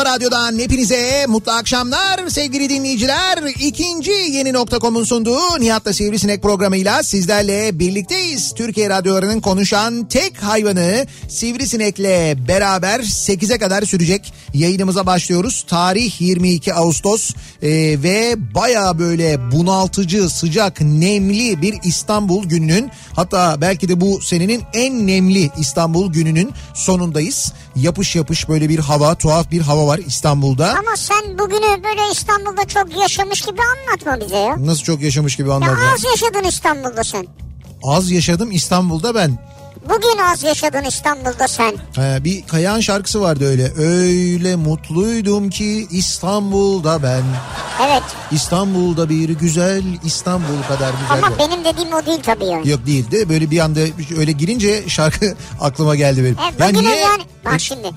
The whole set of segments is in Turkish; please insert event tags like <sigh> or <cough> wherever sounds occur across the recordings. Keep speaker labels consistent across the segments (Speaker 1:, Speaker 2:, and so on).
Speaker 1: kafa radyodan hepinize mutlu akşamlar sevgili dinleyiciler. İkinci yeni nokta.com'un sunduğu Nihat'la Sivrisinek programıyla sizlerle birlikteyiz. Türkiye radyolarının konuşan tek hayvanı Sivrisinek'le beraber 8'e kadar sürecek yayınımıza başlıyoruz. Tarih 22 Ağustos ee, ve baya böyle bunaltıcı, sıcak, nemli bir İstanbul gününün hatta belki de bu senenin en nemli İstanbul gününün sonundayız. Yapış yapış böyle bir hava, tuhaf bir hava var İstanbul'da.
Speaker 2: Ama sen bugünü böyle İstanbul'da çok yaşamış gibi anlatma bize ya.
Speaker 1: Nasıl çok yaşamış gibi
Speaker 2: Ya
Speaker 1: anladım.
Speaker 2: az yaşadın İstanbul'da sen.
Speaker 1: Az yaşadım İstanbul'da ben.
Speaker 2: Bugün az yaşadın İstanbul'da sen.
Speaker 1: Ee, bir Kayahan şarkısı vardı öyle. Öyle mutluydum ki İstanbul'da ben.
Speaker 2: Evet.
Speaker 1: İstanbul'da bir güzel İstanbul kadar güzel.
Speaker 2: Ama benim dediğim o değil tabii yani.
Speaker 1: Yok değildi. Böyle bir anda öyle girince şarkı <laughs> aklıma geldi benim.
Speaker 2: Evet,
Speaker 1: Ya niye?
Speaker 2: yani bak şimdi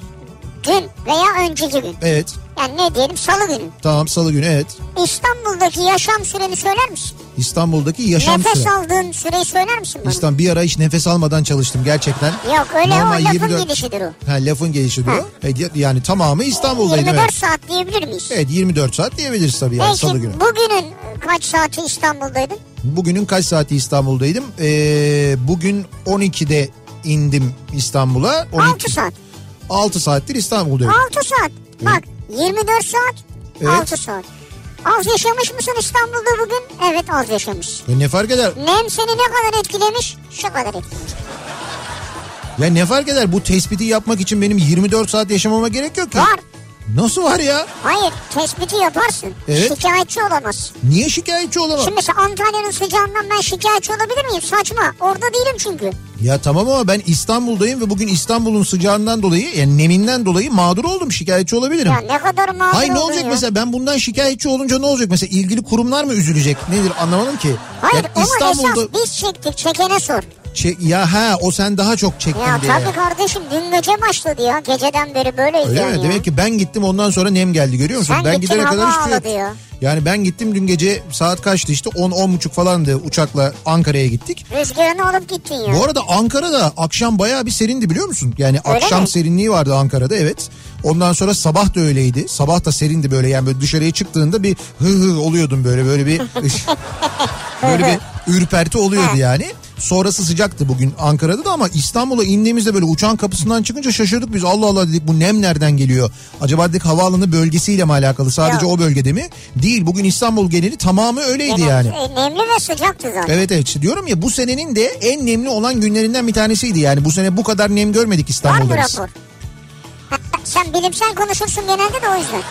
Speaker 2: dün veya önceki gün
Speaker 1: Evet.
Speaker 2: Yani ne diyelim salı günü
Speaker 1: Tamam salı günü evet.
Speaker 2: İstanbul'daki yaşam süreni söyler misin?
Speaker 1: İstanbul'daki yaşam
Speaker 2: Nefes
Speaker 1: süre.
Speaker 2: aldığın süreyi söyler misin bana?
Speaker 1: İstanbul bir ara hiç nefes almadan çalıştım gerçekten.
Speaker 2: Yok öyle
Speaker 1: Normal
Speaker 2: o lafın
Speaker 1: 24
Speaker 2: gelişidir o.
Speaker 1: Ha lafın gelişidir o. Evet, yani tamamı İstanbul'daydım
Speaker 2: 24
Speaker 1: evet.
Speaker 2: saat diyebilir miyiz?
Speaker 1: Evet 24 saat diyebiliriz tabii yani salı
Speaker 2: Peki
Speaker 1: günü.
Speaker 2: bugünün kaç saati İstanbul'daydın?
Speaker 1: Bugünün kaç saati İstanbul'daydım? Ee, bugün 12'de indim İstanbul'a. 12,
Speaker 2: 6 saat.
Speaker 1: 6 saattir İstanbul'dayım.
Speaker 2: 6 saat. Bak 24 saat
Speaker 1: Evet.
Speaker 2: 6 saat. Az yaşamış mısın İstanbul'da bugün? Evet az yaşamış.
Speaker 1: Ya ne fark eder?
Speaker 2: Nem seni ne kadar etkilemiş? Şu kadar etkilemiş.
Speaker 1: Ya ne fark eder? Bu tespiti yapmak için benim 24 saat yaşamama gerek yok ki.
Speaker 2: Var.
Speaker 1: Nasıl var ya?
Speaker 2: Hayır tespiti yaparsın.
Speaker 1: Evet.
Speaker 2: Şikayetçi olamazsın.
Speaker 1: Niye şikayetçi olamam?
Speaker 2: Şimdi mesela Antalya'nın sıcağından ben şikayetçi olabilir miyim? Saçma. Orada değilim çünkü.
Speaker 1: Ya tamam ama ben İstanbul'dayım ve bugün İstanbul'un sıcağından dolayı yani neminden dolayı mağdur oldum. Şikayetçi olabilirim.
Speaker 2: Ya ne kadar mağdur
Speaker 1: Hayır ne olacak
Speaker 2: ya.
Speaker 1: mesela ben bundan şikayetçi olunca ne olacak mesela ilgili kurumlar mı üzülecek nedir anlamadım ki.
Speaker 2: Hayır
Speaker 1: Ya
Speaker 2: onu
Speaker 1: İstanbul'da
Speaker 2: esas biz çektik. Çekene sor.
Speaker 1: Çek- ya ha o sen daha çok çektin
Speaker 2: Ya
Speaker 1: diye.
Speaker 2: tabii kardeşim dün gece başladı ya. Geceden beri böyleyiz
Speaker 1: Öyle mi?
Speaker 2: ya.
Speaker 1: Demek ki ben gittim ondan sonra nem geldi görüyor musun?
Speaker 2: Sen
Speaker 1: ben
Speaker 2: gittin,
Speaker 1: gidene kadar hiçbir şey yok.
Speaker 2: ya.
Speaker 1: Yani ben gittim dün gece saat kaçtı işte 10 buçuk falandı uçakla Ankara'ya gittik.
Speaker 2: Rüzgarını alıp gittin ya.
Speaker 1: Bu arada Ankara'da akşam bayağı bir serindi biliyor musun? Yani
Speaker 2: Öyle
Speaker 1: akşam
Speaker 2: mi?
Speaker 1: serinliği vardı Ankara'da evet. Ondan sonra sabah da öyleydi. Sabah da serindi böyle yani böyle dışarıya çıktığında bir hı hı oluyordun böyle böyle bir <laughs> <laughs> böyle bir ürperti oluyordu yani. Sonrası sıcaktı bugün Ankara'da da ama İstanbul'a indiğimizde böyle uçağın kapısından çıkınca şaşırdık biz. Allah Allah dedik bu nem nereden geliyor? Acaba dedik havaalanı bölgesiyle mi alakalı? Sadece
Speaker 2: Yok.
Speaker 1: o bölgede mi? Değil. Bugün İstanbul geneli tamamı öyleydi
Speaker 2: Gene,
Speaker 1: yani.
Speaker 2: e, nemli ve sıcaktı zaten.
Speaker 1: Evet evet diyorum ya bu senenin de en nemli olan günlerinden bir tanesiydi yani. Bu sene bu kadar nem görmedik
Speaker 2: Var mı
Speaker 1: İstanbul'da
Speaker 2: rapor? Sen bilimsel konuşursun genelde de o yüzden.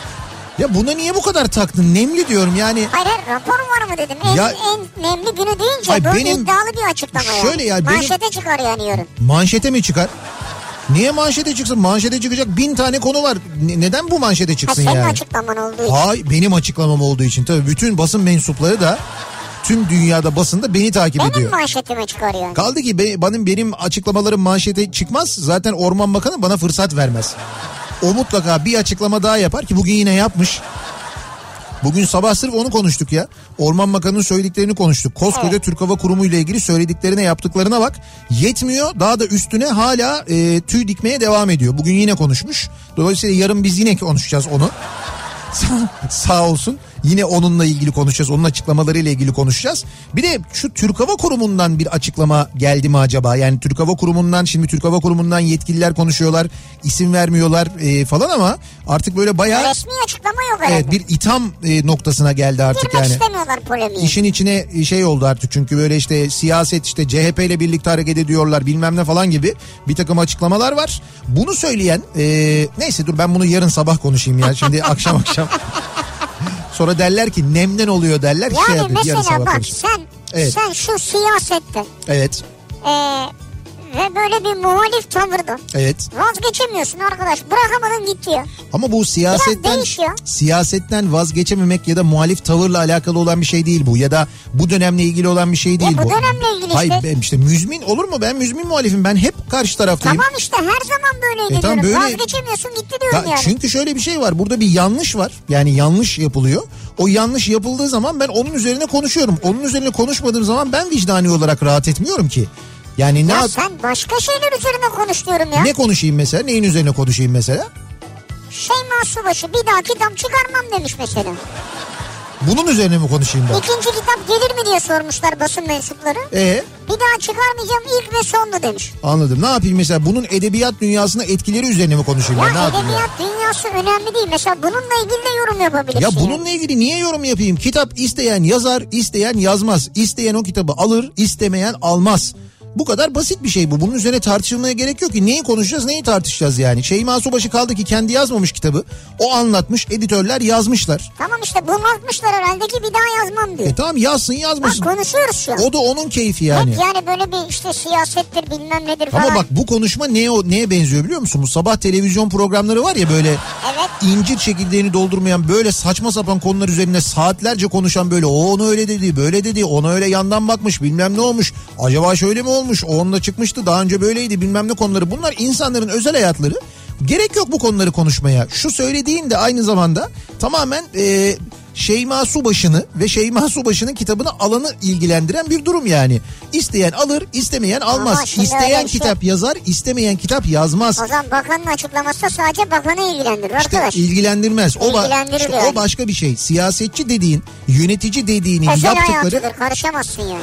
Speaker 1: Ya buna niye bu kadar taktın? Nemli diyorum yani.
Speaker 2: Hayır hayır rapor var mı dedim. En,
Speaker 1: Ya-
Speaker 2: en nemli günü deyince
Speaker 1: Hayır,
Speaker 2: böyle
Speaker 1: benim-
Speaker 2: iddialı bir açıklama.
Speaker 1: Şöyle ya, benim-
Speaker 2: Manşete çıkar yani yarın.
Speaker 1: Manşete mi çıkar? Niye manşete çıksın? Manşete çıkacak bin tane konu var. Ne- neden bu manşete
Speaker 2: Ha,
Speaker 1: çıksın
Speaker 2: senin
Speaker 1: yani?
Speaker 2: açıklaman olduğu için.
Speaker 1: Hay benim açıklamam olduğu için tabii bütün basın mensupları da tüm dünyada basında beni takip
Speaker 2: Benim
Speaker 1: ediyor.
Speaker 2: manşetime çıkar yani.
Speaker 1: Kaldı ki be- benim benim açıklamalarım manşete çıkmaz. Zaten Orman Bakanı bana fırsat vermez. O mutlaka bir açıklama daha yapar ki bugün yine yapmış. Bugün sabah sırf onu konuştuk ya. Orman Bakanı'nın söylediklerini konuştuk. Koskoca
Speaker 2: Evet.
Speaker 1: Türk Hava Kurumu ile ilgili söylediklerine yaptıklarına bak. Yetmiyor daha da üstüne hala e, tüy dikmeye devam ediyor. Bugün yine konuşmuş. Dolayısıyla yarın biz yine konuşacağız onu. <laughs> Sağ olsun. Yine onunla ilgili konuşacağız. Onun açıklamalarıyla ilgili konuşacağız. Bir de şu Türk Hava Kurumu'ndan bir açıklama geldi mi acaba? Yani Türk Hava Kurumu'ndan şimdi Türk Hava Kurumu'ndan yetkililer konuşuyorlar. isim vermiyorlar e, falan ama artık böyle bayağı
Speaker 2: Resmi açıklama yok herhalde.
Speaker 1: evet, bir itham e, noktasına geldi artık
Speaker 2: Girmek
Speaker 1: yani.
Speaker 2: istemiyorlar polemiğe.
Speaker 1: İşin içine şey oldu artık çünkü böyle işte siyaset işte CHP ile birlikte hareket ediyorlar bilmem ne falan gibi bir takım açıklamalar var. Bunu söyleyen e, neyse dur ben bunu yarın sabah konuşayım ya şimdi <laughs> akşam akşam. Sonra derler ki nemden oluyor derler şey
Speaker 2: Yani
Speaker 1: yarın
Speaker 2: mesela bak sen
Speaker 1: Evet.
Speaker 2: sen şu siyasette
Speaker 1: Evet
Speaker 2: e, ve böyle bir muhalif tavırda
Speaker 1: evet
Speaker 2: vazgeçemiyorsun arkadaş. Bırakamadın gitti ya.
Speaker 1: ama bu siyasetten siyasetten vazgeçememek ya da muhalif tavırla alakalı olan bir şey değil bu ya da bu dönemle ilgili olan bir şey değil
Speaker 2: bu
Speaker 1: bu.
Speaker 2: dönemle ilgili
Speaker 1: Hayır
Speaker 2: işte.
Speaker 1: ben işte müzmin olur mu ben müzmin muhalifim ben hep karşı taraftayım.
Speaker 2: Tamam işte her zaman böyleydi
Speaker 1: E tamam,
Speaker 2: diyorum.
Speaker 1: böyle-
Speaker 2: Vazgeçemiyorsun gitti diyorum
Speaker 1: Ya
Speaker 2: yani.
Speaker 1: Çünkü şöyle bir şey var. Burada bir yanlış var. Yani yanlış yapılıyor. O yanlış yapıldığı zaman ben onun üzerine konuşuyorum. Onun üzerine konuşmadığım zaman ben vicdani olarak rahat etmiyorum ki. Yani ne
Speaker 2: Ya
Speaker 1: yap-
Speaker 2: sen başka şeyler üzerine konuş diyorum ya.
Speaker 1: ne konuşayım mesela? Neyin üzerine konuşayım mesela?
Speaker 2: Şeyma Subaşı bir daha kitap çıkarmam demiş mesela.
Speaker 1: Bunun üzerine mi konuşayım ben?
Speaker 2: İkinci kitap gelir mi diye sormuşlar basın mensupları.
Speaker 1: E
Speaker 2: Bir daha çıkarmayacağım ilk ve sonlu demiş.
Speaker 1: anladım. Ne yapayım mesela? Bunun edebiyat dünyasına etkileri üzerine mi konuşayım
Speaker 2: Ya
Speaker 1: ben? Ne yapayım ya?
Speaker 2: edebiyat dünyası önemli değil. Mesela bununla ilgili de yorum yapabilirsin.
Speaker 1: Ya bununla ilgili niye yorum yapayım? Kitap isteyen yazar, isteyen yazmaz. İsteyen o kitabı alır, istemeyen almaz. Bu kadar basit bir şey bu. Bunun üzerine tartışılmaya gerek yok ki. Neyi konuşacağız, neyi tartışacağız yani. Şeyma Subaşı kaldı ki kendi yazmamış kitabı. O anlatmış, editörler yazmışlar.
Speaker 2: Tamam işte bunaltmışlar herhalde ki bir daha yazmam diyor.
Speaker 1: E tamam yazsın
Speaker 2: Bak
Speaker 1: yazmasın.
Speaker 2: konuşuyoruz şu an.
Speaker 1: O da onun keyfi yani.
Speaker 2: Hep yani böyle bir işte siyasettir bilmem nedir falan.
Speaker 1: Ama bak bu konuşma neye, neye benziyor biliyor musun? Bu sabah televizyon programları var ya böyle <laughs>
Speaker 2: Evet.
Speaker 1: incir çekirdeğini doldurmayan böyle saçma sapan konular üzerine saatlerce konuşan böyle o onu öyle dedi böyle dedi ona öyle yandan bakmış bilmem ne olmuş acaba şöyle mi olmuş o onunla çıkmıştı daha önce böyleydi bilmem ne konuları bunlar insanların özel hayatları gerek yok bu konuları konuşmaya şu söylediğin de aynı zamanda tamamen e, Şeyma Subaşı'nı ve Şeyma Subaşı'nın kitabını alanı ilgilendiren bir durum yani. İsteyen alır, istemeyen almaz. İsteyen
Speaker 2: şey-
Speaker 1: kitap yazar, istemeyen kitap yazmaz.
Speaker 2: O zaman bakanın açıklaması sadece bakanı ilgilendirir
Speaker 1: İşte
Speaker 2: arkadaş.
Speaker 1: ilgilendirmez. O, ba- işte
Speaker 2: yani.
Speaker 1: o başka bir şey. Siyasetçi dediğin, yönetici dediğinin
Speaker 2: Özel
Speaker 1: yaptıkları
Speaker 2: hayatıdır karışamazsın yani.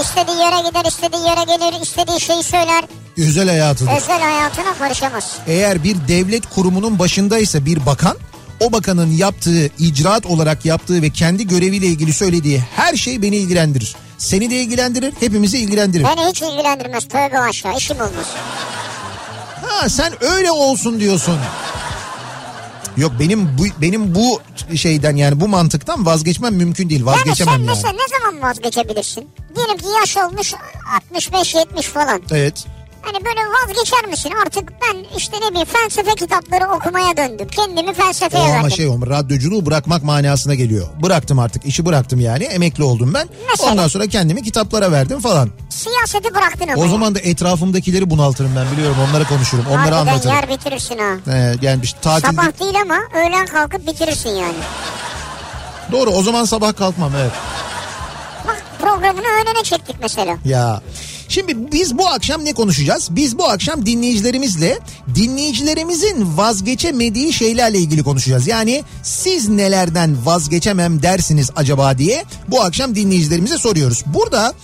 Speaker 2: İstediği yere gider, istediği yere gelir, istediği şeyi söyler.
Speaker 1: özel hayatıdır.
Speaker 2: Özel hayatına karışamazsın.
Speaker 1: Eğer bir devlet kurumunun başındaysa bir bakan, o bakanın yaptığı, icraat olarak yaptığı ve kendi göreviyle ilgili söylediği her şey beni ilgilendirir. Seni de ilgilendirir, hepimizi ilgilendirir.
Speaker 2: Beni hiç ilgilendirmez. Tövbe aşağı işim olmaz.
Speaker 1: Ha sen öyle olsun diyorsun. Yok benim bu benim bu şeyden yani bu mantıktan vazgeçmem mümkün değil.
Speaker 2: Yani sen
Speaker 1: Vazgeçemem yani.
Speaker 2: mesela ne zaman vazgeçebilirsin? Diyelim ki yaş olmuş 65-70 falan.
Speaker 1: Evet.
Speaker 2: Hani böyle vazgeçer misin? Artık ben işte ne bileyim felsefe kitapları okumaya döndüm. Kendimi
Speaker 1: O
Speaker 2: felsefeye
Speaker 1: ama
Speaker 2: verdim.
Speaker 1: şey o radyoculuğu bırakmak manasına geliyor. Bıraktım artık işi bıraktım yani emekli oldum ben.
Speaker 2: Mesela?
Speaker 1: Ondan sonra kendimi kitaplara verdim falan.
Speaker 2: Siyaseti bıraktın ama.
Speaker 1: O zaman da etrafımdakileri bunaltırım ben biliyorum onlara konuşurum onlara
Speaker 2: Harbiden
Speaker 1: anlatırım.
Speaker 2: yer bitirirsin ha.
Speaker 1: Ee, yani işte tatil
Speaker 2: Sabah değil ama öğlen kalkıp bitirirsin yani.
Speaker 1: doğru o zaman sabah kalkmam evet.
Speaker 2: Bak programını öğlene çektik mesela.
Speaker 1: Ya şimdi biz bu akşam ne konuşacağız? Biz bu akşam dinleyicilerimizle dinleyicilerimizin vazgeçemediği şeylerle ilgili konuşacağız. Yani siz nelerden vazgeçemem dersiniz acaba diye bu akşam dinleyicilerimize soruyoruz. Burada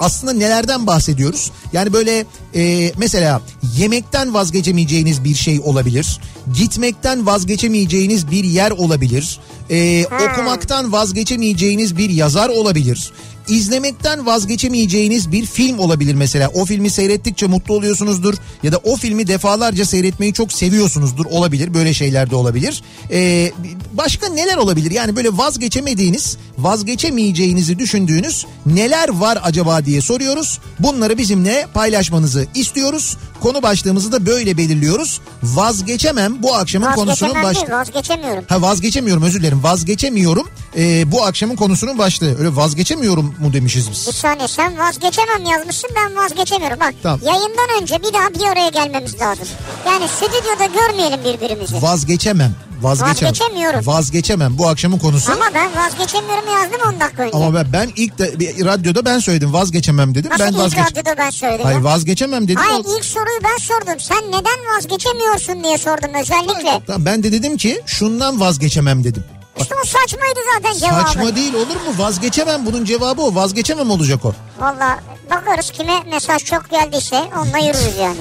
Speaker 1: aslında nelerden bahsediyoruz? Yani böyle e, mesela yemekten vazgeçemeyeceğiniz bir şey olabilir. Gitmekten vazgeçemeyeceğiniz bir yer olabilir. E, okumaktan vazgeçemeyeceğiniz bir yazar olabilir. İzlemekten vazgeçemeyeceğiniz bir film olabilir mesela. O filmi seyrettikçe mutlu oluyorsunuzdur ya da o filmi defalarca seyretmeyi çok seviyorsunuzdur olabilir. Böyle şeyler de olabilir. Ee, başka neler olabilir? Yani böyle vazgeçemediğiniz, vazgeçemeyeceğinizi düşündüğünüz neler var acaba diye soruyoruz. Bunları bizimle paylaşmanızı istiyoruz. Konu başlığımızı da böyle belirliyoruz. Vazgeçemem bu akşamın konusunun
Speaker 2: Vazgeçemem
Speaker 1: baş...
Speaker 2: değil vazgeçemiyorum.
Speaker 1: Ha vazgeçemiyorum özür dilerim. Vazgeçemiyorum. Ee, bu akşamın konusunun başlığı. Öyle vazgeçemiyorum mu demişiz
Speaker 2: Bir
Speaker 1: biz.
Speaker 2: saniye sen vazgeçemem yazmışsın ben vazgeçemiyorum. Bak
Speaker 1: Tamam.
Speaker 2: yayından önce bir daha bir araya gelmemiz lazım. Yani stüdyoda görmeyelim birbirimizi.
Speaker 1: Vazgeçemem. Vazgeçemem.
Speaker 2: Vazgeçemiyorum.
Speaker 1: Vazgeçemem bu akşamın konusu.
Speaker 2: Ama ben vazgeçemiyorum yazdım 10 dakika önce.
Speaker 1: Ama ben, ben ilk de bir radyoda ben söyledim vazgeçemem dedim.
Speaker 2: Nasıl
Speaker 1: ben
Speaker 2: ilk
Speaker 1: vazgeç.
Speaker 2: radyoda ben söyledim
Speaker 1: Hayır
Speaker 2: ya?
Speaker 1: vazgeçemem dedim.
Speaker 2: Hayır
Speaker 1: O-
Speaker 2: ilk soruyu ben sordum. Sen neden vazgeçemiyorsun diye sordum özellikle.
Speaker 1: Tamam, ben de dedim ki şundan vazgeçemem dedim.
Speaker 2: İşte o saçmaydı zaten cevabı.
Speaker 1: Saçma değil olur mu? Vazgeçemem bunun cevabı o. Vazgeçemem olacak o.
Speaker 2: Valla bakarız kime mesaj çok geldiyse onunla yürürüz yani.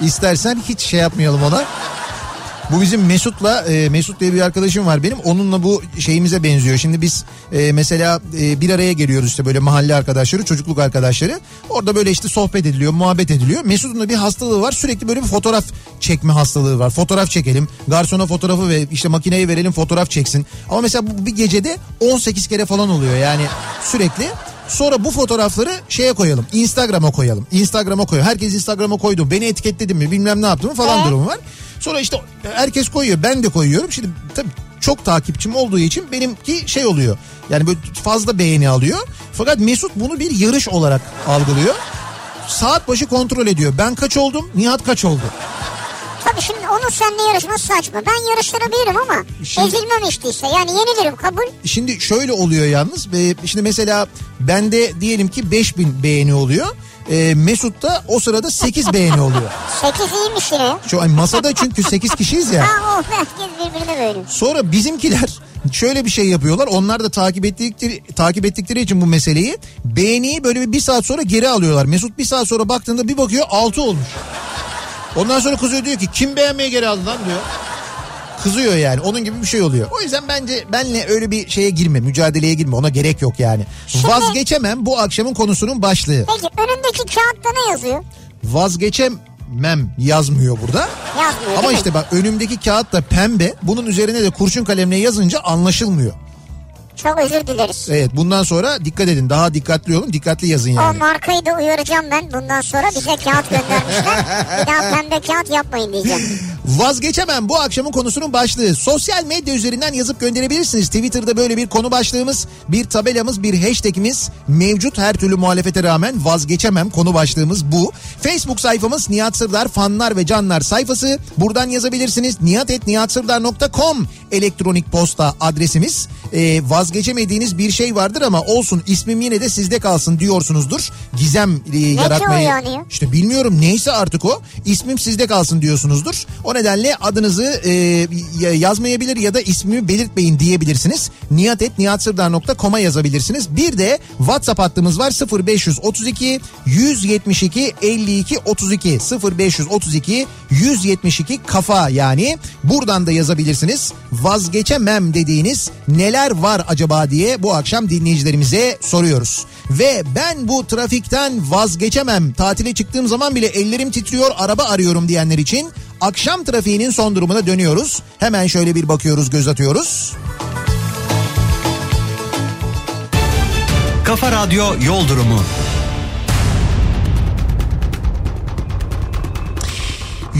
Speaker 1: İstersen hiç şey yapmayalım ona. Bu bizim Mesut'la e, Mesut diye bir arkadaşım var benim. Onunla bu şeyimize benziyor. Şimdi biz e, mesela e, bir araya geliyoruz işte böyle mahalle arkadaşları, çocukluk arkadaşları. Orada böyle işte sohbet ediliyor, muhabbet ediliyor. Mesut'un da bir hastalığı var. Sürekli böyle bir fotoğraf çekme hastalığı var. Fotoğraf çekelim. Garsona fotoğrafı ve işte makineye verelim fotoğraf çeksin. Ama mesela bu bir gecede 18 kere falan oluyor. Yani sürekli Sonra bu fotoğrafları şeye koyalım. Instagram'a koyalım. Instagram'a koyalım. Herkes Instagram'a koydu. Beni etiketledim mi bilmem ne yaptım mı falan
Speaker 2: Ee?
Speaker 1: durumu var. Sonra işte herkes koyuyor. Ben de koyuyorum. Şimdi tabii çok takipçim olduğu için benimki şey oluyor. Yani böyle fazla beğeni alıyor. Fakat Mesut bunu bir yarış olarak algılıyor. Saat başı kontrol ediyor. Ben kaç oldum? Nihat kaç oldu?
Speaker 2: Tabii şimdi onun seninle yarışması saçma. Ben yarıştırabilirim ama
Speaker 1: Şimdi-
Speaker 2: ezilmem işte. Yani yenilirim kabul.
Speaker 1: Şimdi şöyle oluyor yalnız. Şimdi mesela bende diyelim ki 5000 beğeni oluyor. Ee, Mesut'ta o sırada 8 beğeni oluyor. <laughs>
Speaker 2: 8 iyiymiş yine.
Speaker 1: Şu an masada çünkü 8 kişiyiz ya. <laughs>
Speaker 2: Ha oh herkes birbirine böyle.
Speaker 1: Sonra bizimkiler şöyle bir şey yapıyorlar. Onlar da takip ettikleri takip ettikleri için bu meseleyi beğeniyi böyle bir, bir saat sonra geri alıyorlar. Mesut bir saat sonra baktığında bir bakıyor 6 olmuş. Ondan sonra kızıyor diyor ki kim beğenmeyi geri aldı lan diyor. Kızıyor yani onun gibi bir şey oluyor. O yüzden bence benle öyle bir şeye girme mücadeleye girme ona gerek yok yani.
Speaker 2: Şimdi-
Speaker 1: Vazgeçemem bu akşamın konusunun başlığı.
Speaker 2: Peki önündeki kağıtta ne yazıyor?
Speaker 1: Vazgeçemem yazmıyor burada.
Speaker 2: Yazmıyor
Speaker 1: Ama işte bak önümdeki kağıt da pembe. Bunun üzerine de kurşun kalemle yazınca anlaşılmıyor.
Speaker 2: Çok özür dileriz.
Speaker 1: Evet bundan sonra dikkat edin. Daha dikkatli olun. Dikkatli yazın
Speaker 2: O
Speaker 1: yani.
Speaker 2: markayı da uyaracağım ben. Bundan sonra bize kağıt göndermişler. bir daha pembe kağıt yapmayın diyeceğim.
Speaker 1: Vazgeçemem bu akşamın konusunun başlığı. Sosyal medya üzerinden yazıp gönderebilirsiniz. Twitter'da böyle bir konu başlığımız, bir tabelamız, bir hashtagimiz mevcut. Her türlü muhalefete rağmen vazgeçemem konu başlığımız bu. Facebook sayfamız Nihat Sırdar fanlar ve canlar sayfası. Buradan yazabilirsiniz. nihatetnihatsırdar.com elektronik posta adresimiz. Ee, vazgeçemediğiniz bir şey vardır ama olsun ismim yine de sizde kalsın diyorsunuzdur. Gizem e, yaratmayı.
Speaker 2: o yani ya?
Speaker 1: İşte bilmiyorum neyse artık o. İsmim sizde kalsın diyorsunuzdur. O nedenle adınızı e, ya- yazmayabilir ya da ismimi belirtmeyin diyebilirsiniz. niyatetniyatsırdar.com'a yazabilirsiniz. Bir de WhatsApp hattımız var 0532 172 52 32 0532 172 kafa yani buradan da yazabilirsiniz. Vazgeçemem dediğiniz neler var acaba diye bu akşam dinleyicilerimize soruyoruz. Ve ben bu trafikten vazgeçemem. Tatile çıktığım zaman bile ellerim titriyor, araba arıyorum diyenler için akşam trafiğinin son durumuna dönüyoruz. Hemen şöyle bir bakıyoruz, göz atıyoruz.
Speaker 3: Kafa Radyo Yol Durumu.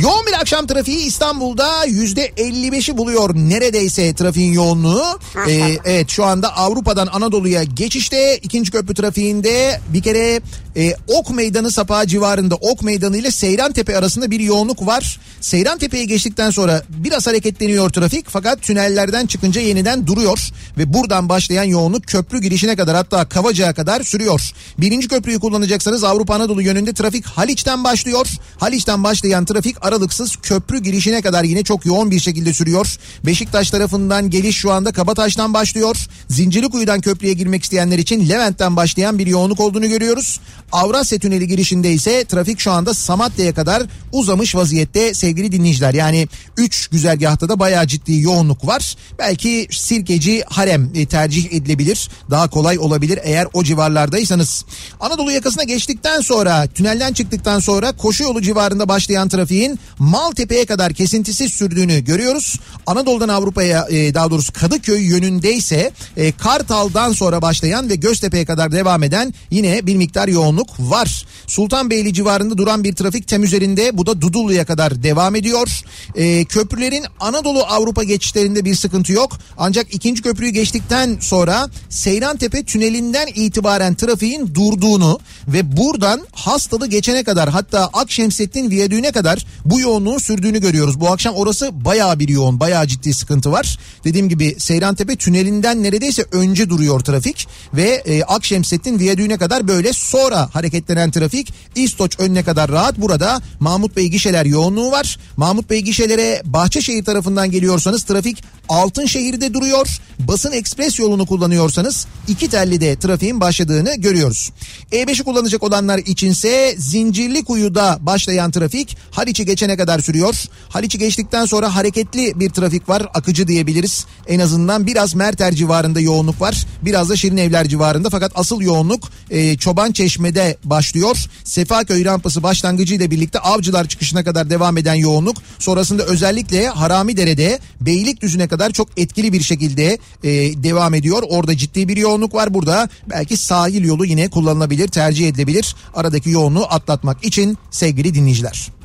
Speaker 1: Yoğun bir akşam trafiği İstanbul'da yüzde 55'i buluyor neredeyse trafiğin yoğunluğu. Ee, evet şu anda Avrupa'dan Anadolu'ya geçişte ikinci köprü trafiğinde bir kere e, Ok Meydanı sapağı civarında Ok Meydanı ile Seyrantepe arasında bir yoğunluk var. Seyrantepe'yi geçtikten sonra biraz hareketleniyor trafik fakat tünellerden çıkınca yeniden duruyor ve buradan başlayan yoğunluk köprü girişine kadar hatta Kavacık'a kadar sürüyor. Birinci köprüyü kullanacaksanız Avrupa Anadolu yönünde trafik Haliç'ten başlıyor. Haliç'ten başlayan trafik aralıksız köprü girişine kadar yine çok yoğun bir şekilde sürüyor. Beşiktaş tarafından geliş şu anda Kabataş'tan başlıyor. Zincirlikuyu'dan köprüye girmek isteyenler için Levent'ten başlayan bir yoğunluk olduğunu görüyoruz. Avrasya Tüneli girişinde ise trafik şu anda Samatya'ya kadar uzamış vaziyette sevgili dinleyiciler. Yani 3 güzergahta da bayağı ciddi yoğunluk var. Belki Sirkeci Harem e, tercih edilebilir. Daha kolay olabilir eğer o civarlardaysanız. Anadolu yakasına geçtikten sonra tünelden çıktıktan sonra koşu yolu civarında başlayan trafiğin Maltepe'ye kadar kesintisiz sürdüğünü görüyoruz. Anadolu'dan Avrupa'ya e, daha doğrusu Kadıköy yönündeyse e, Kartal'dan sonra başlayan ve Göztepe'ye kadar devam eden yine bir miktar yoğunluk var. Sultanbeyli civarında duran bir trafik tem üzerinde bu da Dudullu'ya kadar devam ediyor. E, köprülerin Anadolu Avrupa geçişlerinde bir sıkıntı yok. Ancak ikinci köprüyü geçtikten sonra Seyrantepe tünelinden itibaren trafiğin durduğunu ve buradan Hastalı geçene kadar hatta Akşemsettin Viyadüğü'ne kadar bu yoğunluğun sürdüğünü görüyoruz. Bu akşam orası bayağı bir yoğun, bayağı ciddi sıkıntı var. Dediğim gibi Seyrantepe tünelinden neredeyse önce duruyor trafik ve e, Akşemsettin Viyadüğü'ne kadar böyle sonra hareketlenen trafik İstoç önüne kadar rahat. Burada Mahmut Bey gişeler yoğunluğu var. Mahmut Bey gişelere Bahçeşehir tarafından geliyorsanız trafik Altınşehir'de duruyor. Basın ekspres yolunu kullanıyorsanız iki telli de trafiğin başladığını görüyoruz. E5'i kullanacak olanlar içinse Zincirlikuyu'da başlayan trafik Haliç'i geçene kadar sürüyor. Haliç'i geçtikten sonra hareketli bir trafik var. Akıcı diyebiliriz. En azından biraz Merter civarında yoğunluk var. Biraz da Şirin Evler civarında fakat asıl yoğunluk e, Çoban Çeşme'de başlıyor. Sefaköy rampası başlangıcı ile birlikte Avcılar çıkışına kadar devam eden yoğunluk. Sonrasında özellikle Haramidere'de Beylikdüzü'ne kadar çok etkili bir şekilde e, devam ediyor. Orada ciddi bir yoğunluk var. Burada belki sahil yolu yine kullanılabilir, tercih edilebilir. Aradaki yoğunluğu atlatmak için sevgili dinleyiciler.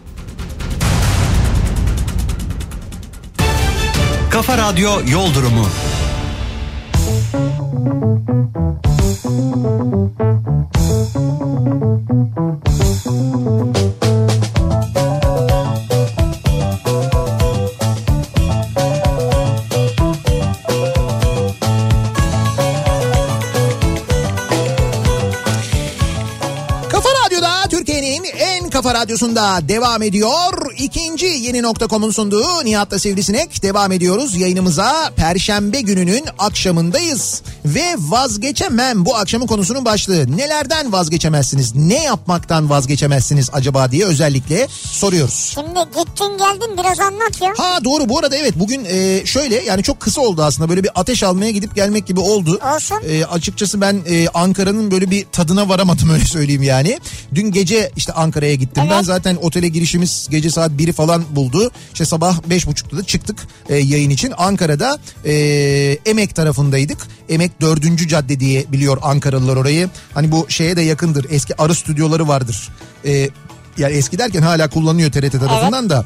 Speaker 3: Kafa Radyo Yol Durumu.
Speaker 1: Kafa radyosunda devam ediyor. İkinci yeni nokta.com'un sunduğu Nihat'la Sivrisinek devam ediyoruz. Yayınımıza Perşembe gününün akşamındayız. Ve vazgeçemem bu akşamın konusunun başlığı. Nelerden vazgeçemezsiniz? Ne yapmaktan vazgeçemezsiniz acaba diye özellikle soruyoruz.
Speaker 2: Şimdi gittin geldin biraz anlat ya.
Speaker 1: Ha doğru bu arada evet bugün e, şöyle yani çok kısa oldu aslında böyle bir ateş almaya gidip gelmek gibi oldu.
Speaker 2: Olsun.
Speaker 1: E, açıkçası ben e, Ankara'nın böyle bir tadına varamadım <laughs> öyle söyleyeyim yani. Dün gece işte Ankara'ya gittim.
Speaker 2: Evet.
Speaker 1: Ben zaten otele girişimiz gece saat 1'i falan buldu. İşte sabah 5.30'da da çıktık e, yayın için. Ankara'da e, Emek tarafındaydık. Emek 4. cadde diye biliyor Ankaralılar orayı. Hani bu şeye de yakındır. Eski arı stüdyoları vardır. E, yani eski derken hala kullanıyor TRT tarafından da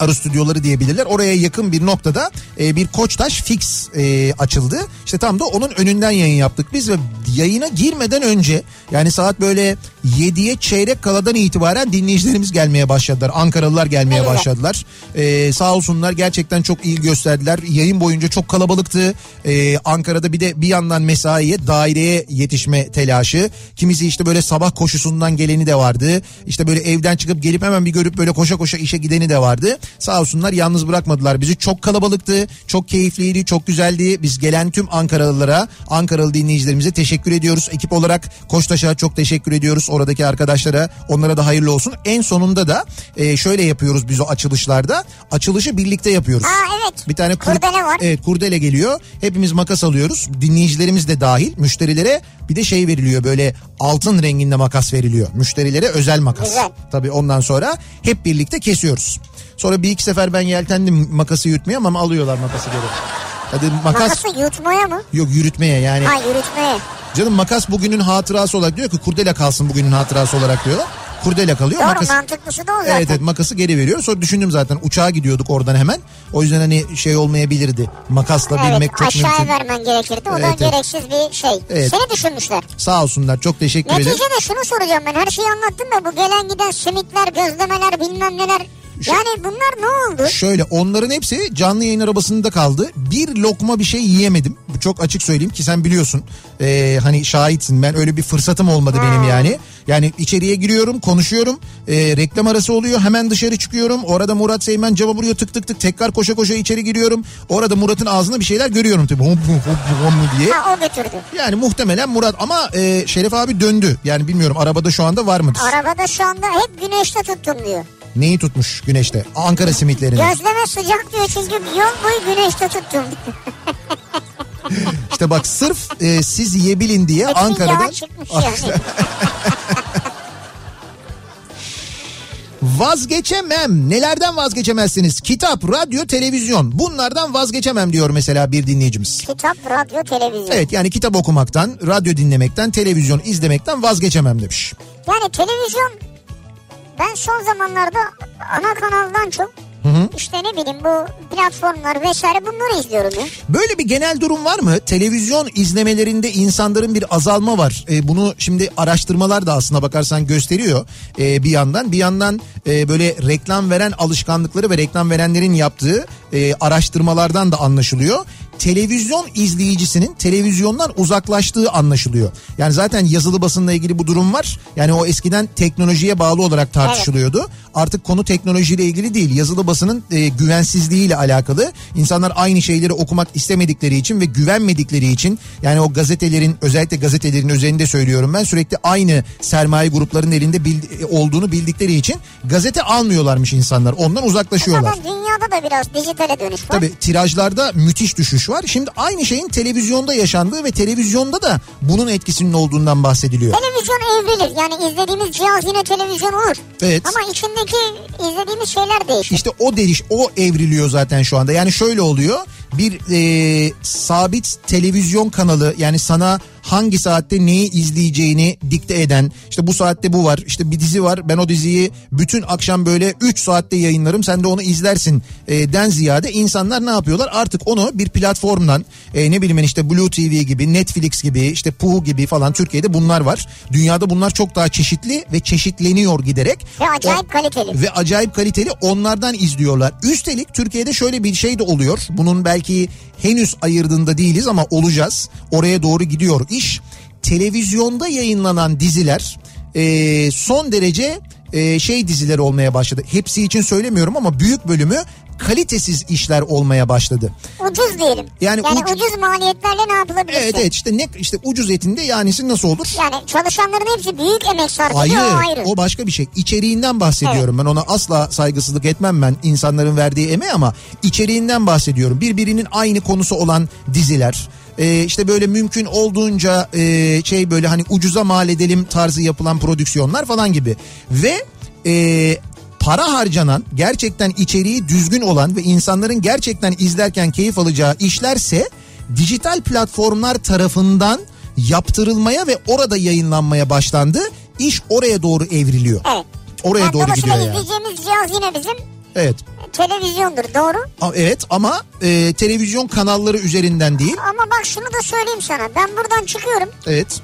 Speaker 1: arı stüdyoları diyebilirler. Oraya yakın bir noktada e, bir Koçtaş fix e, açıldı. İşte tam da onun önünden yayın yaptık biz ve yayına girmeden önce yani saat böyle 7'ye çeyrek kaladan itibaren dinleyicilerimiz gelmeye başladılar. Ankaralılar gelmeye
Speaker 2: Evet.
Speaker 1: başladılar. E, sağ olsunlar gerçekten çok iyi gösterdiler. Yayın boyunca çok kalabalıktı. E, Ankara'da bir de bir yandan mesaiye daireye yetişme telaşı. Kimisi işte böyle sabah koşusundan geleni de vardı. İşte böyle evden çıkıp gelip hemen bir görüp böyle koşa koşa işe gideni de vardı. Sağ olsunlar yalnız bırakmadılar bizi. Çok kalabalıktı, çok keyifliydi, çok güzeldi. Biz gelen tüm Ankaralılara, Ankaralı dinleyicilerimize teşekkür ediyoruz. Ekip olarak Koçtaş'a çok teşekkür ediyoruz. Oradaki arkadaşlara, onlara da hayırlı olsun. En sonunda da e, şöyle yapıyoruz biz o açılışlarda. Açılışı birlikte yapıyoruz.
Speaker 2: Aa evet.
Speaker 1: Bir tane kur-
Speaker 2: Kurdele var.
Speaker 1: Evet kurdele geliyor. Hepimiz makas alıyoruz. Dinleyicilerimiz de dahil. Müşterilere bir de şey veriliyor böyle altın renginde makas veriliyor. Müşterilere özel makas.
Speaker 2: Güzel.
Speaker 1: Tabii ondan sonra hep birlikte kesiyoruz. Sonra bir iki sefer ben yeltendim makası yürütmeye ama alıyorlar makası geri. Hadi makas
Speaker 2: Makası yutmaya mı?
Speaker 1: yok yürütmeye yani.
Speaker 2: Ha yürütmeye.
Speaker 1: Canım makas bugünün hatırası olarak diyor ki kurdele kalsın bugünün hatırası olarak diyorlar. Kurdele kalıyor.
Speaker 2: Doğru
Speaker 1: makas...
Speaker 2: mantıklısı da o zaten.
Speaker 1: Evet evet makası geri veriyor. Sonra düşündüm zaten uçağa gidiyorduk oradan hemen. O yüzden hani şey olmayabilirdi. Makasla
Speaker 2: Evet,
Speaker 1: bilmek çok
Speaker 2: aşağıya
Speaker 1: mümkün.
Speaker 2: vermen gerekirdi. O
Speaker 1: Evet,
Speaker 2: da
Speaker 1: evet.
Speaker 2: gereksiz bir şey.
Speaker 1: Evet.
Speaker 2: Seni düşünmüşler.
Speaker 1: Sağ olsunlar çok teşekkür ederim.
Speaker 2: Neticede şunu soracağım ben. Her şeyi anlattım da bu gelen giden simitler, gözlemeler bilmem neler Yani bunlar ne oldu?
Speaker 1: Şöyle onların hepsi canlı yayın arabasında kaldı. Bir lokma bir şey yiyemedim. Bu çok açık söyleyeyim ki sen biliyorsun. Ee, hani şahitsin ben öyle bir fırsatım olmadı benim yani. Yani içeriye giriyorum konuşuyorum. Ee, reklam arası oluyor hemen dışarı çıkıyorum. Orada Murat Seymen cama vuruyor tık tık tık. Tekrar koşa koşa içeri giriyorum. Orada Murat'ın ağzına bir şeyler görüyorum tabii. Hop, hop, hop, hop diye.
Speaker 2: Ha o götürdü.
Speaker 1: Yani muhtemelen Murat ama e, Şeref abi döndü. Yani bilmiyorum arabada şu anda var mıdır?
Speaker 2: Arabada şu anda hep güneşte tuttum diyor.
Speaker 1: Neyi tutmuş güneşte? Ankara simitlerini.
Speaker 2: Gözleme sıcak diyor çünkü yol boyu güneşte tuttum. <laughs>
Speaker 1: İşte bak sırf e, siz yiyebilin diye Ankara'dan
Speaker 2: yağ çıkmış yani. <laughs>
Speaker 1: vazgeçemem. Nelerden vazgeçemezsiniz? Kitap, radyo, televizyon. Bunlardan vazgeçemem diyor mesela bir dinleyicimiz.
Speaker 2: Kitap, radyo, televizyon.
Speaker 1: Evet yani kitap okumaktan, radyo dinlemekten, televizyon izlemekten vazgeçemem demiş.
Speaker 2: Yani televizyon ben son zamanlarda ana kanaldan çok işte ne bileyim bu platformlar vesaire bunları izliyorum ya.
Speaker 1: Böyle bir genel durum var mı? Televizyon izlemelerinde insanların bir azalma var. E, bunu şimdi araştırmalar da aslına bakarsan gösteriyor e, bir yandan. Bir yandan e, böyle reklam veren alışkanlıkları ve reklam verenlerin yaptığı e, araştırmalardan da anlaşılıyor. Televizyon izleyicisinin televizyondan uzaklaştığı anlaşılıyor. Yani zaten yazılı basınla ilgili bu durum var. Yani o eskiden teknolojiye bağlı olarak tartışılıyordu. Artık konu teknolojiyle ilgili değil. Yazılı basının e, güvensizliğiyle alakalı. İnsanlar aynı şeyleri okumak istemedikleri için ve güvenmedikleri için yani o gazetelerin özellikle gazetelerin üzerinde söylüyorum ben sürekli aynı sermaye gruplarının elinde bildi- olduğunu bildikleri için gazete almıyorlarmış insanlar. Ondan uzaklaşıyorlar.
Speaker 2: Zaten dünyada da biraz dijitale dönüş var.
Speaker 1: Tabii tirajlarda müthiş düşüş var. Şimdi aynı şeyin televizyonda yaşandığı ve televizyonda da bunun etkisinin olduğundan bahsediliyor.
Speaker 2: Televizyon evrilir. Yani izlediğimiz cihaz yine televizyon olur.
Speaker 1: Evet.
Speaker 2: Ama içindeki izlediğimiz şeyler değişir.
Speaker 1: İşte o deriş o evriliyor zaten şu anda. Yani şöyle oluyor. Bir e, sabit televizyon kanalı yani sana hangi saatte neyi izleyeceğini dikte eden işte bu saatte bu var işte bir dizi var ben o diziyi bütün akşam böyle 3 saatte yayınlarım sen de onu izlersin e, den ziyade insanlar ne yapıyorlar artık onu bir platformdan e, ne bileyim işte Blue TV gibi Netflix gibi işte Puhu gibi falan Türkiye'de bunlar var. Dünyada bunlar çok daha çeşitli ve çeşitleniyor giderek.
Speaker 2: Ve acayip
Speaker 1: O-
Speaker 2: kaliteli.
Speaker 1: ve acayip kaliteli onlardan izliyorlar. Üstelik Türkiye'de şöyle bir şey de oluyor. Bunun belki henüz ayırdığında değiliz ama olacağız. Oraya doğru gidiyor iş. Televizyonda yayınlanan diziler e, son derece e, şey diziler olmaya başladı. Hepsi için söylemiyorum ama büyük bölümü kalitesiz işler olmaya başladı.
Speaker 2: Ucuz diyelim.
Speaker 1: Yani
Speaker 2: Yani,
Speaker 1: ucu-
Speaker 2: ucuz maliyetlerle ne yapılabilir?
Speaker 1: Evet evet işte ne işte ucuz etinde yanisi nasıl olur?
Speaker 2: Yani çalışanların hepsi büyük emek sarf ediyor o ayrı.
Speaker 1: o başka bir şey. İçeriğinden bahsediyorum ben ona asla saygısızlık etmem ben insanların verdiği emeğe ama içeriğinden bahsediyorum. Birbirinin aynı konusu olan diziler. Ee, işte böyle mümkün olduğunca e, şey böyle hani ucuza mal edelim tarzı yapılan prodüksiyonlar falan gibi. Ve e, para harcanan gerçekten içeriği düzgün olan ve insanların gerçekten izlerken keyif alacağı işlerse dijital platformlar tarafından yaptırılmaya ve orada yayınlanmaya başlandı. İş oraya doğru evriliyor.
Speaker 2: Evet.
Speaker 1: Oraya
Speaker 2: Yani
Speaker 1: doğru gidiyor yani.
Speaker 2: izleyeceğimiz cihaz yine bizim
Speaker 1: Evet.
Speaker 2: televizyondur doğru.
Speaker 1: A- Evet ama e, televizyon kanalları üzerinden değil.
Speaker 2: Ama bak şunu da söyleyeyim sana. Ben buradan çıkıyorum.
Speaker 1: Evet.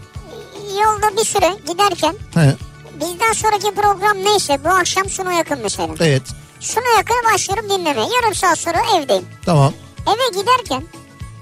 Speaker 2: Yolda bir süre giderken
Speaker 1: He,
Speaker 2: bizden sonraki program neyse bu akşam Suna yakın mesela.
Speaker 1: evet.
Speaker 2: Suna yakın başlıyorum dinlemeye. Yarım saat sonra evdeyim.
Speaker 1: Tamam.
Speaker 2: Eve giderken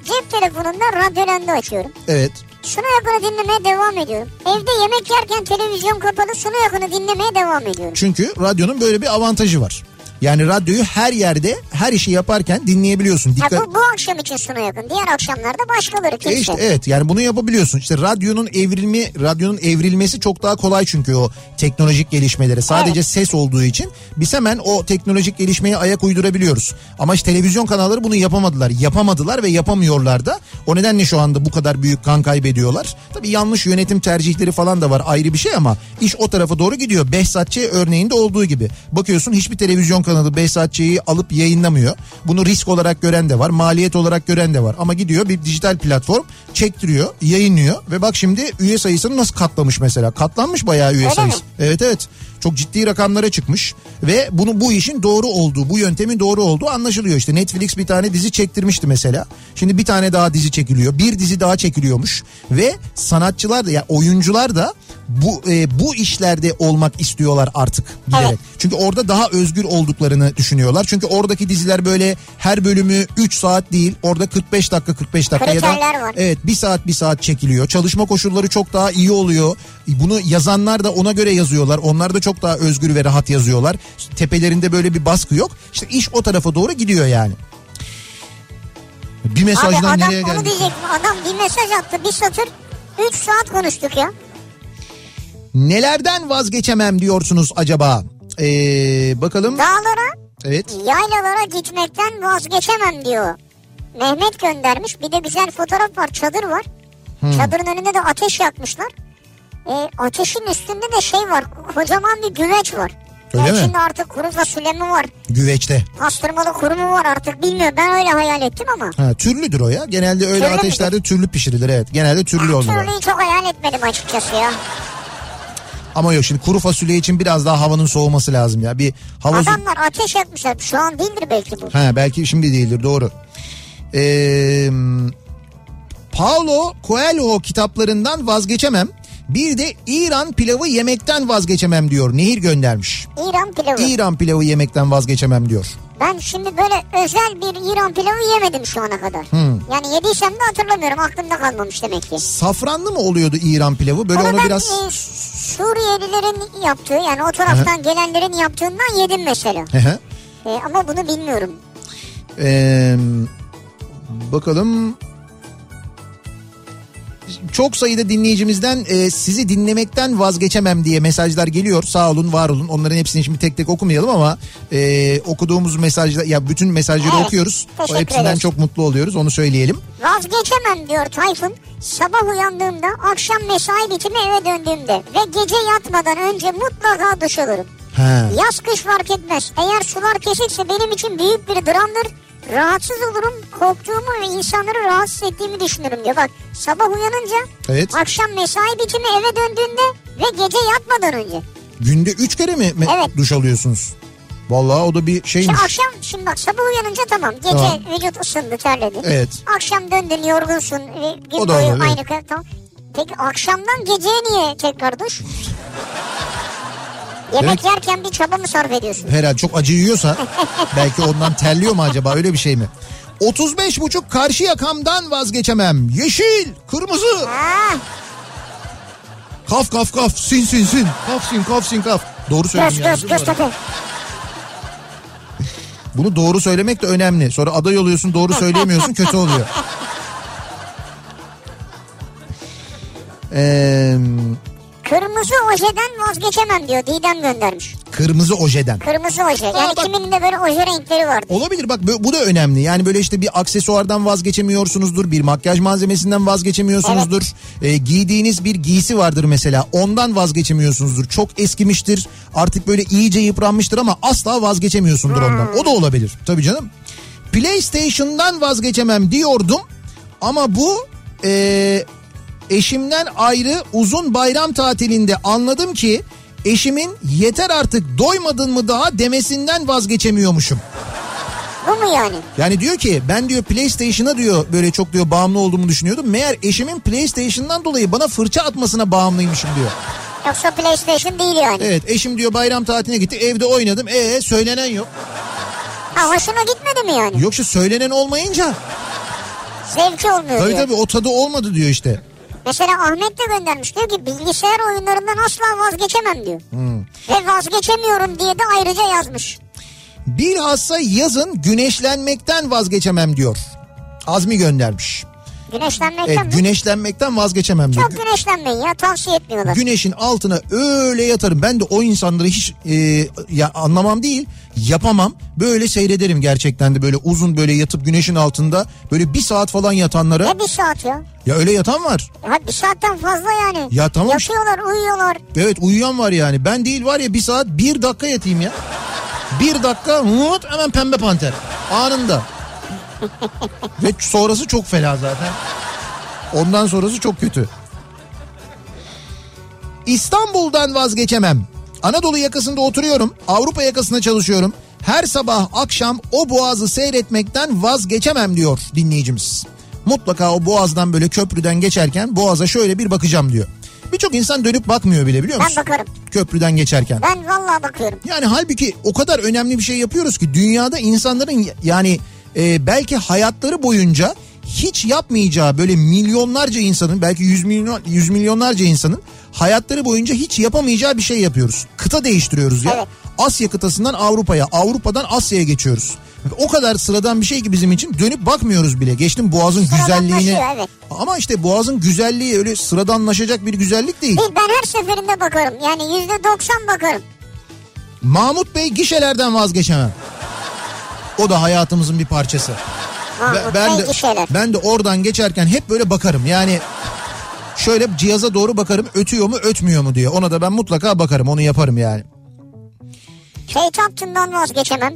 Speaker 2: cep telefonunda radyolanda açıyorum.
Speaker 1: Evet.
Speaker 2: Suna yakını dinlemeye devam ediyorum. Evde yemek yerken televizyon kapalı Suna yakını dinlemeye devam ediyorum.
Speaker 1: Çünkü radyonun böyle bir avantajı var. Yani radyoyu her yerde her işi yaparken dinleyebiliyorsun. Dikkat...
Speaker 2: bu, bu akşam için Suna yakın. Diğer akşamlarda başkaları
Speaker 1: E
Speaker 2: kimse.
Speaker 1: işte evet yani bunu yapabiliyorsun. İşte radyonun evrilmi, radyonun evrilmesi çok daha kolay çünkü o teknolojik gelişmelere. Sadece
Speaker 2: Evet.
Speaker 1: ses olduğu için biz hemen o teknolojik gelişmeye ayak uydurabiliyoruz. Ama işte televizyon kanalları bunu yapamadılar. Yapamadılar ve yapamıyorlar da. O nedenle şu anda bu kadar büyük kan kaybediyorlar. Tabii yanlış yönetim tercihleri falan da var ayrı bir şey ama iş o tarafa doğru gidiyor. Behzatçı örneğinde olduğu gibi. Bakıyorsun hiçbir televizyon kanalı Behzatçı'yı alıp yayınlamıyor. Bunu risk olarak gören de var, maliyet olarak gören de var. Ama gidiyor bir dijital platform çektiriyor, yayınlıyor ve bak şimdi üye sayısını nasıl katlamış mesela. Katlanmış bayağı üye
Speaker 2: Öyle
Speaker 1: sayısı.
Speaker 2: mi?
Speaker 1: Evet evet. Çok ciddi rakamlara çıkmış ve bunu bu işin doğru olduğu, bu yöntemin doğru olduğu anlaşılıyor. İşte Netflix bir tane dizi çektirmişti mesela. Şimdi bir tane daha dizi çekiliyor. Bir dizi daha çekiliyormuş ve sanatçılar da yani oyuncular da bu e, bu işlerde olmak istiyorlar artık giderek.
Speaker 2: Evet.
Speaker 1: Çünkü orada daha özgür olduklarını düşünüyorlar. Çünkü oradaki diziler böyle her bölümü 3 saat değil. Orada 45 dakika 45 dakika ya da
Speaker 2: Kriterler var.
Speaker 1: evet 1 saat 1 saat çekiliyor. Çalışma koşulları çok daha iyi oluyor. Bunu yazanlar da ona göre yazıyorlar. Onlar da çok daha özgür ve rahat yazıyorlar. Tepelerinde böyle bir baskı yok. İşte iş o tarafa doğru gidiyor yani. Bir
Speaker 2: Abi
Speaker 1: mesajdan
Speaker 2: adam
Speaker 1: nereye
Speaker 2: onu
Speaker 1: geldik?
Speaker 2: diyecektim. Adam bir mesaj attı bir satır 3 saat konuştuk ya.
Speaker 1: Nelerden vazgeçemem diyorsunuz acaba? Ee, bakalım.
Speaker 2: Dağlara
Speaker 1: Evet.
Speaker 2: yaylalara gitmekten vazgeçemem diyor. Mehmet göndermiş. Bir de güzel fotoğraf var. Çadır var.
Speaker 1: Hmm.
Speaker 2: Çadırın önünde de ateş yakmışlar. E, ateşin üstünde de şey var. Kocaman bir güveç var.
Speaker 1: Öyle
Speaker 2: Ya
Speaker 1: mi?
Speaker 2: İçinde artık kuru fasulye mi var?
Speaker 1: Güveçte.
Speaker 2: Pastırmalı kuru mu var artık bilmiyorum. Ben öyle hayal ettim ama.
Speaker 1: Ha, türlüdür o ya. Genelde öyle
Speaker 2: Türlü
Speaker 1: ateşlerde türlü pişirilir evet. Genelde türlü olmalı.
Speaker 2: Türlüyü çok hayal etmedim açıkçası ya.
Speaker 1: Ama yok şimdi kuru fasulye için biraz daha havanın soğuması lazım ya. Bir hava
Speaker 2: Adamlar ateş yakmışlar. Şu an değildir belki bu.
Speaker 1: Ha belki şimdi değildir doğru. Ee, Paulo Coelho kitaplarından vazgeçemem. Bir de İran pilavı yemekten vazgeçemem diyor. Nehir göndermiş.
Speaker 2: İran pilavı.
Speaker 1: İran pilavı yemekten vazgeçemem diyor.
Speaker 2: Ben şimdi böyle özel bir İran pilavı yemedim şu ana kadar. Yani yediysem de hatırlamıyorum. Aklımda kalmamış demek ki.
Speaker 1: Safranlı mı oluyordu İran pilavı? Böyle
Speaker 2: Onu
Speaker 1: onu
Speaker 2: ben
Speaker 1: biraz...
Speaker 2: e, Suriyelilerin yaptığı yani o taraftan gelenlerin yaptığından yedim mesela.
Speaker 1: Hı.
Speaker 2: E, ama bunu bilmiyorum.
Speaker 1: Ee, bakalım. Çok sayıda dinleyicimizden e, sizi dinlemekten vazgeçemem diye mesajlar geliyor. Sağ olun, var olun. Onların hepsini şimdi tek tek okumayalım ama e, okuduğumuz mesajlar ya bütün mesajları
Speaker 2: Evet,
Speaker 1: okuyoruz. O hepsinden
Speaker 2: ederiz.
Speaker 1: çok mutlu oluyoruz. Onu söyleyelim.
Speaker 2: Vazgeçemem diyor Tayfun. Sabah uyandığımda, akşam mesai bitimi eve döndüğümde ve gece yatmadan önce mutlaka duş alırım.
Speaker 1: Ha.
Speaker 2: Yaz kış fark etmez. Eğer sular kesikse benim için büyük bir dramdır. Rahatsız olurum, korktuğumu ve insanları rahatsız ettiğimi düşünürüm diyor. Bak sabah uyanınca,
Speaker 1: Evet.
Speaker 2: akşam mesai bitimi eve döndüğünde ve gece yatmadan önce.
Speaker 1: Günde üç kere mi
Speaker 2: Evet.
Speaker 1: duş alıyorsunuz? Vallahi o da bir şeymiş.
Speaker 2: Şimdi akşam şimdi bak sabah uyanınca tamam gece
Speaker 1: Tamam.
Speaker 2: vücut ısındı terledin.
Speaker 1: Evet.
Speaker 2: Akşam döndün yorgunsun ve gün
Speaker 1: O da
Speaker 2: boyu
Speaker 1: olur, evet.
Speaker 2: aynı kadar. Tamam. Peki akşamdan geceye niye tekrar duş? Yemek
Speaker 1: Demek-
Speaker 2: yerken bir çaba mı sarf ediyorsun?
Speaker 1: Herhalde çok acı yiyorsa belki ondan terliyor mu acaba öyle bir şey mi? 35 buçuk karşı yakamdan vazgeçemem. Yeşil, kırmızı.
Speaker 2: Ha,
Speaker 1: Kaf kaf kaf sin sin sin. Kaf sin kaf sin kaf. Doğru söyledim
Speaker 2: göz göz göz.
Speaker 1: Bunu doğru söylemek de önemli. Sonra aday oluyorsun doğru söyleyemiyorsun kötü oluyor. <laughs> Ee,
Speaker 2: Kırmızı ojeden vazgeçemem diyor Didem göndermiş.
Speaker 1: kırmızı ojeden.
Speaker 2: Kırmızı oje. Yani
Speaker 1: Aa, bak-
Speaker 2: kiminin de böyle oje renkleri vardı.
Speaker 1: Olabilir bak bu bu da önemli. Yani böyle işte bir aksesuardan vazgeçemiyorsunuzdur. Bir makyaj malzemesinden vazgeçemiyorsunuzdur. Ee, giydiğiniz bir giysi vardır mesela. Ondan vazgeçemiyorsunuzdur. Çok eskimiştir. Artık böyle iyice yıpranmıştır ama asla vazgeçemiyorsundur ondan. O da olabilir. Tabii canım. PlayStation'dan vazgeçemem diyordum. Ama bu e, eşimden ayrı uzun bayram tatilinde anladım ki eşimin yeter artık doymadın mı daha demesinden vazgeçemiyormuşum.
Speaker 2: Bu mu yani?
Speaker 1: Yani diyor ki ben diyor PlayStation'a diyor böyle çok diyor bağımlı olduğumu düşünüyordum. Meğer eşimin PlayStation'dan dolayı bana fırça atmasına bağımlıymışım diyor.
Speaker 2: Yoksa PlayStation değil yani.
Speaker 1: Evet eşim diyor bayram tatiline gitti evde oynadım. Ee söylenen yok.
Speaker 2: Ha hoşuna gitmedi mi yani?
Speaker 1: Yok şu söylenen olmayınca.
Speaker 2: Zevki olmuyor
Speaker 1: Tabii
Speaker 2: diyor.
Speaker 1: tabii o tadı olmadı diyor işte.
Speaker 2: Mesela Ahmet de göndermiş diyor ki bilgisayar oyunlarından asla vazgeçemem diyor.
Speaker 1: Hmm.
Speaker 2: Ve vazgeçemiyorum diye de ayrıca yazmış.
Speaker 1: Bilhassa yazın güneşlenmekten vazgeçemem diyor. Azmi göndermiş.
Speaker 2: Güneşlenmekten
Speaker 1: Evet
Speaker 2: mi?
Speaker 1: güneşlenmekten vazgeçemem.
Speaker 2: Çok güneşlenmeyin ya tavsiye etmiyorlar.
Speaker 1: Güneşin altına öyle yatarım. Ben de o insanları hiç e, ya anlamam değil, yapamam. Böyle seyrederim gerçekten de böyle uzun böyle yatıp güneşin altında böyle bir saat falan yatanlara.
Speaker 2: Ne bir saat ya?
Speaker 1: Ya öyle yatan var.
Speaker 2: Ya bir saatten fazla yani.
Speaker 1: Ya tamam.
Speaker 2: Yatıyorlar uyuyorlar.
Speaker 1: Evet uyuyan var yani. Ben değil var ya bir saat bir dakika yatayım ya. Bir dakika hut hemen pembe panter. Anında. <laughs> Ve sonrası çok fena zaten. Ondan sonrası çok kötü. İstanbul'dan vazgeçemem. Anadolu yakasında oturuyorum. Avrupa yakasında çalışıyorum. Her sabah akşam o boğazı seyretmekten vazgeçemem diyor dinleyicimiz. Mutlaka o boğazdan böyle köprüden geçerken boğaza şöyle bir bakacağım diyor. Birçok insan dönüp bakmıyor bile biliyor
Speaker 2: Ben
Speaker 1: musun?
Speaker 2: bakarım.
Speaker 1: Köprüden geçerken.
Speaker 2: Ben vallahi bakıyorum.
Speaker 1: Yani halbuki o kadar önemli bir şey yapıyoruz ki dünyada insanların yani e, belki hayatları boyunca hiç yapmayacağı böyle milyonlarca insanın belki yüz milyon yüz milyonlarca insanın hayatları boyunca hiç yapamayacağı bir şey yapıyoruz. Kıta değiştiriyoruz ya.
Speaker 2: Evet.
Speaker 1: Asya kıtasından Avrupa'ya, Avrupa'dan Asya'ya geçiyoruz. O kadar sıradan bir şey ki bizim için dönüp bakmıyoruz bile. Geçtim Boğaz'ın güzelliğine.
Speaker 2: Evet.
Speaker 1: Ama işte Boğaz'ın güzelliği öyle sıradanlaşacak bir güzellik değil.
Speaker 2: Değil ben her seferinde bakarım. Yani yüzde doksan bakarım.
Speaker 1: Mahmut Bey gişelerden vazgeçemem. O da hayatımızın bir parçası. Ben
Speaker 2: Bey
Speaker 1: de ben de oradan geçerken hep böyle bakarım. Yani şöyle cihaza doğru bakarım ötüyor mu ötmüyor mu diye. Ona da ben mutlaka bakarım onu yaparım yani.
Speaker 2: Kate Upton'dan vazgeçemem.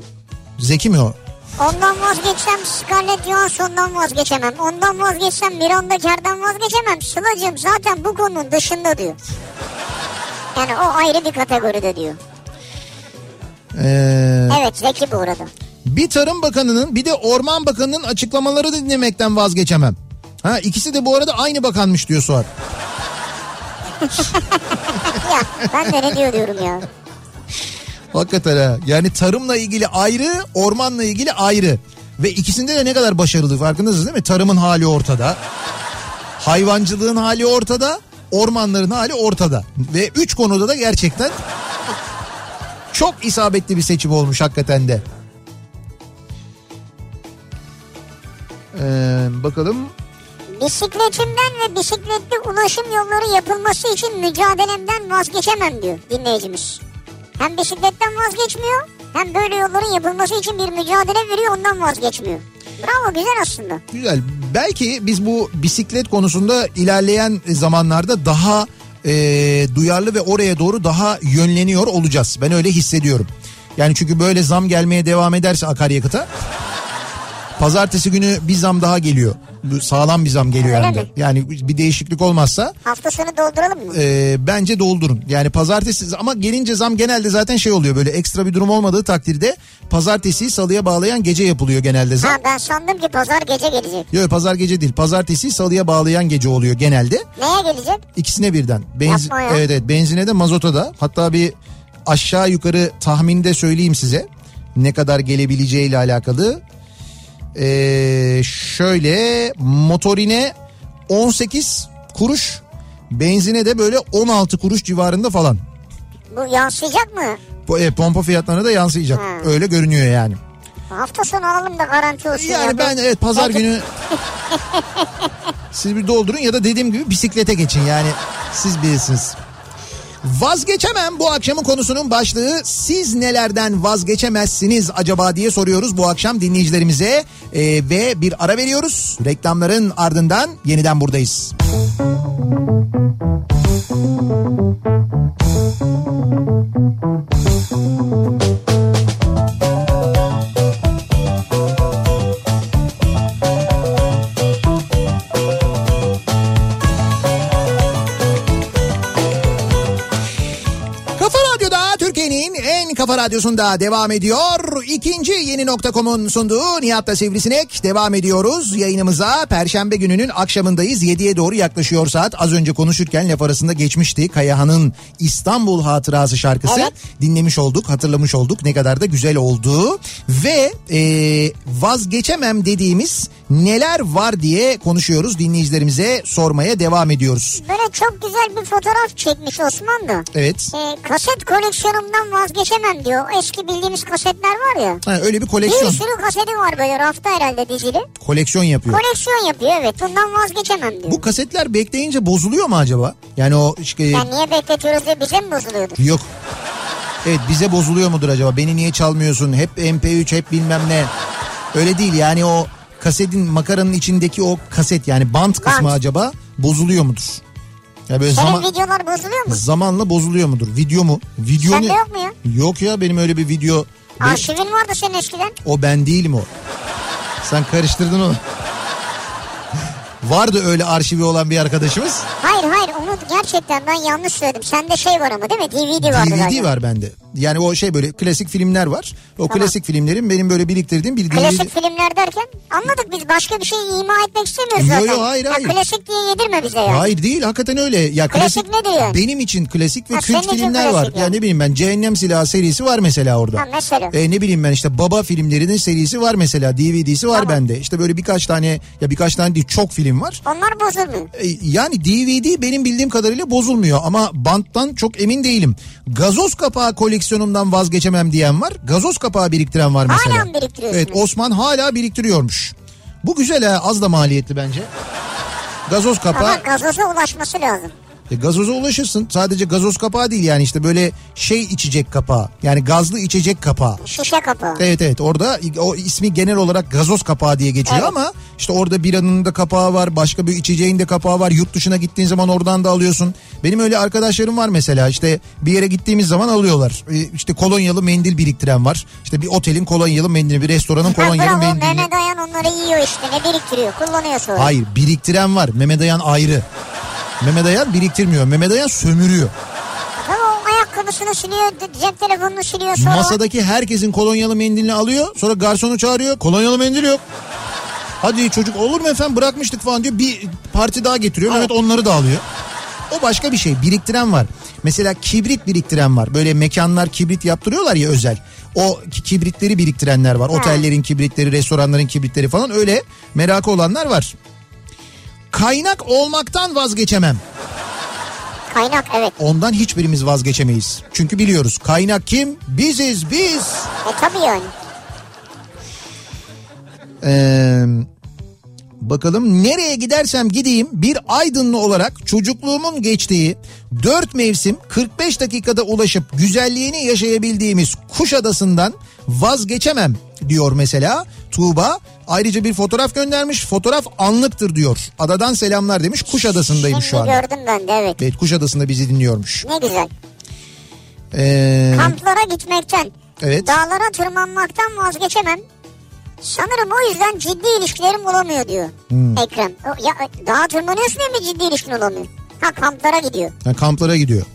Speaker 1: Zeki mi o?
Speaker 2: Ondan vazgeçsem Scarlett Johansson'dan vazgeçemem. Ondan vazgeçsem Miranda Kerr'den vazgeçemem. Sıla'cığım zaten bu konunun dışında diyor. Yani o ayrı bir kategoride diyor.
Speaker 1: Ee,
Speaker 2: Evet Zeki bu arada.
Speaker 1: Bir Tarım Bakanı'nın bir de Orman Bakanı'nın açıklamaları dinlemekten vazgeçemem. Ha ikisi de bu arada aynı bakanmış diyor Suat. <laughs>
Speaker 2: ya ben de ne diyor diyorum ya.
Speaker 1: Hakikaten ha. Yani tarımla ilgili ayrı, ormanla ilgili ayrı. Ve ikisinde de ne kadar başarılı farkındasınız değil mi? Tarımın hali ortada. Hayvancılığın hali ortada. Ormanların hali ortada. Ve üç konuda da gerçekten çok isabetli bir seçim olmuş hakikaten de. Ee, bakalım.
Speaker 2: Bisikletimden ve bisikletli ulaşım yolları yapılması için mücadelemden vazgeçemem diyor dinleyicimiz. Hem bisikletten vazgeçmiyor hem böyle yolların yapılması için bir mücadele veriyor ondan vazgeçmiyor. Bravo güzel aslında.
Speaker 1: Güzel. Belki biz bu bisiklet konusunda ilerleyen zamanlarda daha e, duyarlı ve oraya doğru daha yönleniyor olacağız. Ben öyle hissediyorum. Yani çünkü böyle zam gelmeye devam ederse akaryakıta pazartesi günü bir zam daha geliyor. Sağlam bir zam geliyor
Speaker 2: Öyle
Speaker 1: hem de.
Speaker 2: mi?
Speaker 1: Yani bir değişiklik olmazsa
Speaker 2: Hafta sonu dolduralım mı?
Speaker 1: e, bence doldurun. Yani pazartesi ama gelince zam genelde zaten şey oluyor böyle ekstra bir durum olmadığı takdirde pazartesiyi salıya bağlayan gece yapılıyor genelde zam.
Speaker 2: Ha ben sandım ki pazar gece gelecek.
Speaker 1: Yok pazar gece değil. Pazartesi salıya bağlayan gece oluyor genelde.
Speaker 2: Neye gelecek?
Speaker 1: İkisine birden. Benzin,
Speaker 2: Yapma ya.
Speaker 1: evet evet benzine de mazota da. Hatta bir aşağı yukarı tahminde söyleyeyim size. Ne kadar gelebileceğiyle alakalı. Ee, şöyle motorine 18 kuruş. Benzine de böyle 16 kuruş civarında falan.
Speaker 2: Bu yansıyacak mı?
Speaker 1: Bu, e, pompa fiyatlarına da yansıyacak.
Speaker 2: Hmm.
Speaker 1: Öyle görünüyor yani.
Speaker 2: Hafta sonu alalım da garanti olsun.
Speaker 1: Yani
Speaker 2: ya.
Speaker 1: ben evet pazar
Speaker 2: Belki-
Speaker 1: günü <laughs> siz bir doldurun ya da dediğim gibi bisiklete geçin yani siz bilirsiniz. Vazgeçemem bu akşamın konusunun başlığı siz nelerden vazgeçemezsiniz acaba? diye soruyoruz bu akşam dinleyicilerimize. Ee, ve bir ara veriyoruz. Reklamların ardından yeniden buradayız. Kafa kafa radyosunda devam ediyor. İkinci yeni nokta.com'un sunduğu Nihat'ta Sivrisinek devam ediyoruz. Yayınımıza Perşembe gününün akşamındayız. 7'ye doğru yaklaşıyor saat. Az önce konuşurken laf arasında geçmişti. Kayahan'ın İstanbul Hatırası şarkısı.
Speaker 2: Evet.
Speaker 1: Dinlemiş olduk, hatırlamış olduk. Ne kadar da güzel oldu. Ve e, vazgeçemem dediğimiz neler var diye konuşuyoruz. Dinleyicilerimize sormaya devam ediyoruz.
Speaker 2: Böyle çok güzel bir fotoğraf çekmiş Osman da.
Speaker 1: Evet.
Speaker 2: Ee, kaset koleksiyonumdan vazgeçemem diyor. Eski bildiğimiz kasetler var ya.
Speaker 1: Ha, öyle bir
Speaker 2: Bir
Speaker 1: koleksiyon.
Speaker 2: sürü kaseti var böyle rafta herhalde dizili.
Speaker 1: Koleksiyon yapıyor.
Speaker 2: Koleksiyon yapıyor evet. Bundan vazgeçemem diyor.
Speaker 1: Bu kasetler bekleyince bozuluyor mu acaba? Yani o işte
Speaker 2: Ya niye bekletiyoruz diye bize mi bozuluyordur?
Speaker 1: yok. Evet bize bozuluyor mudur acaba? Beni niye çalmıyorsun? Hep MP3 hep bilmem ne. Öyle değil yani o kasetin makaranın içindeki o kaset yani bant kısmı
Speaker 2: Bant.
Speaker 1: acaba bozuluyor mudur? Ya böyle
Speaker 2: Senin
Speaker 1: zaman,
Speaker 2: videolar bozuluyor mu?
Speaker 1: zamanla bozuluyor mudur? Video mu? Video
Speaker 2: Sende
Speaker 1: ne?
Speaker 2: yok mu ya?
Speaker 1: Yok ya benim öyle bir video.
Speaker 2: Arşivin vardı senin eskiden.
Speaker 1: o ben değilim o. Sen karıştırdın onu. Vardı öyle arşivi olan bir arkadaşımız.
Speaker 2: Hayır hayır onu gerçekten ben yanlış söyledim. Sende şey var ama değil mi? DVD vardı
Speaker 1: DVD
Speaker 2: galiba.
Speaker 1: var bende. Yani o şey böyle klasik filmler var. O klasik filmlerin benim böyle biriktirdiğim bir DVD.
Speaker 2: Klasik filmler derken anladık biz başka bir şey ima etmek istemiyoruz
Speaker 1: Yo, yo,
Speaker 2: zaten.
Speaker 1: hayır,
Speaker 2: Ya
Speaker 1: hayır.
Speaker 2: klasik diye yedirme bize yani.
Speaker 1: Hayır değil hakikaten öyle. Ya
Speaker 2: Klasik nedir yani?
Speaker 1: Benim için klasik ve
Speaker 2: Ha,
Speaker 1: kült filmler var.
Speaker 2: klasik
Speaker 1: Ya
Speaker 2: yani.
Speaker 1: ne bileyim ben Cehennem Silahı serisi var mesela orada.
Speaker 2: Ha, mesela.
Speaker 1: E, ne bileyim ben işte Baba filmlerinin serisi var mesela DVD'si var
Speaker 2: Tamam.
Speaker 1: bende. İşte böyle birkaç tane ya birkaç tane değil çok film var.
Speaker 2: Onlar bozulmuyor.
Speaker 1: E, Yani DVD benim bildiğim kadarıyla bozulmuyor ama banttan çok emin değilim. Gazoz kapağı koleksiyonumdan vazgeçemem diyen var. Gazoz kapağı biriktiren var mesela.
Speaker 2: Hala biriktiriyorsunuz?
Speaker 1: Evet Osman hala biriktiriyormuş. Bu güzel ha az da maliyetli bence. Gazoz kapağı.
Speaker 2: Ama gazoza ulaşması lazım.
Speaker 1: E, gazoza ulaşırsın. Sadece gazoz kapağı değil yani işte böyle şey içecek kapağı. Yani gazlı içecek kapağı.
Speaker 2: Şişe kapağı.
Speaker 1: Evet evet orada o ismi genel olarak gazoz kapağı diye geçiyor
Speaker 2: Evet.
Speaker 1: ama işte orada biranın da kapağı var başka bir içeceğin de kapağı var yurt dışına gittiğin zaman oradan da alıyorsun. Benim öyle arkadaşlarım var mesela işte bir yere gittiğimiz zaman alıyorlar. E, işte kolonyalı mendil biriktiren var. İşte bir otelin kolonyalı mendili bir restoranın
Speaker 2: Ha,
Speaker 1: kolonyalı
Speaker 2: bravo
Speaker 1: mendili.
Speaker 2: Mehmet Ayan onları yiyor işte ne biriktiriyor kullanıyor sonra.
Speaker 1: Hayır biriktiren var Mehmet Ayan ayrı. Mehmet Ayan biriktirmiyor Mehmet Ayan sömürüyor.
Speaker 2: O ayakkabısını siliyor cep telefonunu siliyor sonra.
Speaker 1: Masadaki herkesin kolonyalı mendilini alıyor. Sonra garsonu çağırıyor. Kolonyalı mendil yok. Hadi çocuk olur mu efendim bırakmıştık falan diyor. Bir parti daha getiriyor. Evet onları da alıyor. O başka bir şey. Biriktiren var. Mesela kibrit biriktiren var. Böyle mekanlar kibrit yaptırıyorlar ya özel. O ki- kibritleri biriktirenler var. Otellerin kibritleri, restoranların kibritleri falan öyle merakı olanlar var. Kaynak olmaktan vazgeçemem.
Speaker 2: Kaynak evet.
Speaker 1: Ondan hiçbirimiz vazgeçemeyiz. Çünkü biliyoruz kaynak kim? Biziz biz.
Speaker 2: E tabii yani.
Speaker 1: Ee, bakalım nereye gidersem gideyim bir Aydınlı olarak çocukluğumun geçtiği 4 mevsim 45 dakikada ulaşıp güzelliğini yaşayabildiğimiz Kuşadası'ndan vazgeçemem diyor mesela Tuğba. Ayrıca bir fotoğraf göndermiş. Fotoğraf anlıktır diyor. Adadan selamlar demiş. Kuşadası'ndayım
Speaker 2: Şimdi
Speaker 1: şu anda.
Speaker 2: gördüm ben de evet.
Speaker 1: Evet Kuşadası'nda bizi dinliyormuş.
Speaker 2: Ne güzel.
Speaker 1: Ee,
Speaker 2: Kamplara gitmekten,
Speaker 1: evet.
Speaker 2: dağlara tırmanmaktan vazgeçemem. Sanırım o yüzden ciddi ilişkilerim olamıyor diyor
Speaker 1: Hmm.
Speaker 2: Ekrem. O, ya dağa tırmanıyorsun ya mı ciddi ilişkin olamıyor? Ha kamplara gidiyor.
Speaker 1: Yani kamplara gidiyor.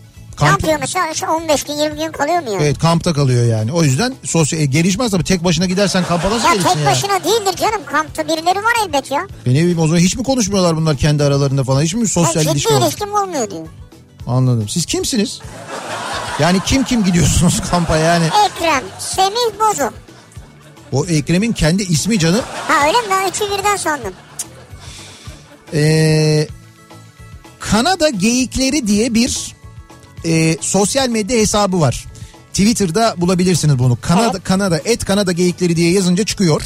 Speaker 2: Ne
Speaker 1: Kamp,
Speaker 2: yapıyor mesela işte 15 gün 20 gün kalıyor mu ya?
Speaker 1: Evet kampta kalıyor yani. O yüzden sosyal e, gelişmez tabii. Tek başına gidersen kampa nasıl
Speaker 2: Ya
Speaker 1: gelirsin
Speaker 2: tek
Speaker 1: ya?
Speaker 2: başına değildir canım kampta birileri var elbet ya.
Speaker 1: Ben ne bileyim o zaman hiç mi konuşmuyorlar bunlar kendi aralarında falan? Hiç mi
Speaker 2: Ya
Speaker 1: sosyal
Speaker 2: ciddi
Speaker 1: ilişki var?
Speaker 2: ilişkim olmuyor diyor.
Speaker 1: Anladım. Siz kimsiniz? Yani kim kim gidiyorsunuz <laughs> kampa yani?
Speaker 2: Ekrem, Semih Bozuk.
Speaker 1: O Ekrem'in kendi ismi canım.
Speaker 2: Ha öyle mi ben üçü birden sandım.
Speaker 1: Ee, Kanada Geyikleri diye bir e, sosyal medya hesabı var. Twitter'da bulabilirsiniz bunu. Kanada
Speaker 2: Evet.
Speaker 1: Kanada et Kanada Geyikleri diye yazınca çıkıyor.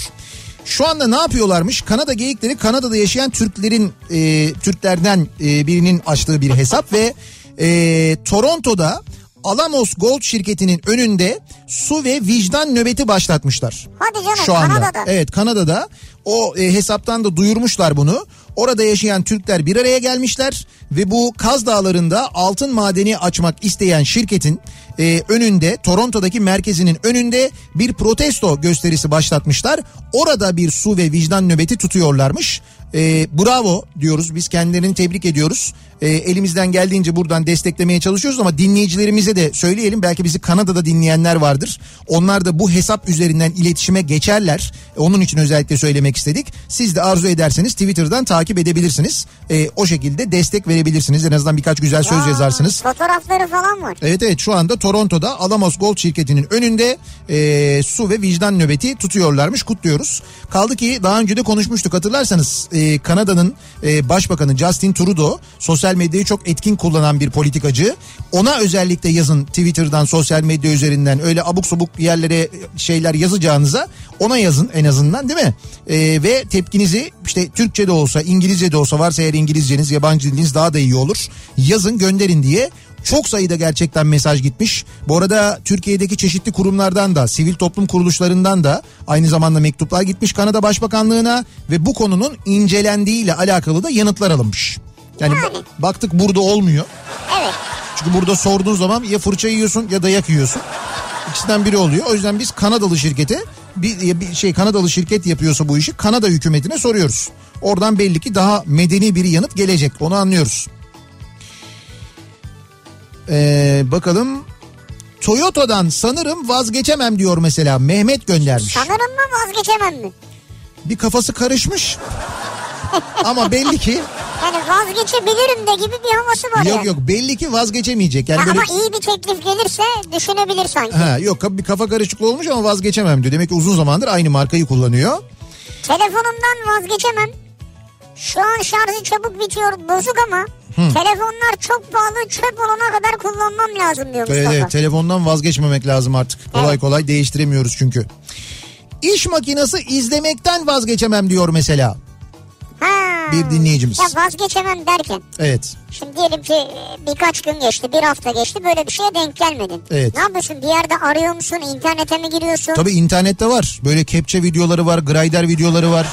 Speaker 1: Şu anda ne yapıyorlarmış? Kanada Geyikleri Kanada'da yaşayan Türklerin e, Türklerden e, birinin açtığı bir hesap ve e, Toronto'da Alamos Gold şirketinin önünde su ve vicdan nöbeti başlatmışlar.
Speaker 2: Hadi canım
Speaker 1: Şu anda.
Speaker 2: Kanada'da.
Speaker 1: Evet Kanada'da o e, hesaptan da duyurmuşlar bunu. Orada yaşayan Türkler bir araya gelmişler ve bu Kaz Dağları'nda altın madeni açmak isteyen şirketin e, önünde Toronto'daki merkezinin önünde bir protesto gösterisi başlatmışlar. Orada bir su ve vicdan nöbeti tutuyorlarmış. E, bravo diyoruz biz kendilerini tebrik ediyoruz. E, elimizden geldiğince buradan desteklemeye çalışıyoruz ama dinleyicilerimize de söyleyelim. Belki bizi Kanada'da dinleyenler vardır. Onlar da bu hesap üzerinden iletişime geçerler. E, onun için özellikle söylemek istedik. Siz de arzu ederseniz Twitter'dan takip edebilirsiniz. E, o şekilde destek verebilirsiniz. En azından birkaç güzel söz
Speaker 2: Aa,
Speaker 1: yazarsınız.
Speaker 2: Fotoğrafları falan var.
Speaker 1: Evet evet şu anda Toronto'da Alamos Gold şirketinin önünde e, su ve vicdan nöbeti tutuyorlarmış kutluyoruz. Kaldı ki daha önce de konuşmuştuk hatırlarsanız e, Kanada'nın e, başbakanı Justin Trudeau sosyal medyayı çok etkin kullanan bir politikacı. Ona özellikle yazın Twitter'dan sosyal medya üzerinden öyle abuk subuk yerlere şeyler yazacağınıza ona yazın en azından değil mi? E, ve tepkinizi işte Türkçe de olsa İngilizce de olsa varsa eğer İngilizceniz yabancı diliniz daha da iyi olur. Yazın gönderin diye çok sayıda gerçekten mesaj gitmiş. Bu arada Türkiye'deki çeşitli kurumlardan da, sivil toplum kuruluşlarından da aynı zamanda mektuplar gitmiş Kanada Başbakanlığına ve bu konunun incelendiğiyle alakalı da yanıtlar alınmış. Yani
Speaker 2: Yani.
Speaker 1: ba- baktık burada olmuyor.
Speaker 2: Evet.
Speaker 1: Çünkü burada sorduğun zaman ya fırça yiyorsun ya dayak yiyorsun. İkisinden biri oluyor. O yüzden biz Kanadalı şirkete bir, bir şey Kanadalı şirket yapıyorsa bu işi Kanada hükümetine soruyoruz. Oradan belli ki daha medeni bir yanıt gelecek. Onu anlıyoruz. Ee, bakalım Toyota'dan sanırım vazgeçemem diyor mesela Mehmet göndermiş.
Speaker 2: Sanırım mı vazgeçemem mi?
Speaker 1: Bir kafası karışmış. Ama belli ki
Speaker 2: Yani vazgeçebilirim de gibi bir havası var
Speaker 1: yok
Speaker 2: yani.
Speaker 1: yok belli ki vazgeçemeyecek. Yani
Speaker 2: Ha,
Speaker 1: böyle
Speaker 2: Ama iyi bir teklif gelirse düşünebilir sanki.
Speaker 1: ha yok bir kafa karışıklığı olmuş ama vazgeçemem diyor. Demek ki uzun zamandır aynı markayı kullanıyor.
Speaker 2: Telefonumdan vazgeçemem. Şu an şarjı çabuk bitiyor bozuk ama telefonlar çok pahalı çöp olana kadar kullanmam lazım diyor
Speaker 1: Evet,
Speaker 2: Mustafa.
Speaker 1: evet telefondan vazgeçmemek lazım artık. Kolay
Speaker 2: Evet.
Speaker 1: kolay değiştiremiyoruz çünkü. İş makinesi izlemekten vazgeçemem diyor mesela.
Speaker 2: Ha.
Speaker 1: Bir dinleyicimiz.
Speaker 2: Ya vazgeçemem derken.
Speaker 1: Evet.
Speaker 2: Şimdi diyelim ki e, birkaç gün geçti, bir hafta geçti böyle bir şeye denk gelmedin.
Speaker 1: Evet.
Speaker 2: Ne yapıyorsun? Bir yerde arıyor musun? İnternete mi giriyorsun?
Speaker 1: Tabii internette var. Böyle kepçe videoları var, grinder videoları var.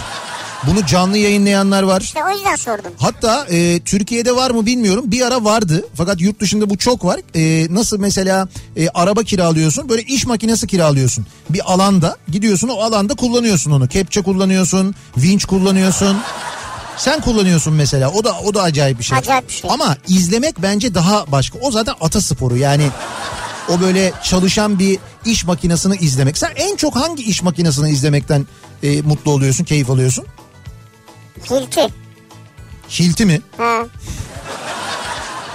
Speaker 1: Bunu canlı yayınlayanlar var.
Speaker 2: İşte o yüzden sordum.
Speaker 1: Hatta e, Türkiye'de var mı bilmiyorum. Bir ara vardı. Fakat yurt dışında bu çok var. E, nasıl mesela e, araba kiralıyorsun. Böyle iş makinesi kiralıyorsun. Bir alanda gidiyorsun o alanda kullanıyorsun onu. Kepçe kullanıyorsun. Vinç kullanıyorsun. Sen kullanıyorsun mesela. O da o da acayip bir şey.
Speaker 2: Acayip bir şey.
Speaker 1: Ama izlemek bence daha başka. O zaten ata sporu yani. O böyle çalışan bir iş makinesini izlemek. Sen en çok hangi iş makinesini izlemekten e, mutlu oluyorsun, keyif alıyorsun?
Speaker 2: Hilti.
Speaker 1: Hilti mi?
Speaker 2: Hı.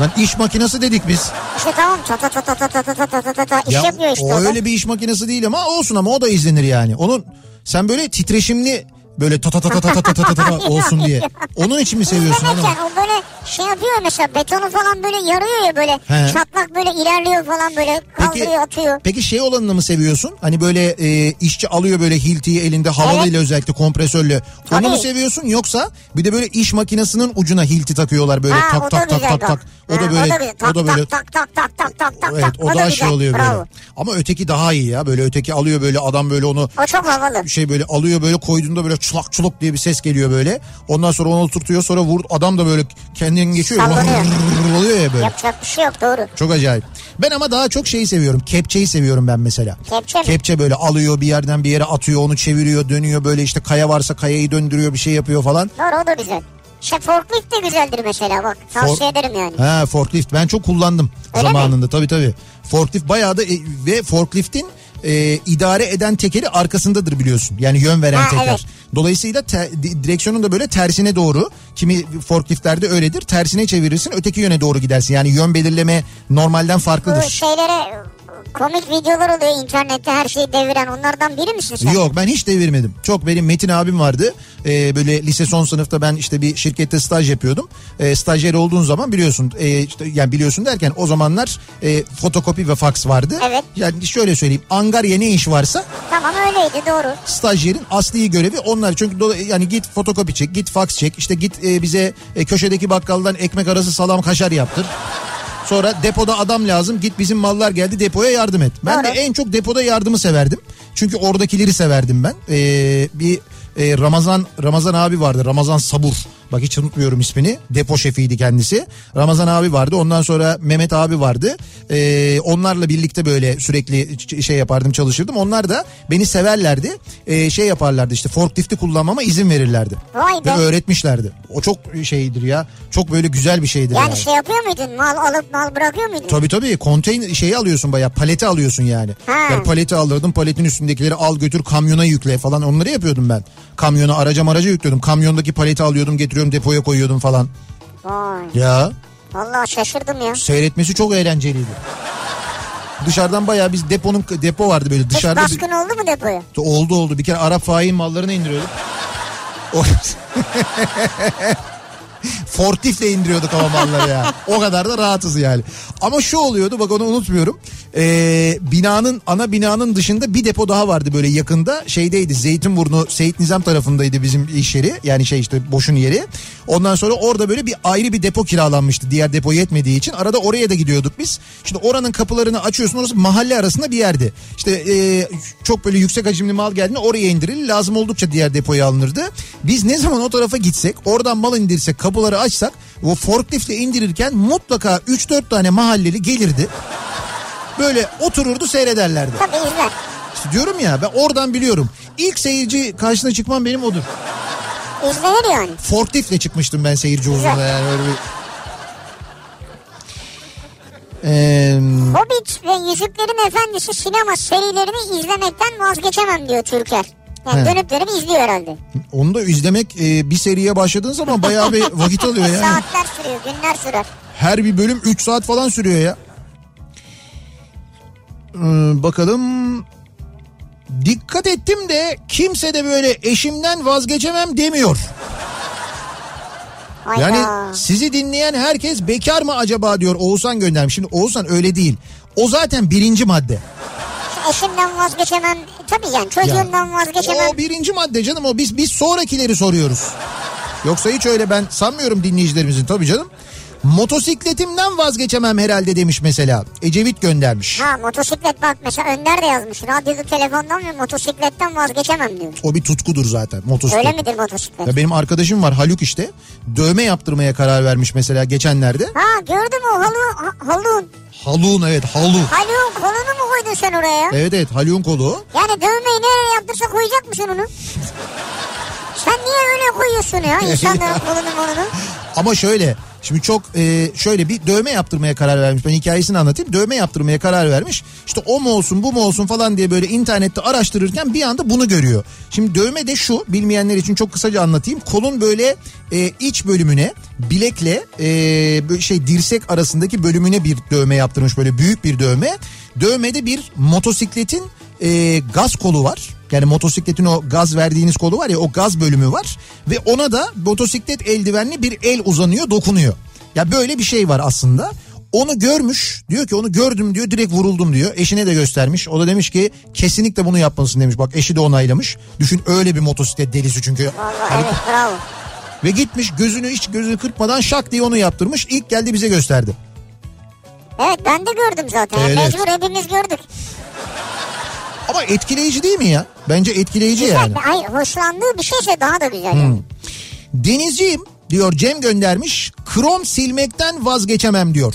Speaker 1: Lan iş makinesi dedik biz.
Speaker 2: İşte tamam çata çata çata çata çata çata iş
Speaker 1: ya,
Speaker 2: yapıyor işte.
Speaker 1: O,
Speaker 2: o
Speaker 1: öyle bir iş makinesi değil ama olsun ama o da izlenir yani. Onun sen böyle titreşimli böyle ta ta ta ta ta ta ta ta ta olsun diye. Onun için mi seviyorsun
Speaker 2: İzlemek
Speaker 1: onu?
Speaker 2: yani o böyle şey yapıyor mesela betonu falan böyle yarıyor ya böyle
Speaker 1: He.
Speaker 2: çatlak böyle ilerliyor falan böyle kaldırıyor atıyor.
Speaker 1: peki şey olanını mı seviyorsun? Hani böyle e, işçi alıyor böyle hiltiyi elinde havalıyla özellikle kompresörle. Onu
Speaker 2: Tabii.
Speaker 1: mu seviyorsun yoksa bir de böyle iş makinesinin ucuna hilti takıyorlar böyle
Speaker 2: Ha,
Speaker 1: tak
Speaker 2: o
Speaker 1: tak
Speaker 2: da
Speaker 1: tak tak tak. O da böyle o da böyle
Speaker 2: tak tak tak tak tak tak
Speaker 1: Evet
Speaker 2: tak.
Speaker 1: o daha şey oluyor
Speaker 2: Bravo.
Speaker 1: böyle. Ama öteki daha iyi ya. Böyle öteki alıyor böyle adam böyle onu
Speaker 2: O çok havalı.
Speaker 1: şey böyle alıyor böyle koyduğunda böyle çulak çuluk diye bir ses geliyor böyle. Ondan sonra onu oturtuyor sonra vur adam da böyle kendinden geçiyor.
Speaker 2: Sallanıyor.
Speaker 1: oluyor ya böyle.
Speaker 2: Yapacak bir şey yok doğru.
Speaker 1: Çok acayip. Ben ama daha çok şeyi seviyorum. Kepçeyi seviyorum ben mesela.
Speaker 2: Kepçe mi?
Speaker 1: Kepçe böyle alıyor bir yerden bir yere atıyor onu çeviriyor dönüyor böyle işte kaya varsa kayayı döndürüyor bir şey yapıyor falan.
Speaker 2: Doğru o da güzel. İşte forklift de güzeldir mesela bak. Tavsiye
Speaker 1: For-
Speaker 2: ederim yani.
Speaker 1: Ha forklift ben çok kullandım
Speaker 2: Öyle
Speaker 1: zamanında tabii tabii. Forklift bayağı da e, ve forkliftin e, idare eden tekeri arkasındadır biliyorsun. Yani yön veren
Speaker 2: Ha,
Speaker 1: teker.
Speaker 2: evet.
Speaker 1: Dolayısıyla te- di- direksiyonun da böyle tersine doğru kimi forkliftlerde öyledir. Tersine çevirirsin öteki yöne doğru gidersin. Yani yön belirleme normalden
Speaker 2: Bu
Speaker 1: farklıdır.
Speaker 2: şeylere komik videolar oluyor internette her şeyi deviren onlardan biri misin sen?
Speaker 1: Yok ben hiç devirmedim. Çok benim Metin abim vardı. Ee, böyle lise son sınıfta ben işte bir şirkette staj yapıyordum. Ee, stajyer olduğun zaman biliyorsun e, işte yani biliyorsun derken o zamanlar e, fotokopi ve faks vardı.
Speaker 2: Evet.
Speaker 1: Yani şöyle söyleyeyim Angarya ne iş varsa
Speaker 2: Tamam öyleydi doğru.
Speaker 1: stajyerin asli görevi onlar. Çünkü dola- yani git fotokopi çek, git faks çek, işte git e, bize e, köşedeki bakkaldan ekmek arası salam kaşar yaptır. Sonra depoda adam lazım. Git bizim mallar geldi depoya yardım et. Ben
Speaker 2: Doğru.
Speaker 1: de en çok depoda yardımı severdim. Çünkü oradakileri severdim ben. Ee, bir e, Ramazan Ramazan abi vardı. Ramazan Sabur. Bak hiç unutmuyorum ismini. Depo şefiydi kendisi. Ramazan abi vardı. Ondan sonra Mehmet abi vardı. Ee, onlarla birlikte böyle sürekli şey yapardım çalışırdım. Onlar da beni severlerdi. Ee, şey yaparlardı işte forklifti kullanmama izin verirlerdi.
Speaker 2: Vay be.
Speaker 1: Ve öğretmişlerdi. O çok şeydir ya. Çok böyle güzel bir şeydir.
Speaker 2: Yani
Speaker 1: yani.
Speaker 2: şey yapıyor muydun? Mal alıp mal bırakıyor muydun?
Speaker 1: Tabii tabii konteyner şeyi alıyorsun bayağı paleti alıyorsun yani.
Speaker 2: Ha.
Speaker 1: Yani paleti alırdım paletin üstündekileri al götür kamyona yükle falan onları yapıyordum ben. Kamyona araca maraca yüklüyordum. Kamyondaki paleti alıyordum getiriyorum depoya koyuyordum falan.
Speaker 2: Vay.
Speaker 1: Ya
Speaker 2: Vallahi şaşırdım ya.
Speaker 1: seyretmesi çok eğlenceliydi. Dışarıdan bayağı biz deponun depo vardı böyle
Speaker 2: Hiç
Speaker 1: dışarıda bir-
Speaker 2: baskın oldu mu depoya?
Speaker 1: oldu oldu bir kere Arap fahin mallarını indiriyorduk. <laughs> Fortifle indiriyorduk ama malları ya. O kadar da rahatız yani. Ama şu oluyordu bak onu unutmuyorum. Ee, binanın ana binanın dışında bir depo daha vardı böyle yakında. Şeydeydi Zeytinburnu Seyit Nizam tarafındaydı bizim iş yeri. Yani şey işte boşun yeri. Ondan sonra orada böyle bir ayrı bir depo kiralanmıştı. Diğer depo yetmediği için. Arada oraya da gidiyorduk biz. Şimdi oranın kapılarını açıyorsun. Orası mahalle arasında bir yerdi. İşte e, çok böyle yüksek hacimli mal geldiğinde oraya indirilir. Lazım oldukça diğer depoya alınırdı. Biz ne zaman o tarafa gitsek oradan mal indirsek kapıları açsak o forkliftle indirirken mutlaka 3-4 tane mahalleli gelirdi. Böyle otururdu seyrederlerdi.
Speaker 2: Tabii izler.
Speaker 1: İşte diyorum ya ben oradan biliyorum. İlk seyirci karşısına çıkmam benim odur.
Speaker 2: İzlenir yani.
Speaker 1: Forkliftle çıkmıştım ben seyirci huzuruna yani öyle bir... Ee,
Speaker 2: Hobbit ve Yüzüklerin Efendisi sinema serilerini izlemekten vazgeçemem diyor Türker. Yani
Speaker 1: He.
Speaker 2: dönüp dönüp izliyor herhalde.
Speaker 1: onu da izlemek e, bir seriye başladığın zaman bayağı bir <laughs> vakit alıyor yani.
Speaker 2: Saatler sürüyor, günler sürer.
Speaker 1: Her bir bölüm 3 saat falan sürüyor ya. Ee, bakalım. Dikkat ettim de kimse de böyle eşimden vazgeçemem demiyor.
Speaker 2: Hayda.
Speaker 1: Yani sizi dinleyen herkes bekar mı acaba diyor Oğuzhan göndermiş. Şimdi Oğuzhan öyle değil. O zaten birinci madde.
Speaker 2: Eşimden vazgeçemem. Tabii yani çocuğumdan vazgeçemem.
Speaker 1: O birinci madde canım o biz biz sonrakileri soruyoruz. Yoksa hiç öyle ben sanmıyorum dinleyicilerimizin tabii canım. Motosikletimden vazgeçemem herhalde demiş mesela. Ecevit göndermiş.
Speaker 2: Ha motosiklet bak mesela Önder de yazmış. Radyoda telefondan ve motosikletten vazgeçemem diyor.
Speaker 1: O bir tutkudur zaten motosiklet.
Speaker 2: Öyle midir motosiklet?
Speaker 1: Ya benim arkadaşım var Haluk işte. Dövme yaptırmaya karar vermiş mesela geçenlerde.
Speaker 2: Ha gördüm o halu, ha, halun.
Speaker 1: Haluk'un evet Haluk.
Speaker 2: Halun kolunu mu koydun sen oraya?
Speaker 1: Evet evet Haluk'un kolu.
Speaker 2: Yani dövmeyi nereye yaptırsa koyacak mısın onu? Sen niye öyle koyuyorsun ya <laughs> insanların kolunu molunu?
Speaker 1: Ama şöyle şimdi çok e, şöyle bir dövme yaptırmaya karar vermiş. Ben hikayesini anlatayım. Dövme yaptırmaya karar vermiş. İşte o mu olsun bu mu olsun falan diye böyle internette araştırırken bir anda bunu görüyor. Şimdi dövme de şu bilmeyenler için çok kısaca anlatayım. Kolun böyle e, iç bölümüne bilekle e, şey dirsek arasındaki bölümüne bir dövme yaptırmış. Böyle büyük bir dövme. Dövmede bir motosikletin e, gaz kolu var. Yani motosikletin o gaz verdiğiniz kolu var ya o gaz bölümü var. Ve ona da motosiklet eldivenli bir el uzanıyor dokunuyor. Ya böyle bir şey var aslında. Onu görmüş diyor ki onu gördüm diyor direkt vuruldum diyor. Eşine de göstermiş. O da demiş ki kesinlikle bunu yapmalısın demiş. Bak eşi de onaylamış. Düşün öyle bir motosiklet delisi çünkü.
Speaker 2: Vallahi evet bravo.
Speaker 1: Ve gitmiş gözünü hiç gözünü kırpmadan şak diye onu yaptırmış. İlk geldi bize gösterdi.
Speaker 2: Evet ben de gördüm zaten.
Speaker 1: Evet.
Speaker 2: Mecbur hepimiz gördük.
Speaker 1: Ama etkileyici değil mi ya? Bence etkileyici
Speaker 2: Güzel.
Speaker 1: yani.
Speaker 2: Hayır hoşlandığı bir şeyse daha da güzel. yani.
Speaker 1: Denizciyim diyor Cem göndermiş. Krom silmekten vazgeçemem diyor.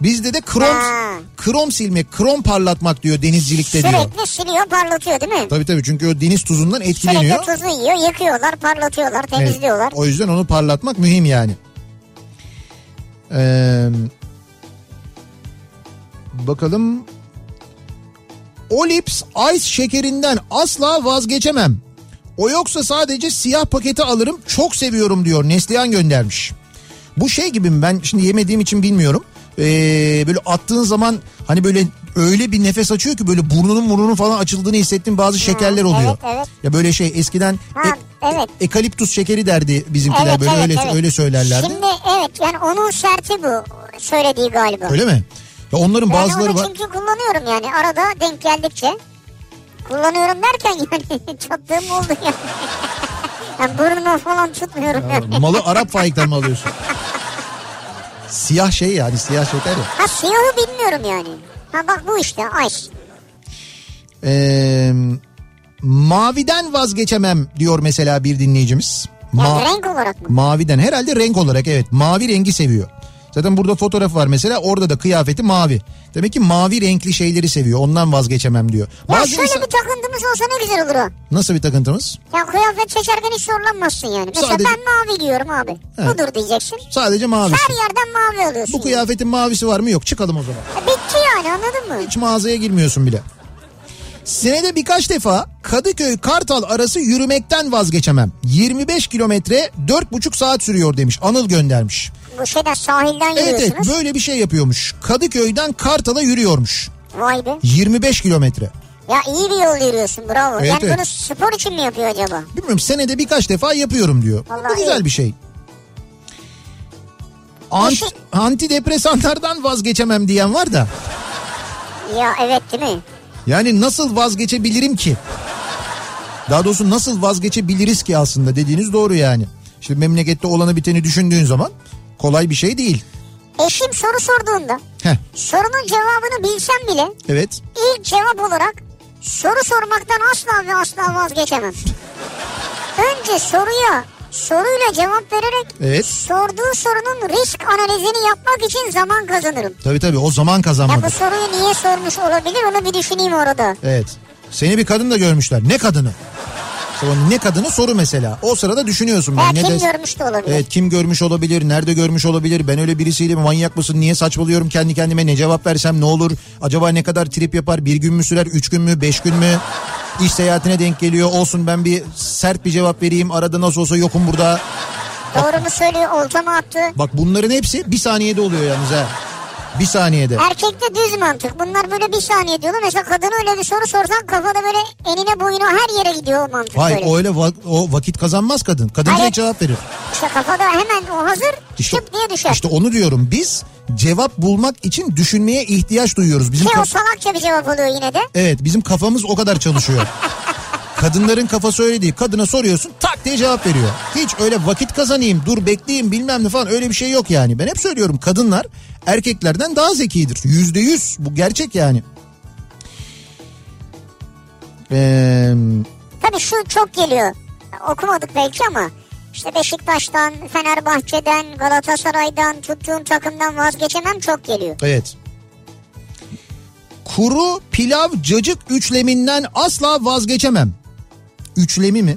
Speaker 1: Bizde de krom
Speaker 2: Ha.
Speaker 1: krom silmek, krom parlatmak diyor denizcilikte diyor.
Speaker 2: Sürekli siliyor parlatıyor değil mi?
Speaker 1: Tabii tabii çünkü o deniz tuzundan etkileniyor.
Speaker 2: Sürekli tuzu yiyor yıkıyorlar parlatıyorlar
Speaker 1: Evet,
Speaker 2: temizliyorlar.
Speaker 1: o yüzden onu parlatmak mühim yani. Ee, bakalım. Olips Ice şekerinden asla vazgeçemem. O yoksa sadece siyah paketi alırım çok seviyorum diyor Neslihan göndermiş. Bu şey gibi mi ben şimdi yemediğim için bilmiyorum. Ee, böyle attığın zaman hani böyle öyle bir nefes açıyor ki böyle burnunun burnunun falan açıldığını hissettiğim bazı şekerler oluyor.
Speaker 2: evet, evet.
Speaker 1: Ya böyle şey eskiden
Speaker 2: Ha,
Speaker 1: ek-
Speaker 2: evet.
Speaker 1: ekaliptus şekeri derdi bizimkiler
Speaker 2: Evet,
Speaker 1: böyle
Speaker 2: evet,
Speaker 1: öyle
Speaker 2: evet.
Speaker 1: öyle söylerlerdi.
Speaker 2: Şimdi evet yani onun serti bu söylediği galiba.
Speaker 1: Öyle mi? Ya onların
Speaker 2: ben
Speaker 1: bazıları
Speaker 2: onu
Speaker 1: var.
Speaker 2: çünkü kullanıyorum yani arada denk geldikçe. Kullanıyorum derken yani <laughs> çattığım oldu yani. <laughs> yani burnuma falan tutmuyorum yani.
Speaker 1: Malı Arap faikten mi alıyorsun? siyah şey yani siyah şeker ya.
Speaker 2: Ha siyahı bilmiyorum yani. Ha bak bu işte ice.
Speaker 1: Ee, maviden vazgeçemem diyor mesela bir dinleyicimiz.
Speaker 2: Yani
Speaker 1: Ma-
Speaker 2: renk olarak mı?
Speaker 1: Maviden herhalde renk olarak evet mavi rengi seviyor. Zaten burada fotoğraf var mesela orada da kıyafeti mavi. Demek ki mavi renkli şeyleri seviyor ondan vazgeçemem diyor.
Speaker 2: Ya
Speaker 1: Bazı
Speaker 2: şöyle
Speaker 1: insan-
Speaker 2: bir takıntımız olsa ne güzel olur o.
Speaker 1: Nasıl bir takıntımız?
Speaker 2: Ya kıyafet seçerken hiç zorlanmazsın yani. Mesela
Speaker 1: Sadece-
Speaker 2: ben mavi giyiyorum abi.
Speaker 1: Evet.
Speaker 2: Budur diyeceksin.
Speaker 1: Sadece mavi.
Speaker 2: Her yerden mavi alıyorsun.
Speaker 1: Bu kıyafetin mavisi var mı? Yok çıkalım o zaman.
Speaker 2: Ya Bitti yani anladın mı?
Speaker 1: Hiç mağazaya girmiyorsun bile. Senede birkaç defa Kadıköy Kartal arası yürümekten vazgeçemem. 25 kilometre 4,5 saat sürüyor demiş. Anıl göndermiş.
Speaker 2: Şeyden sahilden
Speaker 1: Evet evet
Speaker 2: yürüyorsunuz.
Speaker 1: böyle bir şey yapıyormuş. Kadıköy'den Kartal'a yürüyormuş.
Speaker 2: Vay be.
Speaker 1: 25 kilometre.
Speaker 2: Ya iyi bir yol yürüyorsun bravo.
Speaker 1: Evet,
Speaker 2: yani
Speaker 1: evet.
Speaker 2: bunu spor için mi yapıyor acaba?
Speaker 1: Bilmiyorum senede birkaç defa yapıyorum diyor.
Speaker 2: Vallahi
Speaker 1: Bu güzel
Speaker 2: iyi.
Speaker 1: bir şey. Ant,
Speaker 2: Eşi-
Speaker 1: antidepresanlardan vazgeçemem diyen var da.
Speaker 2: Ya evet değil mi?
Speaker 1: Yani nasıl vazgeçebilirim ki? Daha doğrusu nasıl vazgeçebiliriz ki aslında dediğiniz doğru yani. Şimdi memlekette olanı biteni düşündüğün zaman kolay bir şey değil.
Speaker 2: Eşim soru sorduğunda
Speaker 1: Heh,
Speaker 2: sorunun cevabını bilsem bile
Speaker 1: evet.
Speaker 2: ilk cevap olarak soru sormaktan asla ve asla vazgeçemem. <laughs> Önce soruya soruyla cevap vererek
Speaker 1: Evet.
Speaker 2: sorduğu sorunun risk analizini yapmak için zaman kazanırım.
Speaker 1: Tabii tabii o zaman
Speaker 2: Ya
Speaker 1: kazanmadı.
Speaker 2: bu soruyu niye sormuş olabilir onu bir düşüneyim orada.
Speaker 1: Evet. Seni bir kadın da görmüşler. Ne kadını? İşte o ne kadını soru mesela. O sırada düşünüyorsun. Ben ne
Speaker 2: kim
Speaker 1: des-
Speaker 2: görmüş de olabilir.
Speaker 1: Evet kim görmüş olabilir, nerede görmüş olabilir, ben öyle birisiydim manyak mısın, niye saçmalıyorum kendi kendime ne cevap versem ne olur, acaba ne kadar trip yapar, bir gün mü sürer, üç gün mü, beş gün mü, iş seyahatine denk geliyor, olsun ben bir sert bir cevap vereyim, arada nasıl olsa yokum burada.
Speaker 2: Doğru mu söylüyor olta mı attı?
Speaker 1: Bak bunların hepsi bir saniyede oluyor yalnız ha. Bir saniyede.
Speaker 2: Erkekte düz mantık. Bunlar böyle bir saniye diyorlar. Mesela kadına öyle bir soru sorsan kafada böyle enine boyuna her yere gidiyor o mantık
Speaker 1: Hayır
Speaker 2: böyle.
Speaker 1: o öyle va- o vakit kazanmaz kadın. Kadın
Speaker 2: Hayır.
Speaker 1: direkt cevap verir.
Speaker 2: İşte kafada hemen o hazır
Speaker 1: İşte,
Speaker 2: şıp diye düşer.
Speaker 1: işte onu diyorum biz cevap bulmak için düşünmeye ihtiyaç duyuyoruz. Bizim
Speaker 2: Ki o salakça bir cevap oluyor yine de.
Speaker 1: Evet bizim kafamız o kadar çalışıyor. <laughs> Kadınların kafası öyle değil. Kadına soruyorsun tak diye cevap veriyor. Hiç öyle vakit kazanayım, dur bekleyeyim bilmem ne falan öyle bir şey yok yani. Ben hep söylüyorum kadınlar erkeklerden daha zekidir. Yüzde yüz bu gerçek yani. Ee,
Speaker 2: Tabii şu çok geliyor. Okumadık belki ama işte Beşiktaş'tan, Fenerbahçe'den, Galatasaray'dan, tuttuğum takımdan vazgeçemem çok geliyor.
Speaker 1: evet. Kuru pilav cacık üçleminden asla vazgeçemem. Üçlemi mi?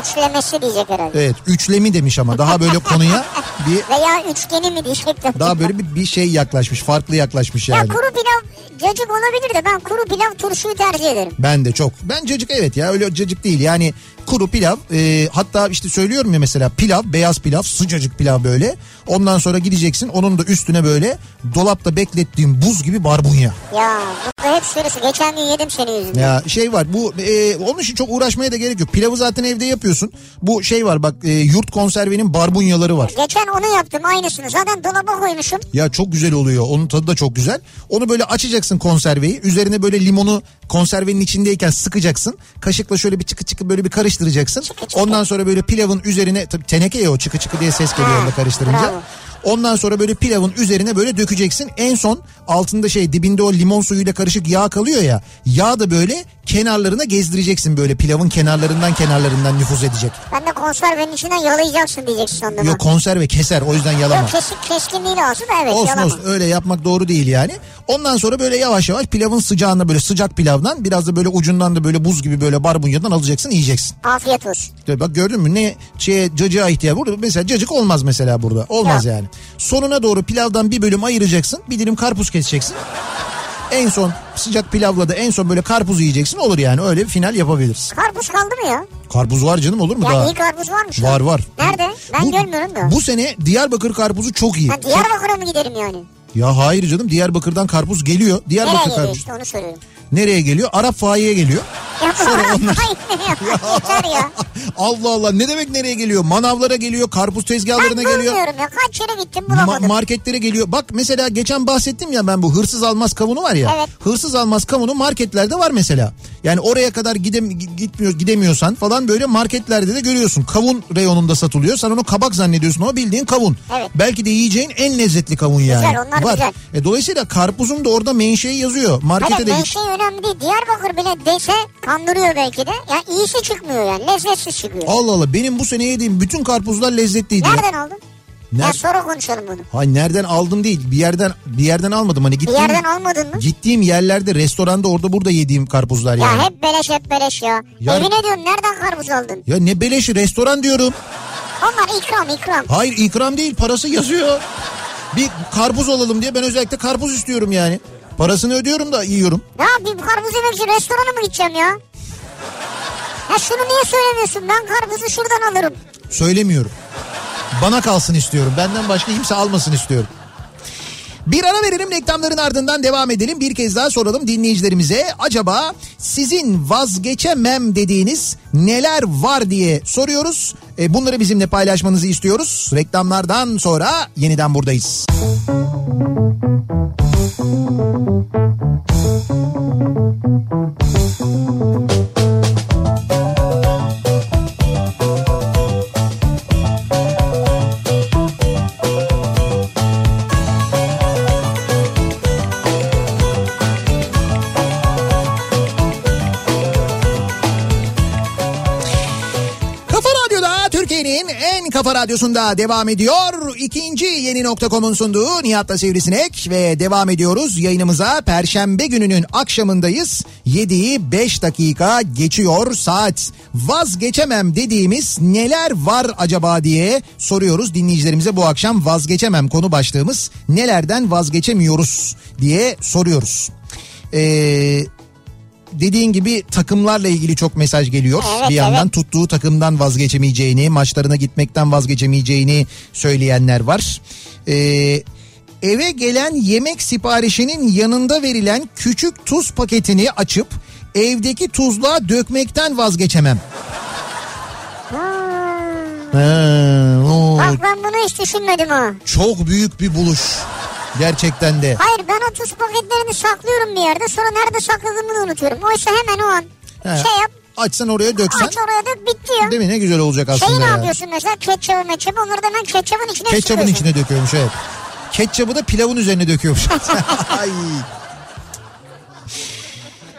Speaker 2: Üçlemesi diyecek herhalde.
Speaker 1: Evet üçlemi demiş ama daha böyle konuya bir <laughs>
Speaker 2: Veya üçgeni mi diyecektim.
Speaker 1: daha böyle bir, bir şey yaklaşmış farklı yaklaşmış
Speaker 2: Ya
Speaker 1: yani.
Speaker 2: kuru pilav cacık olabilir de ben kuru pilav turşuyu tercih ederim.
Speaker 1: Ben de çok. Ben cacık evet ya öyle cacık değil. Yani kuru pilav e, hatta işte söylüyorum ya mesela pilav beyaz pilav sıcacık pilav böyle. Ondan sonra gideceksin onun da üstüne böyle dolapta beklettiğim buz gibi barbunya.
Speaker 2: Ya burada hep söylüyorsun. Geçen gün yedim senin yüzünden.
Speaker 1: Ya şey var bu e, onun için çok uğraşmaya da gerek yok. Pilavı zaten evde yapıyorsun. Bu şey var bak e, yurt konservenin barbunyaları var.
Speaker 2: Geçen onu yaptım aynısını. Zaten dolaba koymuşum.
Speaker 1: Ya çok güzel oluyor. Onun tadı da çok güzel. Onu böyle açacaksın konserveyi. Üzerine böyle limonu konservenin içindeyken sıkacaksın. Kaşıkla şöyle bir çıkı çıkı böyle bir karıştıracaksın.
Speaker 2: Çıkı çıkı.
Speaker 1: Ondan sonra böyle pilavın üzerine tabii teneke ya o çıkı çıkı diye ses geliyor orada karıştırınca.
Speaker 2: bravo.
Speaker 1: Ondan sonra böyle pilavın üzerine böyle dökeceksin. En son altında şey dibinde o limon suyuyla karışık yağ kalıyor ya. Yağ da böyle kenarlarına gezdireceksin böyle pilavın kenarlarından kenarlarından nüfuz edecek.
Speaker 2: Ben de konservenin içinden yalayacaksın diyeceksin sandım.
Speaker 1: Yok konserve keser o yüzden yalama.
Speaker 2: Yok kesik keskinliği lazım da evet
Speaker 1: Olsun
Speaker 2: yalama.
Speaker 1: olsun öyle yapmak doğru değil yani. Ondan sonra böyle yavaş yavaş pilavın sıcağında böyle sıcak pilavdan biraz da böyle ucundan da böyle buz gibi böyle barbunyadan alacaksın yiyeceksin.
Speaker 2: Afiyet olsun.
Speaker 1: Bak gördün mü ne şeye cacığa ihtiyaç burada mesela cacık olmaz mesela burada olmaz
Speaker 2: Ya.
Speaker 1: yani. Sonuna doğru pilavdan bir bölüm ayıracaksın bir dilim karpuz keseceksin. En son sıcak pilavla da en son böyle karpuz yiyeceksin olur yani öyle bir final yapabiliriz.
Speaker 2: Karpuz kaldı mı ya?
Speaker 1: Karpuz var canım olur mu
Speaker 2: Ya
Speaker 1: daha?
Speaker 2: iyi karpuz var mı şu
Speaker 1: Var var.
Speaker 2: Nerede? Ben
Speaker 1: Bu-
Speaker 2: görmüyorum da.
Speaker 1: Bu sene Diyarbakır karpuzu çok iyi.
Speaker 2: Ha, Diyarbakır'a mı giderim yani?
Speaker 1: Ya hayır canım Diyarbakır'dan karpuz geliyor.
Speaker 2: Nereye
Speaker 1: Diyarbakır
Speaker 2: geliyor
Speaker 1: karpuz.
Speaker 2: işte onu soruyorum.
Speaker 1: Nereye geliyor? Arap fahiye geliyor. Sonra onlar-. <laughs>
Speaker 2: Yeter ya.
Speaker 1: Allah Allah ne demek nereye geliyor? Manavlara geliyor, karpuz
Speaker 2: Ben
Speaker 1: tezgahlarına geliyor.
Speaker 2: bulmuyorum ya. Kaç yere gittim
Speaker 1: Ma-
Speaker 2: bulamadım.
Speaker 1: marketlere geliyor. Bak mesela geçen bahsettim ya ben bu hırsız almaz kavunu var ya.
Speaker 2: Evet.
Speaker 1: Hırsız almaz kavunu marketlerde var mesela. Yani oraya kadar gidem gitmiyor gidemiyorsan falan böyle marketlerde de görüyorsun. Kavun reyonunda satılıyor. Sen onu kabak zannediyorsun ama bildiğin kavun.
Speaker 2: Evet.
Speaker 1: Belki de yiyeceğin en lezzetli kavun yani.
Speaker 2: onlar
Speaker 1: var.
Speaker 2: güzel.
Speaker 1: E, dolayısıyla karpuzun da orada menşei yazıyor. Markete
Speaker 2: Hayır
Speaker 1: de git.
Speaker 2: menşei önemli değil. Diyarbakır bile dese kandırıyor belki de. Ya iyisi çıkmıyor yani. Lezzetsiz çıkıyor.
Speaker 1: Allah Allah benim bu sene yediğim bütün karpuzlar lezzetliydi. ya.
Speaker 2: Nereden aldın? Ya
Speaker 1: Ner-
Speaker 2: sonra konuşalım bunu.
Speaker 1: Hayır nereden aldım değil bir yerden bir yerden almadım hani
Speaker 2: Bir
Speaker 1: gittiğim
Speaker 2: yerden almadın mı?
Speaker 1: gittiğim yerlerde restoranda orada burada yediğim karpuzlar yani.
Speaker 2: Ya hep beleş hep beleş ya.
Speaker 1: Ya-
Speaker 2: Evine diyorum nereden karpuz aldın?
Speaker 1: Ya ne beleşi restoran diyorum.
Speaker 2: Onlar ikram ikram.
Speaker 1: Hayır ikram değil parası yazıyor. Bir karpuz alalım diye ben özellikle karpuz istiyorum yani. Parasını ödüyorum da yiyorum.
Speaker 2: Ya bir karpuz yemek için restorana mı gideceğim ya? Ya şunu niye söylemiyorsun? Ben karpuzu şuradan alırım.
Speaker 1: Söylemiyorum. Bana kalsın istiyorum. Benden başka kimse almasın istiyorum. Bir ara verelim reklamların ardından devam edelim. Bir kez daha soralım dinleyicilerimize. Acaba sizin vazgeçemem dediğiniz neler var diye soruyoruz. E, bunları bizimle paylaşmanızı istiyoruz. Reklamlardan sonra yeniden buradayız. Kafa kafa radyosunda devam ediyor. İkinci yeni nokta.com'un sunduğu Nihat'la Sivrisinek ve devam ediyoruz yayınımıza. Perşembe gününün akşamındayız. 7'yi 5 dakika geçiyor saat. Vazgeçemem dediğimiz neler var acaba diye soruyoruz dinleyicilerimize bu akşam vazgeçemem konu başlığımız nelerden vazgeçemiyoruz diye soruyoruz. Eee dediğin gibi takımlarla ilgili çok mesaj geliyor.
Speaker 2: Evet,
Speaker 1: bir yandan
Speaker 2: evet.
Speaker 1: tuttuğu takımdan vazgeçemeyeceğini, maçlarına gitmekten vazgeçemeyeceğini söyleyenler var. Ee, eve gelen yemek siparişinin yanında verilen küçük tuz paketini açıp evdeki tuzluğa dökmekten vazgeçemem. Ha, o
Speaker 2: Bak ben bunu hiç düşünmedim ha.
Speaker 1: çok büyük bir buluş. Gerçekten de.
Speaker 2: Hayır ben o tuz paketlerini saklıyorum bir yerde sonra nerede sakladığımı da unutuyorum. Oysa hemen o an
Speaker 1: He.
Speaker 2: şey yap
Speaker 1: Açsan oraya döksen.
Speaker 2: aç oraya dök bitti ya.
Speaker 1: Değil mi? Ne güzel olacak aslında
Speaker 2: Şeyi ne
Speaker 1: ya.
Speaker 2: yapıyorsun mesela ketçabı meçhabı onları da hemen ketçabın içine
Speaker 1: Ketçabın
Speaker 2: sıkıyorsun.
Speaker 1: içine döküyormuş evet. Ketçabı da pilavın üzerine döküyormuş. <laughs> Ay.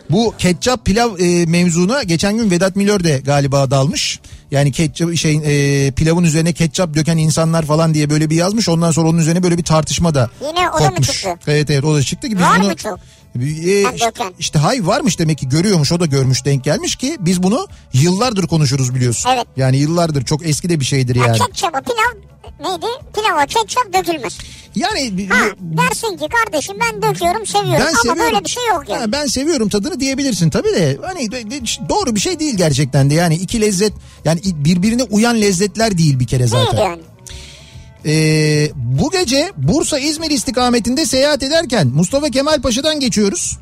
Speaker 1: Bu ketçap pilav e, mevzuna geçen gün Vedat Milor de galiba dalmış. Yani ketçap şey e, pilavın üzerine ketçap döken insanlar falan diye böyle bir yazmış. Ondan sonra onun üzerine böyle bir tartışma da
Speaker 2: Yine o da mı
Speaker 1: kopmuş.
Speaker 2: çıktı?
Speaker 1: Evet evet o da çıktı ki biz
Speaker 2: Var
Speaker 1: bunu
Speaker 2: mı çok?
Speaker 1: E,
Speaker 2: Ha,
Speaker 1: işte, işte hay varmış demek ki görüyormuş o da görmüş denk gelmiş ki biz bunu yıllardır konuşuruz biliyorsun.
Speaker 2: Evet.
Speaker 1: Yani yıllardır çok eski de bir şeydir
Speaker 2: Ya
Speaker 1: yani.
Speaker 2: ketçabı pilav neydi? Pilava ketçap dökülmez.
Speaker 1: Yani
Speaker 2: Ha dersin ki kardeşim ben döküyorum seviyorum
Speaker 1: Ben
Speaker 2: ama
Speaker 1: seviyorum.
Speaker 2: böyle bir şey yok yani.
Speaker 1: Ha, ben seviyorum tadını diyebilirsin tabii de hani doğru bir şey değil gerçekten de yani iki lezzet yani birbirine uyan lezzetler değil bir kere
Speaker 2: Değil
Speaker 1: zaten.
Speaker 2: yani.
Speaker 1: Ee, bu gece Bursa İzmir istikametinde seyahat ederken Mustafa Kemal Paşa'dan geçiyoruz.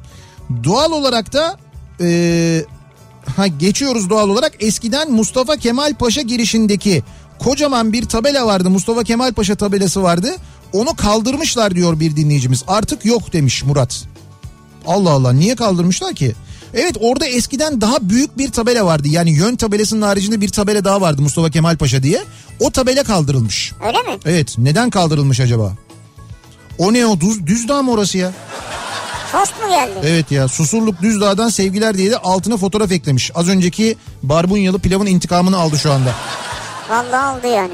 Speaker 1: Doğal olarak da ee, ha geçiyoruz doğal olarak eskiden Mustafa Kemal Paşa girişindeki kocaman bir tabela vardı. Mustafa Kemal Paşa tabelası vardı. Onu kaldırmışlar diyor bir dinleyicimiz. Artık yok demiş Murat. Allah Allah niye kaldırmışlar ki? Evet orada eskiden daha büyük bir tabela vardı. Yani yön tabelasının haricinde bir tabela daha vardı Mustafa Kemal Paşa diye. O tabela kaldırılmış.
Speaker 2: Öyle mi?
Speaker 1: Evet neden kaldırılmış acaba? O ne o düz, Düzdağ mı orası ya?
Speaker 2: Tost mu geldi?
Speaker 1: Evet ya Susurluk Düzdağ'dan sevgiler diye de altına fotoğraf eklemiş. Az önceki barbunyalı pilavın intikamını aldı şu anda.
Speaker 2: Vallahi aldı yani.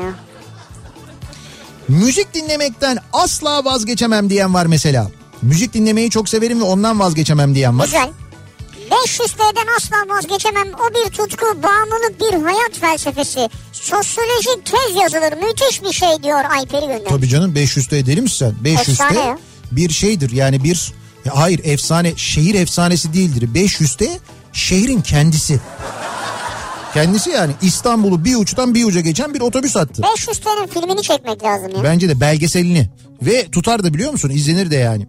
Speaker 1: Müzik dinlemekten asla vazgeçemem diyen var mesela. Müzik dinlemeyi çok severim ve ondan vazgeçemem diyen var.
Speaker 2: Güzel. 500 T'den asla vazgeçemem. O bir tutku, bağımlılık, bir hayat felsefesi. Sosyolojik tez yazılır. Müthiş bir şey diyor Ayperi Gönder.
Speaker 1: Tabii canım 500'te deli misin sen? 500'te
Speaker 2: Efsane ya.
Speaker 1: bir şeydir yani bir ya hayır efsane şehir efsanesi değildir. 500'te şehrin kendisi. Kendisi yani İstanbul'u bir uçtan bir uca geçen bir otobüs hattı.
Speaker 2: 500 T'nin filmini çekmek lazım ya.
Speaker 1: Bence de belgeselini ve tutar da biliyor musun izlenir de yani.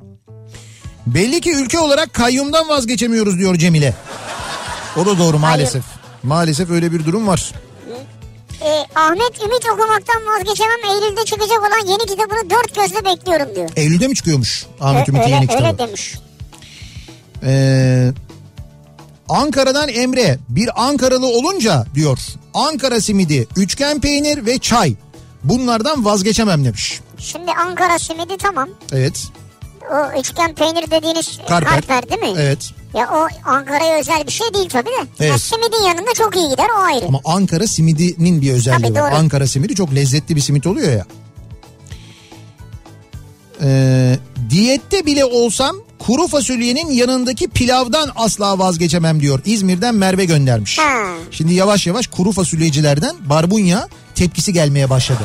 Speaker 1: Belli ki ülke olarak kayyumdan vazgeçemiyoruz diyor Cemile. O da doğru maalesef. Maalesef öyle bir durum var.
Speaker 2: Ee, Ahmet Ümit okumaktan vazgeçemem. Eylül'de çıkacak olan yeni kitabını dört gözle bekliyorum diyor.
Speaker 1: Eylül'de mi çıkıyormuş Ahmet
Speaker 2: Ö-
Speaker 1: Ümit'in yeni kitabı?
Speaker 2: öyle demiş.
Speaker 1: Ee, Ankara'dan Emre bir Ankaralı olunca diyor Ankara simidi, üçgen peynir ve çay bunlardan vazgeçemem demiş.
Speaker 2: Şimdi Ankara simidi tamam.
Speaker 1: Evet.
Speaker 2: O üçgen peynir dediğiniz
Speaker 1: Karper.
Speaker 2: karper, değil mi?
Speaker 1: Evet.
Speaker 2: Ya o Ankara'ya özel bir şey değil tabii de.
Speaker 1: Evet.
Speaker 2: Ya simidin yanında çok iyi gider o ayrı.
Speaker 1: Ama Ankara simidinin bir özelliği
Speaker 2: Tabii,
Speaker 1: var.
Speaker 2: doğru.
Speaker 1: Ankara simidi çok lezzetli bir simit oluyor ya. Ee, diyette bile olsam kuru fasulyenin yanındaki pilavdan asla vazgeçemem diyor. İzmir'den Merve göndermiş.
Speaker 2: Ha.
Speaker 1: Şimdi yavaş yavaş kuru fasulyecilerden barbunya tepkisi gelmeye başladı.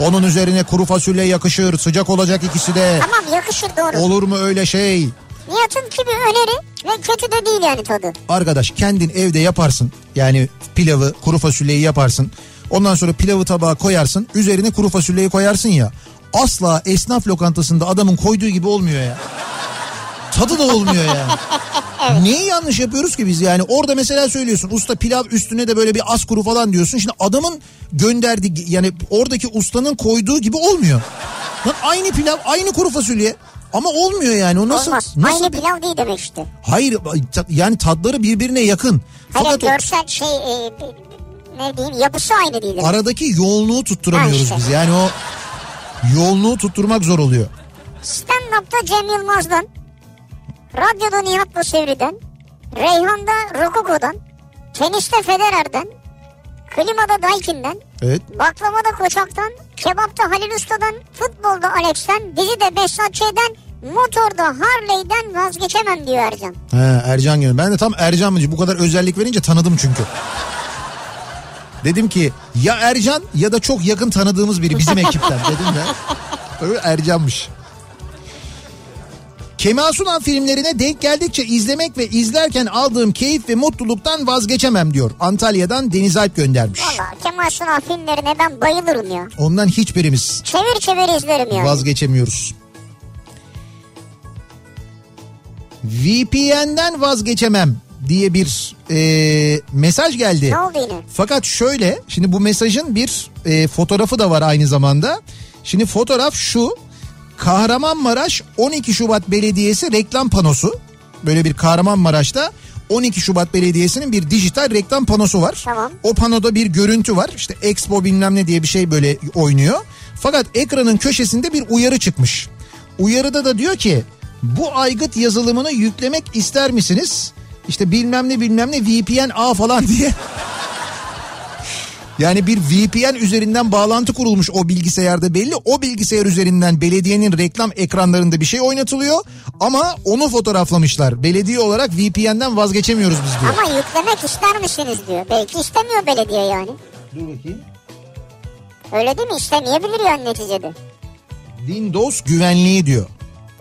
Speaker 1: Onun üzerine kuru fasulye yakışır sıcak olacak ikisi de.
Speaker 2: Tamam yakışır doğru.
Speaker 1: Olur mu öyle şey?
Speaker 2: Nihat'ın ki bir öneri ve kötü de değil yani tadı.
Speaker 1: Arkadaş kendin evde yaparsın. Yani pilavı kuru fasulyeyi yaparsın. Ondan sonra pilavı tabağa koyarsın. Üzerine kuru fasulyeyi koyarsın ya. Asla esnaf lokantasında adamın koyduğu gibi olmuyor ya. Tadı da olmuyor yani. Neyi yanlış yapıyoruz ki biz yani orada mesela söylüyorsun usta pilav üstüne de böyle bir az kuru falan diyorsun. Şimdi adamın gönderdiği yani oradaki ustanın koyduğu gibi olmuyor. Lan aynı pilav aynı kuru fasulye ama olmuyor yani o nasıl?
Speaker 2: Olmaz.
Speaker 1: nasıl
Speaker 2: Aynı
Speaker 1: bir-
Speaker 2: pilav değil demek işte.
Speaker 1: Hayır yani tadları birbirine yakın.
Speaker 2: Hayır
Speaker 1: Fakat o
Speaker 2: görsel şey e, ne diyeyim yapısı aynı değil.
Speaker 1: aradaki yoğunluğu tutturamıyoruz
Speaker 2: Ha işte.
Speaker 1: biz. Yani o yoğunluğu tutturmak zor oluyor.
Speaker 2: Stand-up'ta Cem Yılmaz'dan, radyoda Nihat'la Sevri'den, Reyhan'da Rokoko'dan, teniste Federer'den, klimada Daikin'den,
Speaker 1: Evet.
Speaker 2: baklavada Koçak'tan, kebapta Halil Usta'dan, futbolda Alex'ten, dizide Behzat Ç'den, motorda Harley'den vazgeçemem diyor Ercan.
Speaker 1: He, Ercan gibi. Ben de tam Ercan mı? Bu kadar özellik verince tanıdım çünkü. Dedim ki ya Ercan ya da çok yakın tanıdığımız biri bizim ekipten dedim de. Öyle Ercan'mış. Kemal Sunal filmlerine denk geldikçe izlemek ve izlerken aldığım keyif ve mutluluktan vazgeçemem diyor. Antalya'dan Deniz Alp göndermiş.
Speaker 2: Valla Kemal Sunal filmlerine ben bayılırım ya.
Speaker 1: Ondan hiçbirimiz
Speaker 2: Çevir çevir izlerim yani.
Speaker 1: vazgeçemiyoruz. VPN'den vazgeçemem diye bir e, mesaj geldi.
Speaker 2: ne oldu yine?
Speaker 1: Fakat şöyle şimdi bu mesajın bir e, fotoğrafı da var aynı zamanda. Şimdi fotoğraf şu Kahramanmaraş 12 Şubat Belediyesi reklam panosu. Böyle bir Kahramanmaraş'ta 12 Şubat Belediyesi'nin bir dijital reklam panosu var.
Speaker 2: Tamam.
Speaker 1: O panoda bir görüntü var. İşte Expo bilmem ne diye bir şey böyle oynuyor. Fakat ekranın köşesinde bir uyarı çıkmış. Uyarıda da diyor ki bu aygıt yazılımını yüklemek ister misiniz? İşte bilmem ne bilmem ne VPN A falan <laughs> diye. Yani bir VPN üzerinden bağlantı kurulmuş o bilgisayarda belli. O bilgisayar üzerinden belediyenin reklam ekranlarında bir şey oynatılıyor. Ama onu fotoğraflamışlar. Belediye olarak VPN'den vazgeçemiyoruz biz diyor.
Speaker 2: Ama yüklemek ister misiniz diyor. Belki istemiyor belediye yani.
Speaker 1: Dur bakayım.
Speaker 2: Öyle değil mi? İstemeyebilir yani neticede.
Speaker 1: Windows güvenliği diyor.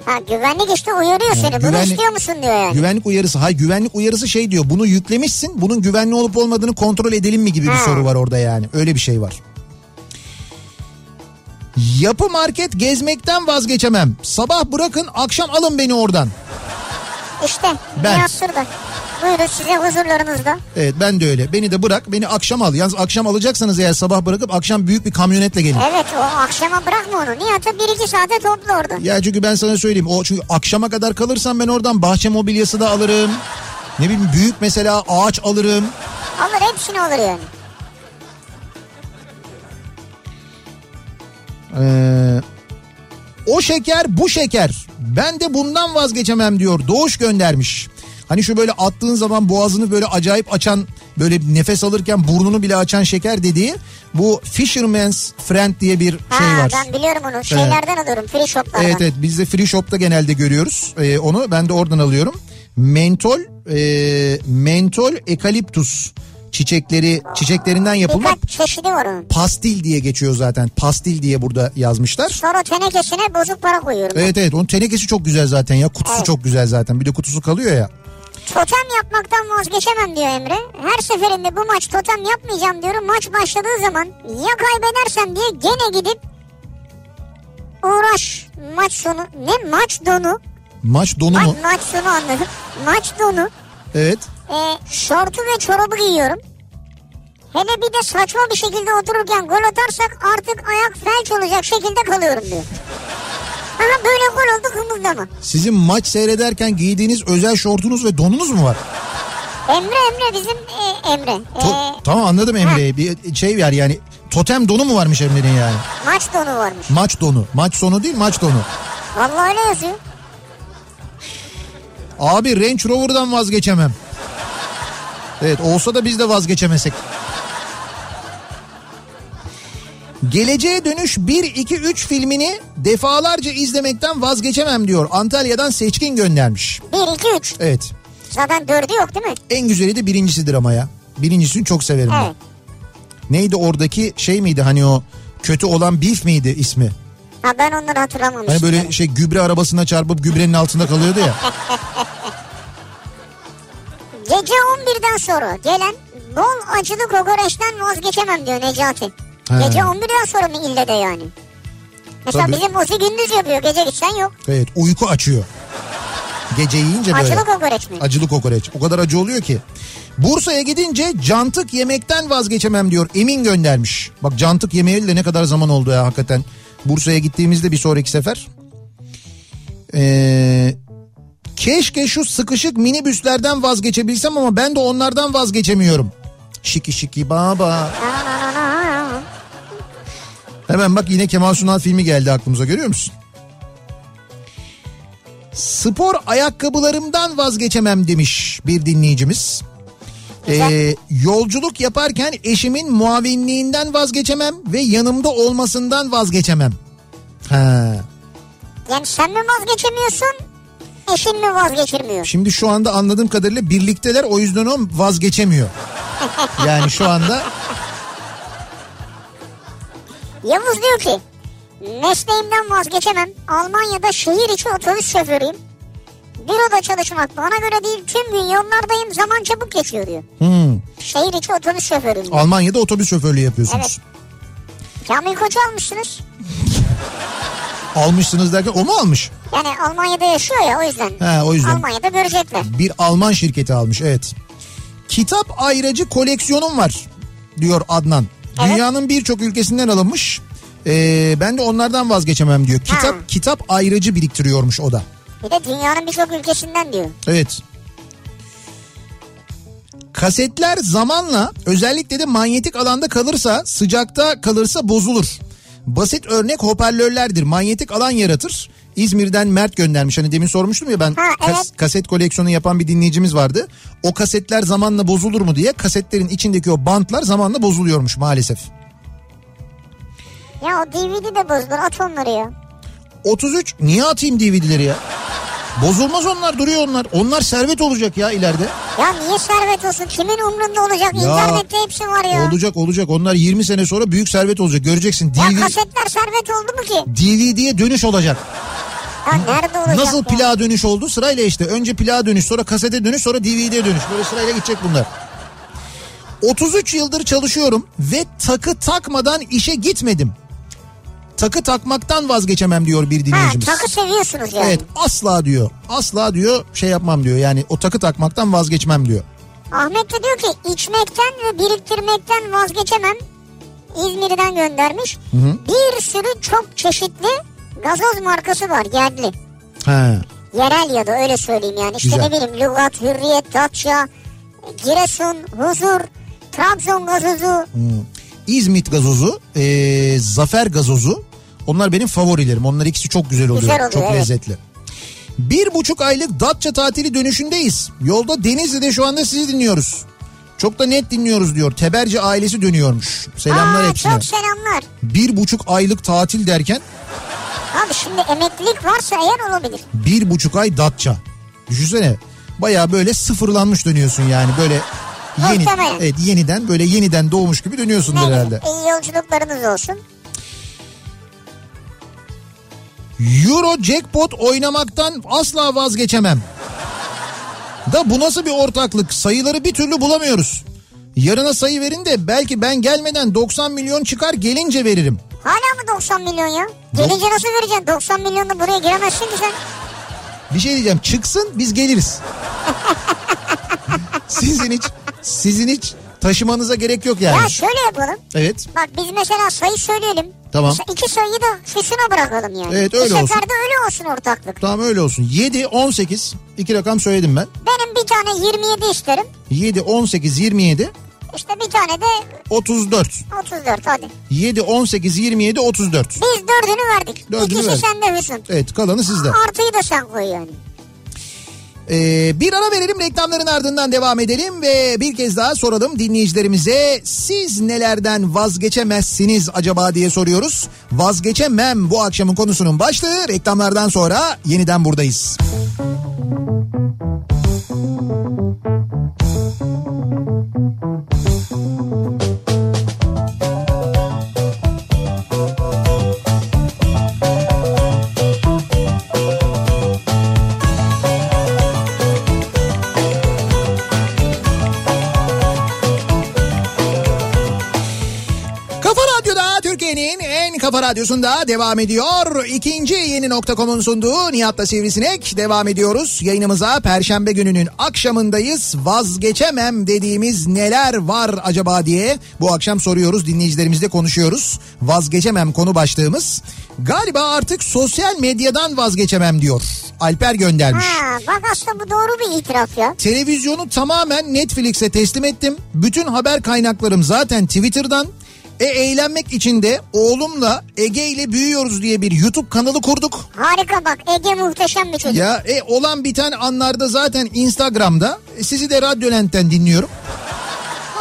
Speaker 2: Ha güvenlik işte uyarıyor seni. Bunu
Speaker 1: güvenlik-
Speaker 2: istiyor musun diyor yani.
Speaker 1: Güvenlik uyarısı. Hayır güvenlik uyarısı şey diyor. Bunu yüklemişsin. Bunun güvenli olup olmadığını kontrol edelim mi gibi bir
Speaker 2: Ha.
Speaker 1: soru var orada yani. Öyle bir şey var. Yapı market gezmekten vazgeçemem. Sabah bırakın akşam alın beni oradan.
Speaker 2: İşte
Speaker 1: Ben.
Speaker 2: Sırda. Buyurun size huzurlarınızda.
Speaker 1: Evet ben de öyle. Beni de bırak beni akşam al. Yalnız akşam alacaksanız eğer sabah bırakıp akşam büyük bir kamyonetle gelin.
Speaker 2: Evet o akşama bırakma onu. Nihat'ı bir iki saate topla orada.
Speaker 1: Ya çünkü ben sana söyleyeyim. O çünkü akşama kadar kalırsam ben oradan bahçe mobilyası da alırım. Ne bileyim büyük mesela ağaç alırım.
Speaker 2: Alır hepsini alır yani.
Speaker 1: Ee, o şeker bu şeker. Ben de bundan vazgeçemem diyor. Doğuş göndermiş. Hani şu böyle attığın zaman boğazını böyle acayip açan böyle nefes alırken burnunu bile açan şeker dediği bu Fisherman's Friend diye bir
Speaker 2: Ha
Speaker 1: şey var.
Speaker 2: ben biliyorum onu. Şeylerden alıyorum. Free shoplardan.
Speaker 1: Evet evet biz de free shop'ta genelde görüyoruz ee, onu ben de oradan alıyorum. Mentol e, mentol ekaliptus çiçekleri çiçeklerinden
Speaker 2: onun.
Speaker 1: pastil diye geçiyor zaten pastil diye burada yazmışlar.
Speaker 2: Sonra tenekesine bozuk para koyuyorum. ben.
Speaker 1: Evet evet onun tenekesi çok güzel zaten ya kutusu
Speaker 2: Evet.
Speaker 1: çok güzel zaten bir de kutusu kalıyor ya.
Speaker 2: Totem yapmaktan vazgeçemem diyor Emre. Her seferinde bu maç totem yapmayacağım diyorum. Maç başladığı zaman ya kaybedersem diye gene gidip uğraş maç sonu ne maç donu
Speaker 1: Maç donu
Speaker 2: Bak
Speaker 1: mu?
Speaker 2: maç sonu anladım. Maç donu
Speaker 1: Evet.
Speaker 2: e, şortu ve çorabı giyiyorum. Hele bir de saçma bir şekilde otururken gol atarsak artık ayak felç olacak şekilde kalıyorum diyor. Aha böyle gol oldu kımıldama.
Speaker 1: Sizin maç seyrederken giydiğiniz özel şortunuz ve donunuz mu var?
Speaker 2: Emre Emre bizim e, Emre.
Speaker 1: To-
Speaker 2: E,
Speaker 1: tamam anladım Emre'yi. Bir şey var yani totem donu mu varmış Emre'nin yani?
Speaker 2: maç donu varmış.
Speaker 1: Maç donu. Maç sonu değil maç donu.
Speaker 2: Vallahi öyle yazıyor.
Speaker 1: Abi Range Rover'dan vazgeçemem. Evet olsa da biz de vazgeçemesek. Geleceğe Dönüş 1 2 3 filmini defalarca izlemekten vazgeçemem diyor. Antalya'dan Seçkin göndermiş.
Speaker 2: 1 2 3.
Speaker 1: Evet.
Speaker 2: Zaten dördü yok değil mi?
Speaker 1: En güzeli de birincisidir ama ya. Birincisini çok severim ben.
Speaker 2: Evet.
Speaker 1: Neydi oradaki şey miydi hani o kötü olan Beef miydi ismi?
Speaker 2: Ha ben onları hatırlamamıştım.
Speaker 1: Hani böyle şey gübre arabasına çarpıp gübrenin altında kalıyordu ya.
Speaker 2: Gece 11'den sonra gelen bol acılı kokoreçten vazgeçemem diyor Necati.
Speaker 1: He.
Speaker 2: Gece 11'den sonra mı ille de yani? Mesela
Speaker 1: Tabii.
Speaker 2: bizim Musi gündüz yapıyor gece gitsen yok.
Speaker 1: Evet uyku açıyor. Gece yiyince böyle.
Speaker 2: Acılı kokoreç mi?
Speaker 1: Acılı kokoreç. O kadar acı oluyor ki. Bursa'ya gidince cantık yemekten vazgeçemem diyor. Emin göndermiş. Bak cantık yemeyeli de ne kadar zaman oldu ya hakikaten. Bursa'ya gittiğimizde bir sonraki sefer. Ee, keşke şu sıkışık minibüslerden vazgeçebilsem ama ben de onlardan vazgeçemiyorum. Şiki şiki baba. Hemen bak yine Kemal Sunal filmi geldi aklımıza görüyor musun? Spor ayakkabılarımdan vazgeçemem demiş bir dinleyicimiz. Ee, yolculuk yaparken eşimin muavinliğinden vazgeçemem ve yanımda olmasından vazgeçemem. Ha.
Speaker 2: Yani sen mi vazgeçemiyorsun? Eşin mi vazgeçirmiyor?
Speaker 1: Şimdi şu anda anladığım kadarıyla birlikteler o yüzden o vazgeçemiyor. <laughs> Yani şu anda
Speaker 2: Yavuz diyor ki mesleğimden vazgeçemem. Almanya'da şehir içi otobüs şoförüyüm. Büroda çalışmak bana göre değil tüm gün yollardayım zaman çabuk geçiyor diyor.
Speaker 1: hmm,
Speaker 2: Şehir içi otobüs şoförüyüm diyor.
Speaker 1: Almanya'da otobüs şoförlüğü yapıyorsunuz.
Speaker 2: Evet. Kamil Koç'u almışsınız. <laughs>
Speaker 1: Almışsınız derken o mu almış?
Speaker 2: Yani Almanya'da yaşıyor ya o yüzden.
Speaker 1: He, o yüzden.
Speaker 2: Almanya'da görecekler.
Speaker 1: Bir Alman şirketi almış evet. Kitap ayracı koleksiyonum var diyor Adnan.
Speaker 2: Evet.
Speaker 1: Dünyanın birçok ülkesinden alınmış. Ee, ben de onlardan vazgeçemem diyor. Kitap
Speaker 2: Ha.
Speaker 1: kitap ayracı biriktiriyormuş o da.
Speaker 2: Bir de dünyanın birçok ülkesinden diyor.
Speaker 1: Evet. Kasetler zamanla özellikle de manyetik alanda kalırsa sıcakta kalırsa bozulur. Basit örnek hoparlörlerdir. Manyetik alan yaratır. İzmir'den Mert göndermiş. Hani demin sormuştum ya ben
Speaker 2: Ha,
Speaker 1: kas-
Speaker 2: evet.
Speaker 1: kaset koleksiyonu yapan bir dinleyicimiz vardı. O kasetler zamanla bozulur mu diye kasetlerin içindeki o bantlar zamanla bozuluyormuş maalesef.
Speaker 2: Ya o DVD de bozulur at onları ya.
Speaker 1: 33 niye atayım DVD'leri ya? Bozulmaz onlar duruyor onlar. Onlar servet olacak ya ileride.
Speaker 2: Ya niye servet olsun? Kimin umrunda olacak?
Speaker 1: Ya,
Speaker 2: İnternette hepsi var ya.
Speaker 1: Olacak olacak. Onlar 20 sene sonra büyük servet olacak. Göreceksin.
Speaker 2: Ya
Speaker 1: DVD,
Speaker 2: kasetler servet oldu mu ki?
Speaker 1: DVD'ye dönüş olacak.
Speaker 2: Ya nerede olacak
Speaker 1: Nasıl
Speaker 2: ya?
Speaker 1: plağa dönüş oldu? Sırayla işte. Önce plağa dönüş, sonra kasete dönüş, sonra DVD'ye dönüş. Böyle sırayla gidecek bunlar. 33 yıldır çalışıyorum ve takı takmadan işe gitmedim. Takı takmaktan vazgeçemem diyor bir
Speaker 2: Ha
Speaker 1: dinleyicimiz.
Speaker 2: takı seviyorsunuz yani.
Speaker 1: Evet asla diyor. Asla diyor şey yapmam diyor. Yani o takı takmaktan vazgeçmem diyor.
Speaker 2: Ahmet de diyor ki içmekten ve biriktirmekten vazgeçemem. İzmir'den göndermiş. Bir sürü çok çeşitli gazoz markası var yerli.
Speaker 1: He.
Speaker 2: Yerel ya da öyle söyleyeyim yani. İşte
Speaker 1: Güzel.
Speaker 2: ne bileyim Lugat, Hürriyet, Datça, Giresun, Huzur, Trabzon gazozu.
Speaker 1: İzmit gazozu, eee, Zafer gazozu. Onlar benim favorilerim. Onlar ikisi çok güzel oluyor.
Speaker 2: Güzel oluyor,
Speaker 1: çok
Speaker 2: evet.
Speaker 1: lezzetli. Bir buçuk aylık Datça tatili dönüşündeyiz. Yolda Denizli'de şu anda sizi dinliyoruz. Çok da net dinliyoruz diyor. Teberci ailesi dönüyormuş. Selamlar
Speaker 2: Aa,
Speaker 1: hepsine.
Speaker 2: çok selamlar.
Speaker 1: Bir buçuk aylık tatil derken
Speaker 2: Abi şimdi emeklilik varsa eğer olabilir.
Speaker 1: bir buçuk ay Datça. Düşünsene. Baya böyle sıfırlanmış dönüyorsun yani böyle yeni,
Speaker 2: Muhtemelen.
Speaker 1: evet, yeniden böyle yeniden doğmuş gibi dönüyorsun
Speaker 2: Ne
Speaker 1: herhalde.
Speaker 2: iyi yolculuklarınız olsun.
Speaker 1: Euro jackpot oynamaktan asla vazgeçemem. Da bu nasıl bir ortaklık? Sayıları bir türlü bulamıyoruz. Yarına sayı verin de belki ben gelmeden 90 milyon çıkar gelince veririm.
Speaker 2: Hala mı 90 milyon ya? Gelince nasıl vereceksin? 90 milyonla buraya giremezsin ki sen.
Speaker 1: Bir şey diyeceğim çıksın biz geliriz. sizin hiç sizin hiç taşımanıza gerek yok yani.
Speaker 2: Ya şöyle yapalım.
Speaker 1: Evet.
Speaker 2: Bak biz mesela sayı söyleyelim.
Speaker 1: Tamam.
Speaker 2: Mesela iki sayıyı da füsüne bırakalım yani.
Speaker 1: Evet, öyle olsun.
Speaker 2: seferde öyle olsun ortaklık.
Speaker 1: Tamam öyle olsun. 7 18 iki rakam söyledim ben.
Speaker 2: Benim bir tane 27 isterim.
Speaker 1: 7 18 27
Speaker 2: İşte bir tane de
Speaker 1: 34.
Speaker 2: 34 hadi.
Speaker 1: 7 18 27 34.
Speaker 2: Biz dördünü verdik.
Speaker 1: Dördünü
Speaker 2: İkisi
Speaker 1: verdik.
Speaker 2: sende Hüsnü.
Speaker 1: Evet kalanı sizde.
Speaker 2: Artıyı da sen koy yani.
Speaker 1: Ee, bir ara verelim reklamların ardından devam edelim ve bir kez daha soralım dinleyicilerimize siz nelerden vazgeçemezsiniz acaba diye soruyoruz. Vazgeçemem bu akşamın konusunun başlığı reklamlardan sonra yeniden buradayız. Kafa thank you kafa radyosunda devam ediyor. İkinci yeni nokta.com'un sunduğu Nihat'la Sivrisinek devam ediyoruz. Yayınımıza Perşembe gününün akşamındayız. Vazgeçemem dediğimiz neler var acaba diye bu akşam soruyoruz. Dinleyicilerimizle konuşuyoruz. Vazgeçemem konu başlığımız. Galiba artık sosyal medyadan vazgeçemem diyor. Alper göndermiş.
Speaker 2: Ha, bak aslında bu doğru bir itiraf ya.
Speaker 1: Televizyonu tamamen Netflix'e teslim ettim. Bütün haber kaynaklarım zaten Twitter'dan. E eğlenmek için de oğlumla Ege ile büyüyoruz diye bir YouTube kanalı kurduk.
Speaker 2: Harika bak Ege muhteşem bir çocuk.
Speaker 1: Ya e olan biten anlarda zaten Instagram'da. E, sizi de Radyolent'ten dinliyorum.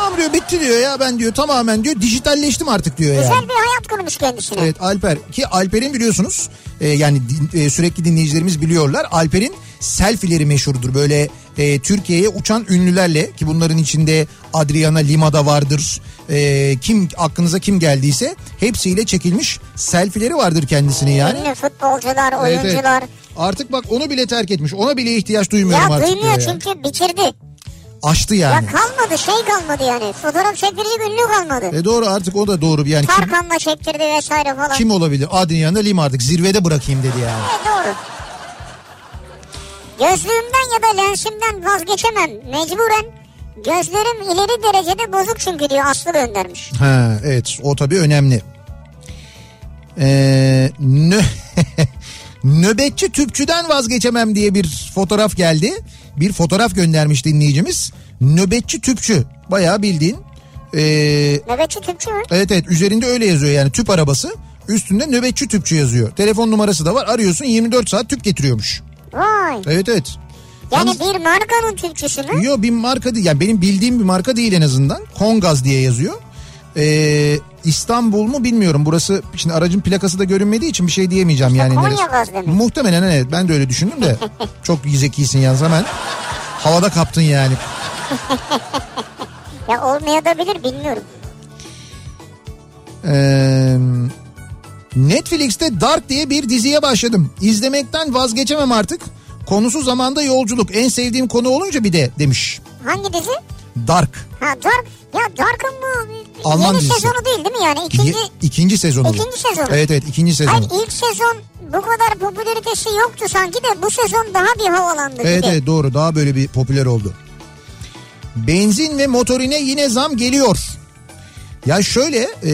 Speaker 1: Tamam diyor bitti diyor ya ben diyor tamamen diyor dijitalleştim artık diyor yani.
Speaker 2: Güzel bir hayat kurmuş kendisine.
Speaker 1: Evet Alper ki Alper'in biliyorsunuz e, yani e, sürekli dinleyicilerimiz biliyorlar. Alper'in selfie'leri meşhurdur böyle e, Türkiye'ye uçan ünlülerle ki bunların içinde Adriana Lima da vardır. E, kim aklınıza kim geldiyse hepsiyle çekilmiş selfie'leri vardır kendisine yani.
Speaker 2: Ünlü futbolcular,
Speaker 1: Evet, evet.
Speaker 2: oyuncular.
Speaker 1: Artık bak onu bile terk etmiş. Ona bile ihtiyaç duymuyorum
Speaker 2: Ya
Speaker 1: artık
Speaker 2: duymuyor
Speaker 1: ya.
Speaker 2: çünkü bitirdi.
Speaker 1: Açtı yani.
Speaker 2: Ya kalmadı şey kalmadı yani. Fotoğraf çektirecek ünlü kalmadı.
Speaker 1: E doğru artık o da doğru bir yani. Kim,
Speaker 2: Tarkan'la çektirdi vesaire falan.
Speaker 1: kim olabilir? Adriana Lima artık zirvede bırakayım dedi yani.
Speaker 2: Evet doğru. Gözlüğümden ya da lensimden vazgeçemem. Mecburen gözlerim ileri derecede bozuk çünkü diyor Aslı göndermiş.
Speaker 1: Ha evet o tabii önemli. Ee, nö <laughs> Nöbetçi tüpçüden vazgeçemem diye bir fotoğraf geldi. Bir fotoğraf göndermiş dinleyicimiz. Nöbetçi tüpçü bayağı bildiğin. Ee,
Speaker 2: Nöbetçi tüpçü mü?
Speaker 1: evet evet üzerinde öyle yazıyor yani tüp arabası. Üstünde nöbetçi tüpçü yazıyor. Telefon numarası da var arıyorsun 24 saat tüp getiriyormuş.
Speaker 2: Vay.
Speaker 1: Evet evet.
Speaker 2: Yani
Speaker 1: Yalnız-
Speaker 2: bir markanın tüpçüsü mü?
Speaker 1: Yok bir marka değil. Yani benim bildiğim bir marka değil en azından. Kongaz diye yazıyor. Ee, İstanbul mu bilmiyorum. Burası şimdi aracın plakası da görünmediği için bir şey diyemeyeceğim yani.
Speaker 2: Konya
Speaker 1: neresi. Muhtemelen evet ben de öyle düşündüm de. <laughs> çok zekisin yalnız hemen. Havada kaptın yani.
Speaker 2: Ya olmayabilir bilmiyorum.
Speaker 1: Ee, Netflix'te Dark diye bir diziye başladım. İzlemekten vazgeçemem artık. Konusu zamanda yolculuk. En sevdiğim konu olunca bir de demiş.
Speaker 2: Hangi dizi?
Speaker 1: Dark.
Speaker 2: Ha Dark. Ya Dark'ın bu
Speaker 1: Alman
Speaker 2: yeni
Speaker 1: dizisi.
Speaker 2: sezonu değil değil mi yani? İkinci...
Speaker 1: Ye- ikinci sezonu.
Speaker 2: İkinci sezonu.
Speaker 1: Evet evet ikinci sezonu.
Speaker 2: Hayır ilk sezon bu kadar popülaritesi yoktu sanki de bu sezon daha bir havalandı.
Speaker 1: Evet
Speaker 2: de.
Speaker 1: evet doğru daha böyle bir popüler oldu. Benzin ve motorine yine zam geliyor. Ya şöyle e,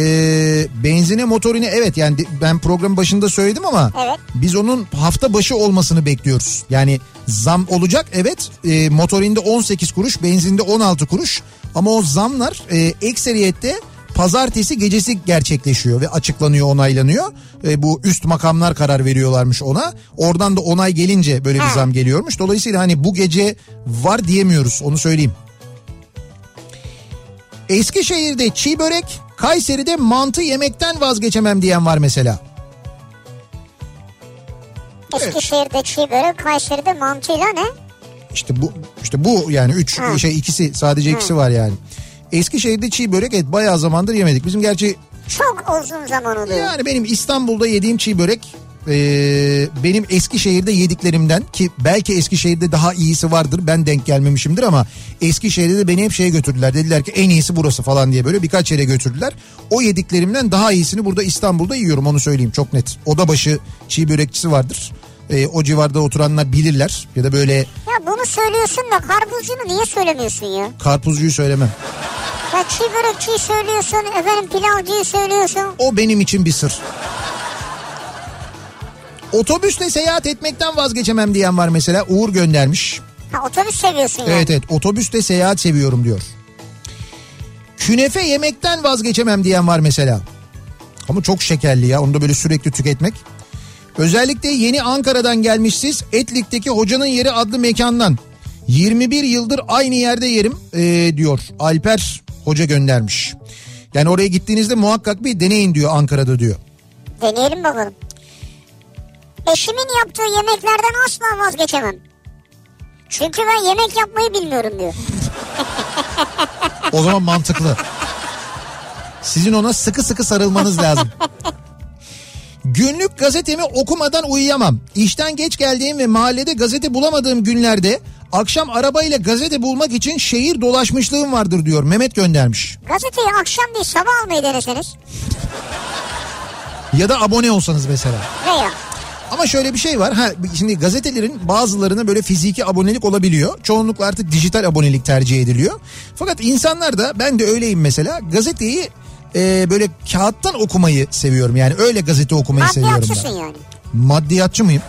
Speaker 1: benzine motorine evet yani ben programın başında söyledim ama
Speaker 2: Evet.
Speaker 1: biz onun hafta başı olmasını bekliyoruz. Yani zam olacak evet e, motorinde 18 kuruş benzinde 16 kuruş ama o zamlar e, ekseriyette pazartesi gecesi gerçekleşiyor ve açıklanıyor onaylanıyor. E, bu üst makamlar karar veriyorlarmış ona. Oradan da onay gelince böyle bir zam geliyormuş. Dolayısıyla hani bu gece var diyemiyoruz onu söyleyeyim. Eskişehir'de çiğ börek, Kayseri'de mantı yemekten vazgeçemem diyen var mesela.
Speaker 2: Eskişehir'de çiğ börek, Kayseri'de mantıyla ne?
Speaker 1: İşte bu işte bu yani üç
Speaker 2: Ha.
Speaker 1: şey ikisi sadece ikisi var yani. Eskişehir'de çiğ börek evet bayağı zamandır yemedik. Bizim gerçi
Speaker 2: Çok uzun zaman oluyor.
Speaker 1: yani benim İstanbul'da yediğim çiğ börek e, benim Eskişehir'de yediklerimden ki belki Eskişehir'de daha iyisi vardır ben denk gelmemişimdir ama Eskişehir'de de beni hep şeye götürdüler. Dediler ki en iyisi burası falan diye böyle birkaç yere götürdüler. O yediklerimden daha iyisini burada İstanbul'da yiyorum onu söyleyeyim çok net. Odabaşı çiğ börekçisi vardır. E, o civarda oturanlar bilirler ya da böyle
Speaker 2: Ya bunu söylüyorsun da karpuzcunu niye söylemiyorsun ya?
Speaker 1: karpuzcuyu söylemem.
Speaker 2: Ya çiğ börekçiyi söylüyorsun, efendim pilavcıyı söylüyorsun.
Speaker 1: O benim için bir sır. Otobüsle seyahat etmekten vazgeçemem diyen var mesela. Uğur göndermiş.
Speaker 2: Ha otobüs seviyorsun yani.
Speaker 1: Evet evet otobüste seyahat seviyorum diyor. Künefe yemekten vazgeçemem diyen var mesela. Ama çok şekerli ya onu da böyle sürekli tüketmek. Özellikle yeni Ankara'dan gelmişsiz Etlik'teki Hocanın Yeri adlı mekandan. 21 yıldır aynı yerde yerim ee, diyor Alper Hoca göndermiş. Yani oraya gittiğinizde muhakkak bir deneyin diyor Ankara'da diyor.
Speaker 2: Deneyelim bakalım. Eşimin yaptığı yemeklerden asla vazgeçemem. Çünkü ben yemek yapmayı bilmiyorum diyor.
Speaker 1: O zaman mantıklı. Sizin ona sıkı sıkı sarılmanız lazım. Günlük gazetemi okumadan uyuyamam. İşten geç geldiğim ve mahallede gazete bulamadığım günlerde akşam arabayla gazete bulmak için şehir dolaşmışlığım vardır diyor. Mehmet göndermiş.
Speaker 2: Gazeteyi akşam değil sabah almayı deneseniz.
Speaker 1: Ya da abone olsanız mesela.
Speaker 2: Veya
Speaker 1: Ama şöyle bir şey var. Ha, şimdi gazetelerin bazılarına böyle fiziki abonelik olabiliyor. Çoğunlukla artık dijital abonelik tercih ediliyor. Fakat insanlar da ben de öyleyim mesela. Gazeteyi e, böyle kağıttan okumayı seviyorum. Yani öyle gazete okumayı seviyorum ben.
Speaker 2: yani.
Speaker 1: Maddiyatçı mıyım?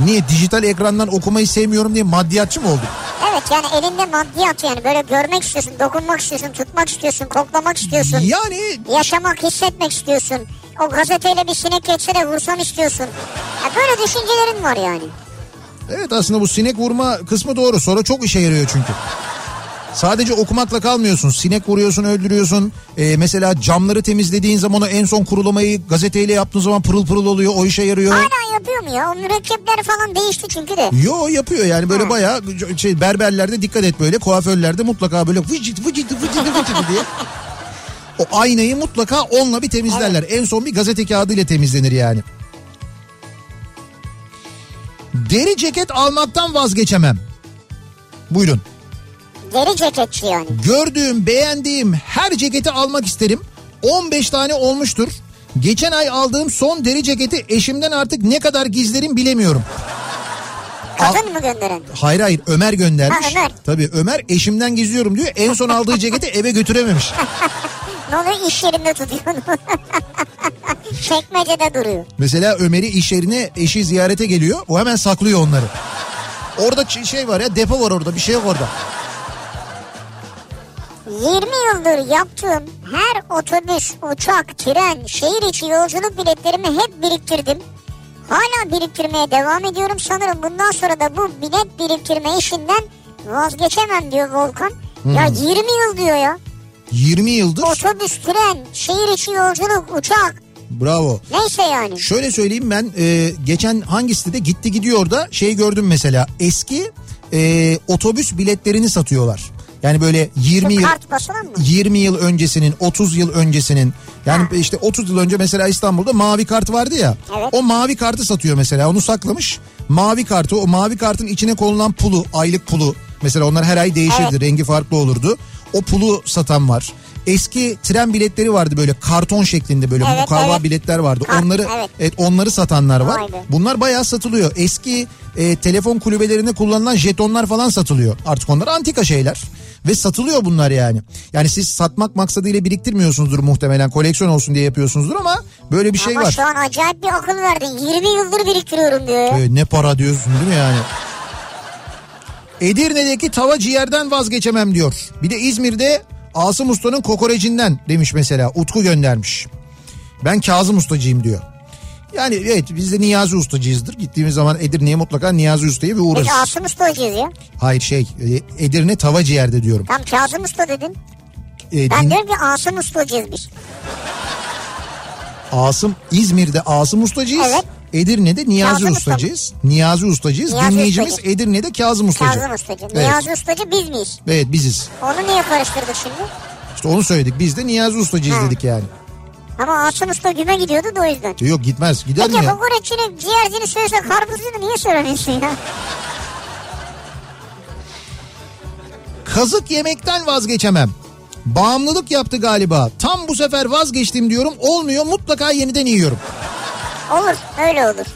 Speaker 1: Niye dijital ekrandan okumayı sevmiyorum diye maddiyatçı mı oldum?
Speaker 2: Evet yani elinde maddiyat yani böyle görmek istiyorsun, dokunmak istiyorsun, tutmak istiyorsun, koklamak istiyorsun.
Speaker 1: Yani
Speaker 2: Yaşamak, hissetmek istiyorsun. O gazeteyle bir sinek geçse de vursan istiyorsun. Ya böyle düşüncelerin var yani.
Speaker 1: evet aslında bu sinek vurma kısmı doğru. Sonra çok işe yarıyor çünkü. Sadece okumakla kalmıyorsun. Sinek vuruyorsun, öldürüyorsun. Ee, mesela camları temizlediğin zaman o en son kurulamayı gazeteyle yaptığın zaman pırıl pırıl oluyor. O işe yarıyor.
Speaker 2: Hala yapıyor mu ya? O mürekkepler falan değişti çünkü de.
Speaker 1: Yo yapıyor yani böyle
Speaker 2: Ha.
Speaker 1: bayağı şey berberlerde dikkat et böyle kuaförlerde mutlaka böyle vıcıt vıcıt vıcıt vıcıt diye. <laughs> O aynayı mutlaka onunla bir temizlerler. En son bir gazete kağıdıyla temizlenir yani. Deri ceket almaktan vazgeçemem. Buyurun.
Speaker 2: Deri ceketçi yani.
Speaker 1: Gördüğüm, beğendiğim her ceketi almak isterim. 15 tane olmuştur. Geçen ay aldığım son deri ceketi eşimden artık ne kadar gizlerim bilemiyorum.
Speaker 2: Kadın mı gönderen?
Speaker 1: Hayır hayır Ömer göndermiş.
Speaker 2: Ha, Ömer.
Speaker 1: Tabii Ömer eşimden gizliyorum diyor. En son aldığı ceketi eve götürememiş. <laughs>
Speaker 2: Ne oluyor iş yerinde tutuyor. <laughs> Çekmecede duruyor.
Speaker 1: Mesela Ömer'i iş yerine eşi ziyarete geliyor. O hemen saklıyor onları. Orada şey var ya depo var orada bir şey yok orada.
Speaker 2: 20 yıldır yaptığım her otobüs, uçak, tren, şehir içi yolculuk biletlerimi hep biriktirdim. Hala biriktirmeye devam ediyorum. Sanırım bundan sonra da bu bilet biriktirme işinden vazgeçemem diyor Volkan. Ya 20 yıl diyor ya.
Speaker 1: 20 yıldır.
Speaker 2: Otobüs, tren, şehir içi yolculuk, uçak.
Speaker 1: Bravo.
Speaker 2: Neyse yani.
Speaker 1: Şöyle söyleyeyim ben e, geçen hangi sitede gitti gidiyor da şey gördüm mesela eski e, otobüs biletlerini satıyorlar. Yani böyle 20
Speaker 2: Şu
Speaker 1: yıl
Speaker 2: kart basılan mı?
Speaker 1: 20 yıl öncesinin 30 yıl öncesinin yani işte 30 yıl önce mesela İstanbul'da mavi kart vardı ya
Speaker 2: Evet.
Speaker 1: o mavi kartı satıyor mesela onu saklamış mavi kartı o mavi kartın içine konulan pulu aylık pulu mesela onlar her ay değişirdi
Speaker 2: Evet.
Speaker 1: rengi farklı olurdu o pulu satan var. Eski tren biletleri vardı böyle karton şeklinde böyle
Speaker 2: Evet,
Speaker 1: mukavva
Speaker 2: evet.
Speaker 1: biletler vardı.
Speaker 2: Kart,
Speaker 1: onları
Speaker 2: evet.
Speaker 1: evet onları satanlar var.
Speaker 2: Be.
Speaker 1: Bunlar bayağı satılıyor. Eski e, telefon kulübelerinde kullanılan jetonlar falan satılıyor. Artık onlar antika şeyler. Ve satılıyor bunlar yani. Yani siz satmak maksadıyla biriktirmiyorsunuzdur muhtemelen. Koleksiyon olsun diye yapıyorsunuzdur ama böyle bir şey
Speaker 2: Ama
Speaker 1: var.
Speaker 2: şu an acayip bir akıl verdin. 20 yıldır biriktiriyorum diyor.
Speaker 1: Ee, ne para diyorsun değil mi yani? Edirne'deki tava ciğerden vazgeçemem diyor. Bir de İzmir'de Asım Usta'nın kokorecinden demiş mesela. Utku göndermiş. Ben Kazım Ustacıyım diyor. Yani evet biz de Niyazi Ustacıyızdır. Gittiğimiz zaman Edirne'ye mutlaka Niyazi Usta'ya bir uğrarız.
Speaker 2: Biz Asım Usta hocayız ya.
Speaker 1: Hayır şey e, Edirne tava ciğerde diyorum.
Speaker 2: Tam Kazım Usta dedin.
Speaker 1: E,
Speaker 2: Ben
Speaker 1: din-
Speaker 2: diyorum ki Asım Usta hocayız biz.
Speaker 1: Asım İzmir'de Asım Ustacıyız.
Speaker 2: Evet.
Speaker 1: Edirne'de Niyazi
Speaker 2: Kazım Usta mı?
Speaker 1: Ustacıyız. Niyazi Ustacıyız.
Speaker 2: Niyazi
Speaker 1: Dinleyicimiz
Speaker 2: Ustacı.
Speaker 1: Edirne'de Kazım Ustacı.
Speaker 2: Kazım Ustacı.
Speaker 1: Evet.
Speaker 2: Niyazi Ustacı biz miyiz?
Speaker 1: Evet biziz.
Speaker 2: Onu niye karıştırdık şimdi?
Speaker 1: İşte onu söyledik. Biz de Niyazi Ustacıyız
Speaker 2: Ha.
Speaker 1: dedik yani.
Speaker 2: Ama Asım Usta güme gidiyordu da o yüzden.
Speaker 1: Yok gitmez. Gider mi
Speaker 2: Peki
Speaker 1: ya?
Speaker 2: kokoreççinin ciğercini söylese karpuzcunu niye söylemiyorsun ya?
Speaker 1: Kazık yemekten vazgeçemem. Bağımlılık yaptı galiba. Tam bu sefer vazgeçtim diyorum. Olmuyor mutlaka yeniden yiyorum.
Speaker 2: Olur öyle olur.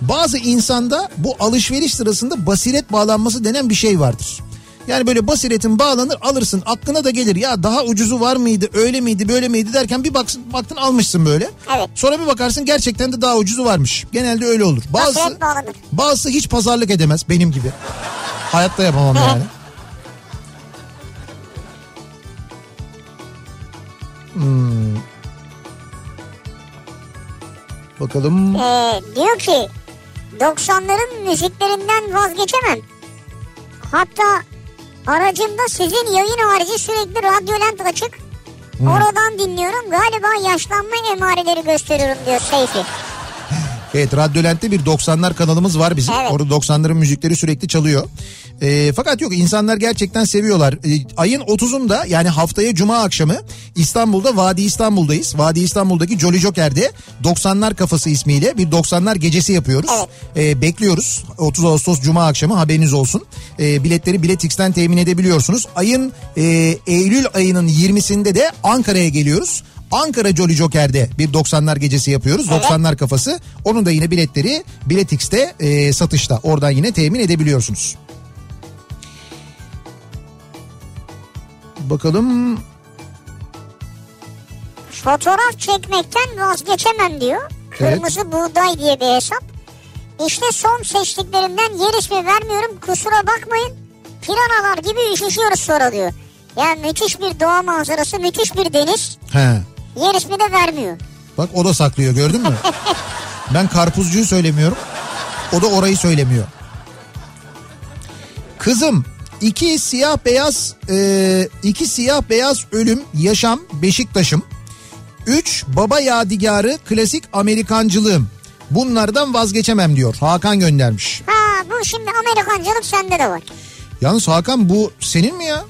Speaker 1: Bazı insanda bu alışveriş sırasında basiret bağlanması denen bir şey vardır. Yani böyle basiretin bağlanır alırsın aklına da gelir ya daha ucuzu var mıydı öyle miydi böyle miydi derken bir baksın, baktın almışsın böyle.
Speaker 2: Evet.
Speaker 1: Sonra bir bakarsın gerçekten de daha ucuzu varmış. Genelde öyle olur. Bazısı, bazısı hiç pazarlık edemez benim gibi. Hayatta yapamam yani. <laughs> Hmm. Bakalım.
Speaker 2: Ee, diyor ki 90'ların müziklerinden vazgeçemem. Hatta aracımda sizin yayın harici sürekli radyolent açık. Oradan dinliyorum. Galiba yaşlanma emareleri gösteriyorum diyor Seyfi.
Speaker 1: Evet Radyolent'te bir 90'lar kanalımız var bizim.
Speaker 2: Evet.
Speaker 1: Orada 90'ların müzikleri sürekli çalıyor. Ee, fakat yok insanlar gerçekten seviyorlar. Ee, ayın 30'unda yani haftaya cuma akşamı İstanbul'da Vadi İstanbul'dayız. Vadi İstanbul'daki Jolly Joker'de 90'lar kafası ismiyle bir 90'lar gecesi yapıyoruz.
Speaker 2: Evet.
Speaker 1: Ee, bekliyoruz. 30 Ağustos cuma akşamı haberiniz olsun. Ee, biletleri Biletix'ten temin edebiliyorsunuz. Ayın e, Eylül ayının 20'sinde de Ankara'ya geliyoruz. Ankara Jolly Joker'de bir 90'lar gecesi yapıyoruz. 90'lar kafası. Onun da yine biletleri Biletix'te e, satışta. Oradan yine temin edebiliyorsunuz. Bakalım
Speaker 2: Fotoğraf çekmekten vazgeçemem diyor. Kırmızı buğday diye bir hesap. İşte son seçtiklerimden yer ismi vermiyorum kusura bakmayın. Piranalar gibi üşüşüyoruz sonra diyor. Ya müthiş bir doğa manzarası, müthiş bir deniz.
Speaker 1: he.
Speaker 2: Yer ismi de vermiyor.
Speaker 1: Bak o da saklıyor gördün mü? <laughs> ben karpuzcuyu söylemiyorum. O da orayı söylemiyor. Kızım İki siyah beyaz e, iki siyah beyaz ölüm yaşam Beşiktaş'ım. Üç baba yadigarı klasik Amerikancılığım. Bunlardan vazgeçemem diyor. Hakan göndermiş.
Speaker 2: Ha bu şimdi Amerikancılık sende de var.
Speaker 1: Yalnız Hakan bu senin mi ya?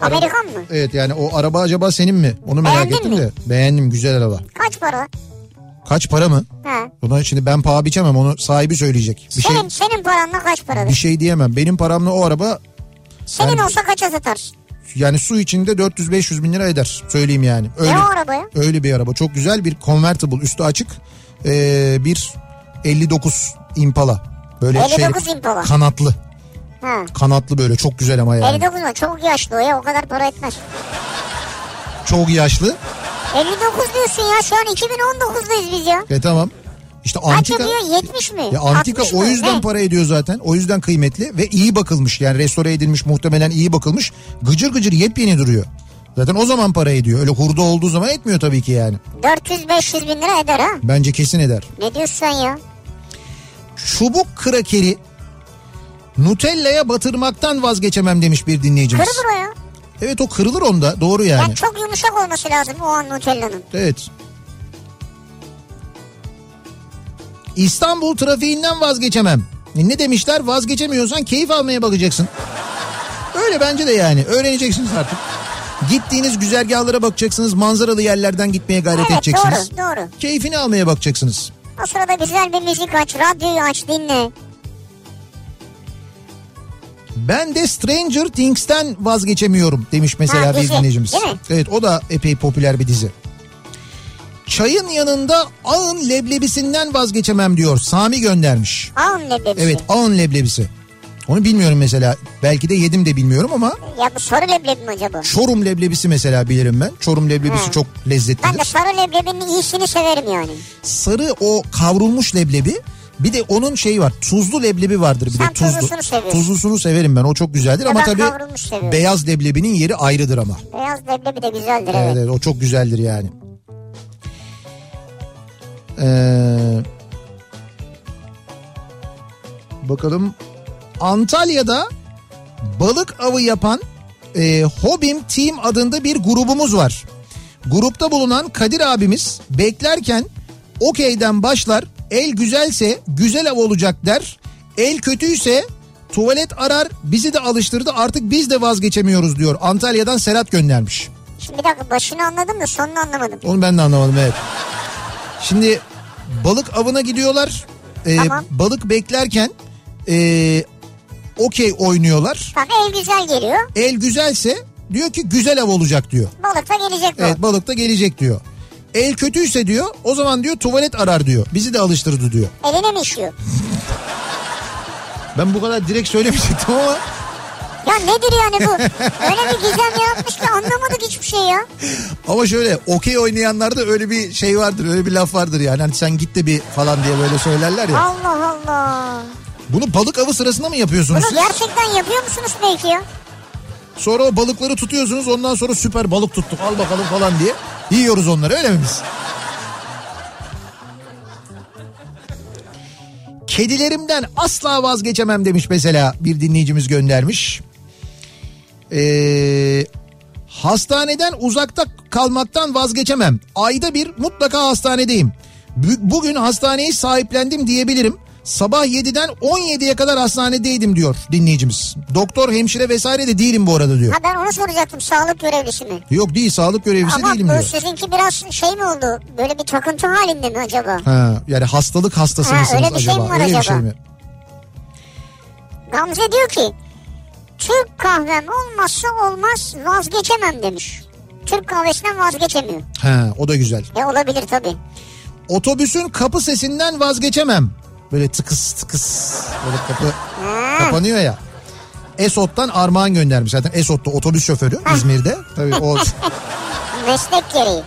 Speaker 1: Araba-
Speaker 2: Amerikan mı?
Speaker 1: Evet yani o araba acaba senin mi? Onu merak
Speaker 2: Beğendin
Speaker 1: ettim
Speaker 2: mi?
Speaker 1: de. Beğendim güzel araba.
Speaker 2: Kaç para?
Speaker 1: Kaç para mı?
Speaker 2: Ha.
Speaker 1: Buna şimdi ben paha biçemem onu sahibi söyleyecek. Bir şey
Speaker 2: senin, senin paranla kaç paradır?
Speaker 1: bir şey diyemem. Benim paramla o araba
Speaker 2: Senin
Speaker 1: yani-
Speaker 2: olsa kaça satarsın?
Speaker 1: yani su içinde 400-500 bin lira eder. Söyleyeyim yani. Öyle,
Speaker 2: Ne o arabaya?
Speaker 1: öyle bir araba. Çok güzel bir convertible üstü açık. Ee, bir 59 Impala. Böyle
Speaker 2: 59
Speaker 1: şey
Speaker 2: Impala.
Speaker 1: kanatlı.
Speaker 2: Ha.
Speaker 1: Kanatlı böyle çok güzel ama yani.
Speaker 2: 59 mu? Çok yaşlı o ya o kadar para etmez.
Speaker 1: Çok yaşlı.
Speaker 2: 59 diyorsun ya şu an 2019'dayız biz ya.
Speaker 1: E tamam. İşte antika.
Speaker 2: ediyor 70 mi?
Speaker 1: Ya antika
Speaker 2: 60
Speaker 1: o yüzden
Speaker 2: Ne?
Speaker 1: para ediyor zaten. O yüzden kıymetli ve iyi bakılmış. Yani restore edilmiş muhtemelen iyi bakılmış. Gıcır gıcır yepyeni duruyor. Zaten o zaman para ediyor. Öyle hurda olduğu zaman etmiyor tabii ki yani.
Speaker 2: 400-500 bin lira eder ha.
Speaker 1: Bence kesin eder.
Speaker 2: Ne diyorsun sen ya?
Speaker 1: Çubuk krakeri Nutella'ya batırmaktan vazgeçemem demiş bir dinleyicimiz.
Speaker 2: Kırılır o ya.
Speaker 1: Evet o kırılır onda doğru yani.
Speaker 2: Yani çok yumuşak olması lazım o an Nutella'nın.
Speaker 1: Evet. İstanbul trafiğinden vazgeçemem. E Ne demişler vazgeçemiyorsan keyif almaya bakacaksın. Öyle bence de yani öğreneceksiniz artık. Gittiğiniz güzergahlara bakacaksınız manzaralı yerlerden gitmeye gayret
Speaker 2: Evet
Speaker 1: edeceksiniz.
Speaker 2: doğru doğru.
Speaker 1: Keyfini almaya bakacaksınız.
Speaker 2: O sırada güzel bir müzik aç, radyoyu aç dinle.
Speaker 1: Ben de Stranger Things'ten vazgeçemiyorum demiş mesela
Speaker 2: Ha,
Speaker 1: bir dinleyicimiz. Evet o da epey popüler bir dizi. Çayın yanında ağın leblebisinden vazgeçemem diyor. Sami göndermiş.
Speaker 2: Ağın leblebisi.
Speaker 1: Evet ağın leblebisi. Onu bilmiyorum mesela. Belki de yedim de bilmiyorum ama
Speaker 2: Ya bu sarı leblebi mi acaba?
Speaker 1: Çorum leblebisi mesela bilirim ben. Çorum leblebisi
Speaker 2: He.
Speaker 1: çok
Speaker 2: Ben de
Speaker 1: lezzetlidir.
Speaker 2: sarı leblebinin iyisini severim yani.
Speaker 1: Sarı o kavrulmuş leblebi. Bir de onun şeyi var. Tuzlu leblebi vardır bir
Speaker 2: Sen
Speaker 1: de tuzlu.
Speaker 2: tuzlusunu seviyorsun.
Speaker 1: Tuzlusunu severim ben. O çok güzeldir
Speaker 2: Ya
Speaker 1: ama tabii beyaz leblebinin yeri ayrıdır ama.
Speaker 2: Beyaz leblebi de güzeldir
Speaker 1: Evet,
Speaker 2: evet.
Speaker 1: evet o çok güzeldir yani. Ee, bakalım Antalya'da balık avı yapan e, Hobim Team adında bir grubumuz var. Grupta bulunan Kadir abimiz beklerken okeyden başlar el güzelse güzel av olacak der. El kötüyse tuvalet arar bizi de alıştırdı artık biz de vazgeçemiyoruz diyor. Antalya'dan Serhat göndermiş.
Speaker 2: Şimdi bir dakika başını anladım da sonunu anlamadım.
Speaker 1: Onu ben de anlamadım evet. Şimdi balık avına gidiyorlar. Ee,
Speaker 2: Tamam.
Speaker 1: Balık beklerken ee, okey oynuyorlar.
Speaker 2: Bak el güzel geliyor.
Speaker 1: El güzelse diyor ki güzel av olacak diyor.
Speaker 2: Balık da gelecek bu.
Speaker 1: Evet balık da gelecek diyor. El kötüyse diyor o zaman diyor tuvalet arar diyor. Bizi de alıştırdı diyor.
Speaker 2: Eline mi işiyor?
Speaker 1: Ben bu kadar direkt söylemeyecektim ama
Speaker 2: Ya nedir yani bu? Öyle bir gizem yaratmış ki anlamadık hiçbir şey ya.
Speaker 1: ama şöyle okey oynayanlarda öyle bir şey vardır öyle bir laf vardır yani. Hani sen git de bir falan diye böyle söylerler ya.
Speaker 2: Allah Allah.
Speaker 1: Bunu balık avı sırasında mı yapıyorsunuz
Speaker 2: Bunu
Speaker 1: siz?
Speaker 2: gerçekten yapıyor musunuz belki ya?
Speaker 1: Sonra o balıkları tutuyorsunuz ondan sonra süper balık tuttuk al bakalım falan diye yiyoruz onları öyle mi biz? Kedilerimden asla vazgeçemem demiş mesela bir dinleyicimiz göndermiş. Ee, hastaneden uzakta kalmaktan vazgeçemem. Ayda bir mutlaka hastanedeyim. Bu- Bugün hastaneyi sahiplendim diyebilirim. Sabah 7'den 17'ye kadar hastanedeydim diyor dinleyicimiz. Doktor, hemşire vesaire de değilim bu arada diyor.
Speaker 2: Ha ben onu soracaktım sağlık görevlisi mi?
Speaker 1: Yok değil sağlık görevlisi
Speaker 2: Ama
Speaker 1: değilim diyor.
Speaker 2: sizinki biraz şey mi oldu? Böyle bir takıntı halinde mi acaba?
Speaker 1: Ha, yani hastalık hastası
Speaker 2: Ha,
Speaker 1: mısınız
Speaker 2: öyle bir şey
Speaker 1: acaba?
Speaker 2: mi var
Speaker 1: öyle bir
Speaker 2: acaba?
Speaker 1: şey mi?
Speaker 2: Gamze diyor ki Türk kahvem olmazsa olmaz vazgeçemem demiş. Türk kahvesinden vazgeçemiyor.
Speaker 1: Ha, o da güzel.
Speaker 2: E olabilir tabii.
Speaker 1: Otobüsün kapı sesinden vazgeçemem. Böyle tıkıs tıkıs böyle kapı kapanıyor ya. Esot'tan Armağan göndermiş. Zaten Esot'ta otobüs şoförü İzmir'de. Tabii o <laughs>
Speaker 2: Meslek gereği.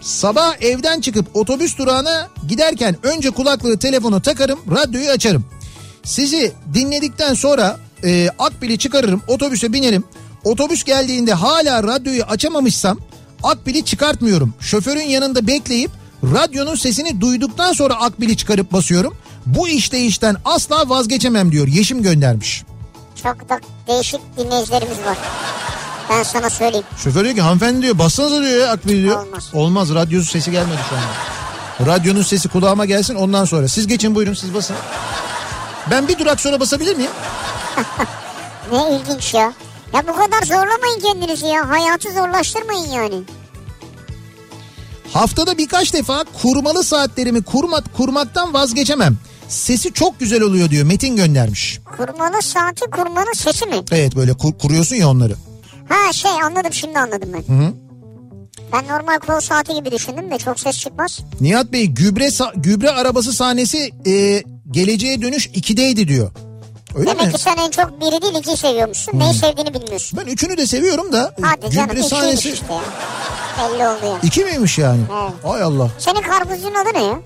Speaker 1: Sabah evden çıkıp otobüs durağına giderken önce kulaklığı telefonu takarım radyoyu açarım. Sizi dinledikten sonra e, akbili çıkarırım otobüse binerim. Otobüs geldiğinde hala radyoyu açamamışsam akbili çıkartmıyorum. Şoförün yanında bekleyip radyonun sesini duyduktan sonra akbili çıkarıp basıyorum. Bu işten asla vazgeçemem diyor. Yeşim göndermiş.
Speaker 2: Çok da değişik dinleyicilerimiz var. Ben sana söyleyeyim.
Speaker 1: Şoför diyor ki hanımefendi diyor bassanıza diyor ya akbil diyor.
Speaker 2: Olmaz.
Speaker 1: Olmaz radyosu sesi gelmedi şu anda. Radyonun sesi kulağıma gelsin ondan sonra. Siz geçin buyurun siz basın. Ben bir durak sonra basabilir miyim? <laughs>
Speaker 2: Ne ilginç ya. Ya bu kadar zorlamayın kendinizi ya. Hayatı zorlaştırmayın yani.
Speaker 1: Haftada birkaç defa kurmalı saatlerimi kurmak, kurmaktan vazgeçemem. Sesi çok güzel oluyor diyor Metin göndermiş.
Speaker 2: Kurmalı saati kurmanın sesi mi?
Speaker 1: Evet böyle kur- kuruyorsun ya onları.
Speaker 2: Ha şey anladım şimdi anladım ben.
Speaker 1: Hı hı.
Speaker 2: Ben normal kol saati gibi düşündüm de çok ses çıkmaz.
Speaker 1: Nihat Bey gübre gübre arabası sahnesi e, geleceğe dönüş 2'deydi diyor. Öyle
Speaker 2: Demek
Speaker 1: mi?
Speaker 2: ki sen en çok biri değil ikiyi seviyormuşsun. Neyi sevdiğini bilmiyorsun.
Speaker 1: Ben üçünü de seviyorum da
Speaker 2: Hadi canım ikiymiş
Speaker 1: sahnesi
Speaker 2: işte ya. Belli oldu ya.
Speaker 1: iki miymiş yani?
Speaker 2: Evet.
Speaker 1: Ay Allah.
Speaker 2: Senin karpuzcunun adı ne ya?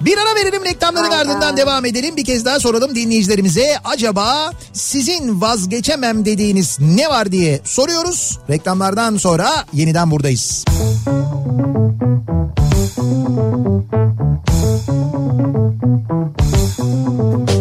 Speaker 1: Bir ara verelim reklamların
Speaker 2: Hayda.
Speaker 1: ardından devam edelim. Bir kez daha soralım dinleyicilerimize. Acaba sizin vazgeçemem dediğiniz ne var diye soruyoruz. Reklamlardan sonra yeniden buradayız. Kafa thank you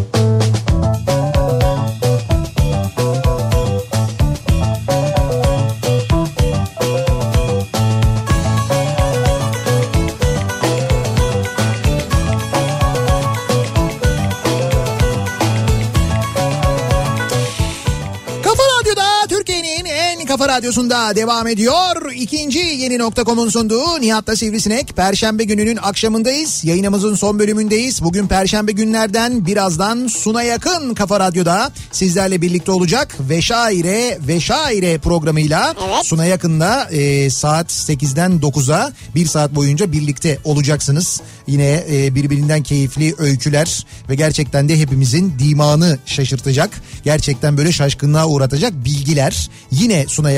Speaker 1: radyosunda devam ediyor. İkinci yeni nokta.com'un sunduğu Nihat'ta Sivrisinek. Perşembe gününün akşamındayız. Yayınımızın son bölümündeyiz. Bugün Perşembe günlerden birazdan Suna Yakın Kafa Radyo'da sizlerle birlikte olacak. Veşaire Veşaire programıyla
Speaker 2: Evet.
Speaker 1: Suna Yakın'da e, saat 8'den 9'a bir saat boyunca birlikte olacaksınız. Yine e, birbirinden keyifli öyküler ve gerçekten de hepimizin dimağını şaşırtacak. Gerçekten böyle şaşkınlığa uğratacak bilgiler yine Suna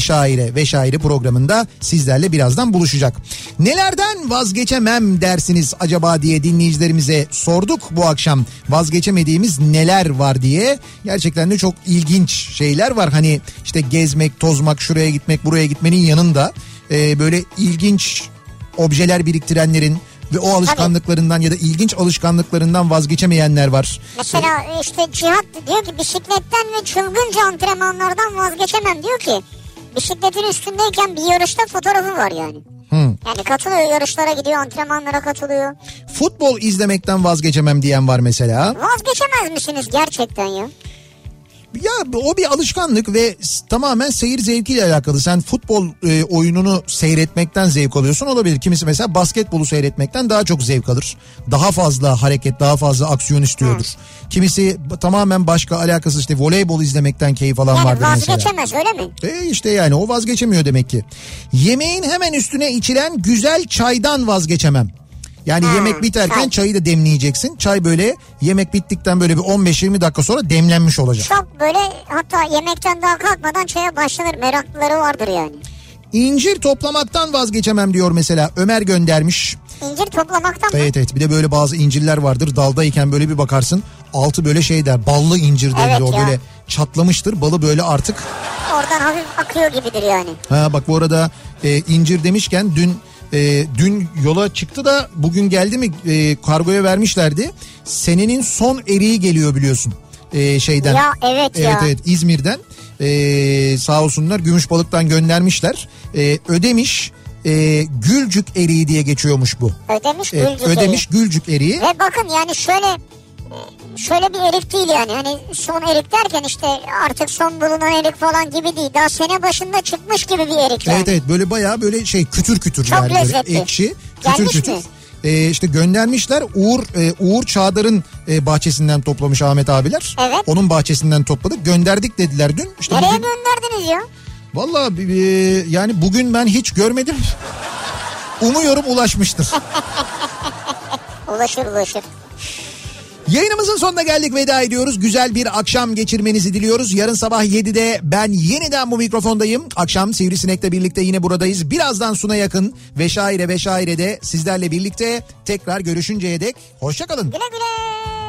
Speaker 1: Şaire ve Şaire programında sizlerle birazdan buluşacak. Nelerden vazgeçemem dersiniz acaba diye dinleyicilerimize sorduk bu akşam. Vazgeçemediğimiz neler var diye. Gerçekten de çok ilginç şeyler var. Hani işte gezmek, tozmak, şuraya gitmek, buraya gitmenin yanında e, böyle ilginç objeler biriktirenlerin ve o alışkanlıklarından ya da ilginç alışkanlıklarından vazgeçemeyenler var.
Speaker 2: Mesela işte Cihat diyor ki bisikletten ve çılgınca antrenmanlardan vazgeçemem diyor ki bisikletin üstündeyken bir yarışta fotoğrafı var yani.
Speaker 1: Hı.
Speaker 2: Yani katılıyor yarışlara gidiyor antrenmanlara katılıyor.
Speaker 1: Futbol izlemekten vazgeçemem diyen var mesela.
Speaker 2: Vazgeçemez misiniz gerçekten ya?
Speaker 1: Ya o bir alışkanlık ve tamamen seyir zevkiyle alakalı. Sen futbol e, oyununu seyretmekten zevk alıyorsun olabilir. Kimisi mesela basketbolu seyretmekten daha çok zevk alır. Daha fazla hareket, daha fazla aksiyon istiyordur. Kimisi b- tamamen başka alakasız işte voleybol izlemekten keyif alan
Speaker 2: Yani
Speaker 1: vardır mesela.
Speaker 2: vazgeçemez öyle mi?
Speaker 1: E işte yani o vazgeçemiyor demek ki. Yemeğin hemen üstüne içilen güzel çaydan vazgeçemem. Yani
Speaker 2: Ha,
Speaker 1: yemek biterken
Speaker 2: çay.
Speaker 1: çayı da demleyeceksin. Çay böyle yemek bittikten böyle bir 15-20 dakika sonra demlenmiş olacak.
Speaker 2: Çok böyle hatta yemekten daha kalkmadan çaya başlanır meraklıları vardır yani.
Speaker 1: İncir toplamaktan vazgeçemem diyor mesela Ömer göndermiş.
Speaker 2: İncir toplamaktan mı?
Speaker 1: Evet evet bir de böyle bazı incirler vardır daldayken böyle bir bakarsın altı böyle şey der ballı incir denir
Speaker 2: Evet
Speaker 1: o
Speaker 2: ya.
Speaker 1: böyle çatlamıştır balı böyle artık.
Speaker 2: Oradan hafif akıyor gibidir yani.
Speaker 1: Ha bak bu arada e, incir demişken dün e, dün yola çıktı da bugün geldi mi e, kargoya vermişlerdi. Senenin son eriği geliyor biliyorsun e, şeyden.
Speaker 2: Ya evet
Speaker 1: Evet
Speaker 2: ya.
Speaker 1: evet İzmir'den e, sağ olsunlar Gümüşbalık'tan göndermişler. E, ödemiş e, Gülcük eriği diye geçiyormuş bu.
Speaker 2: Ödemiş
Speaker 1: E,
Speaker 2: Gülcük
Speaker 1: ödemiş Gülcük eriği.
Speaker 2: Ve bakın yani şöyle şöyle bir erik değil yani. Hani son erik derken işte artık son bulunan erik falan gibi değil. Daha sene başında çıkmış gibi bir erik yani.
Speaker 1: Evet evet böyle bayağı böyle şey kütür kütür
Speaker 2: Çok
Speaker 1: yani böyle
Speaker 2: lezzetli.
Speaker 1: ekşi kütür
Speaker 2: Gelmiş
Speaker 1: kütür.
Speaker 2: mi?
Speaker 1: Ee, işte göndermişler Uğur e, Uğur Çağdar'ın e, bahçesinden toplamış Ahmet abiler.
Speaker 2: Evet.
Speaker 1: Onun bahçesinden topladık. Gönderdik dediler dün. İşte
Speaker 2: Nereye
Speaker 1: bugün,
Speaker 2: gönderdiniz ya?
Speaker 1: Valla e, yani bugün ben hiç görmedim. <laughs> Umuyorum ulaşmıştır.
Speaker 2: Ulaşır ulaşır.
Speaker 1: Yayınımızın sonuna geldik veda ediyoruz. Güzel bir akşam geçirmenizi diliyoruz. Yarın sabah 7'de ben yeniden bu mikrofondayım. Akşam Sivrisinek'le birlikte yine buradayız. Birazdan Suna yakın ve şaire ve şairede sizlerle birlikte tekrar görüşünceye dek hoşçakalın.
Speaker 2: Güle güle.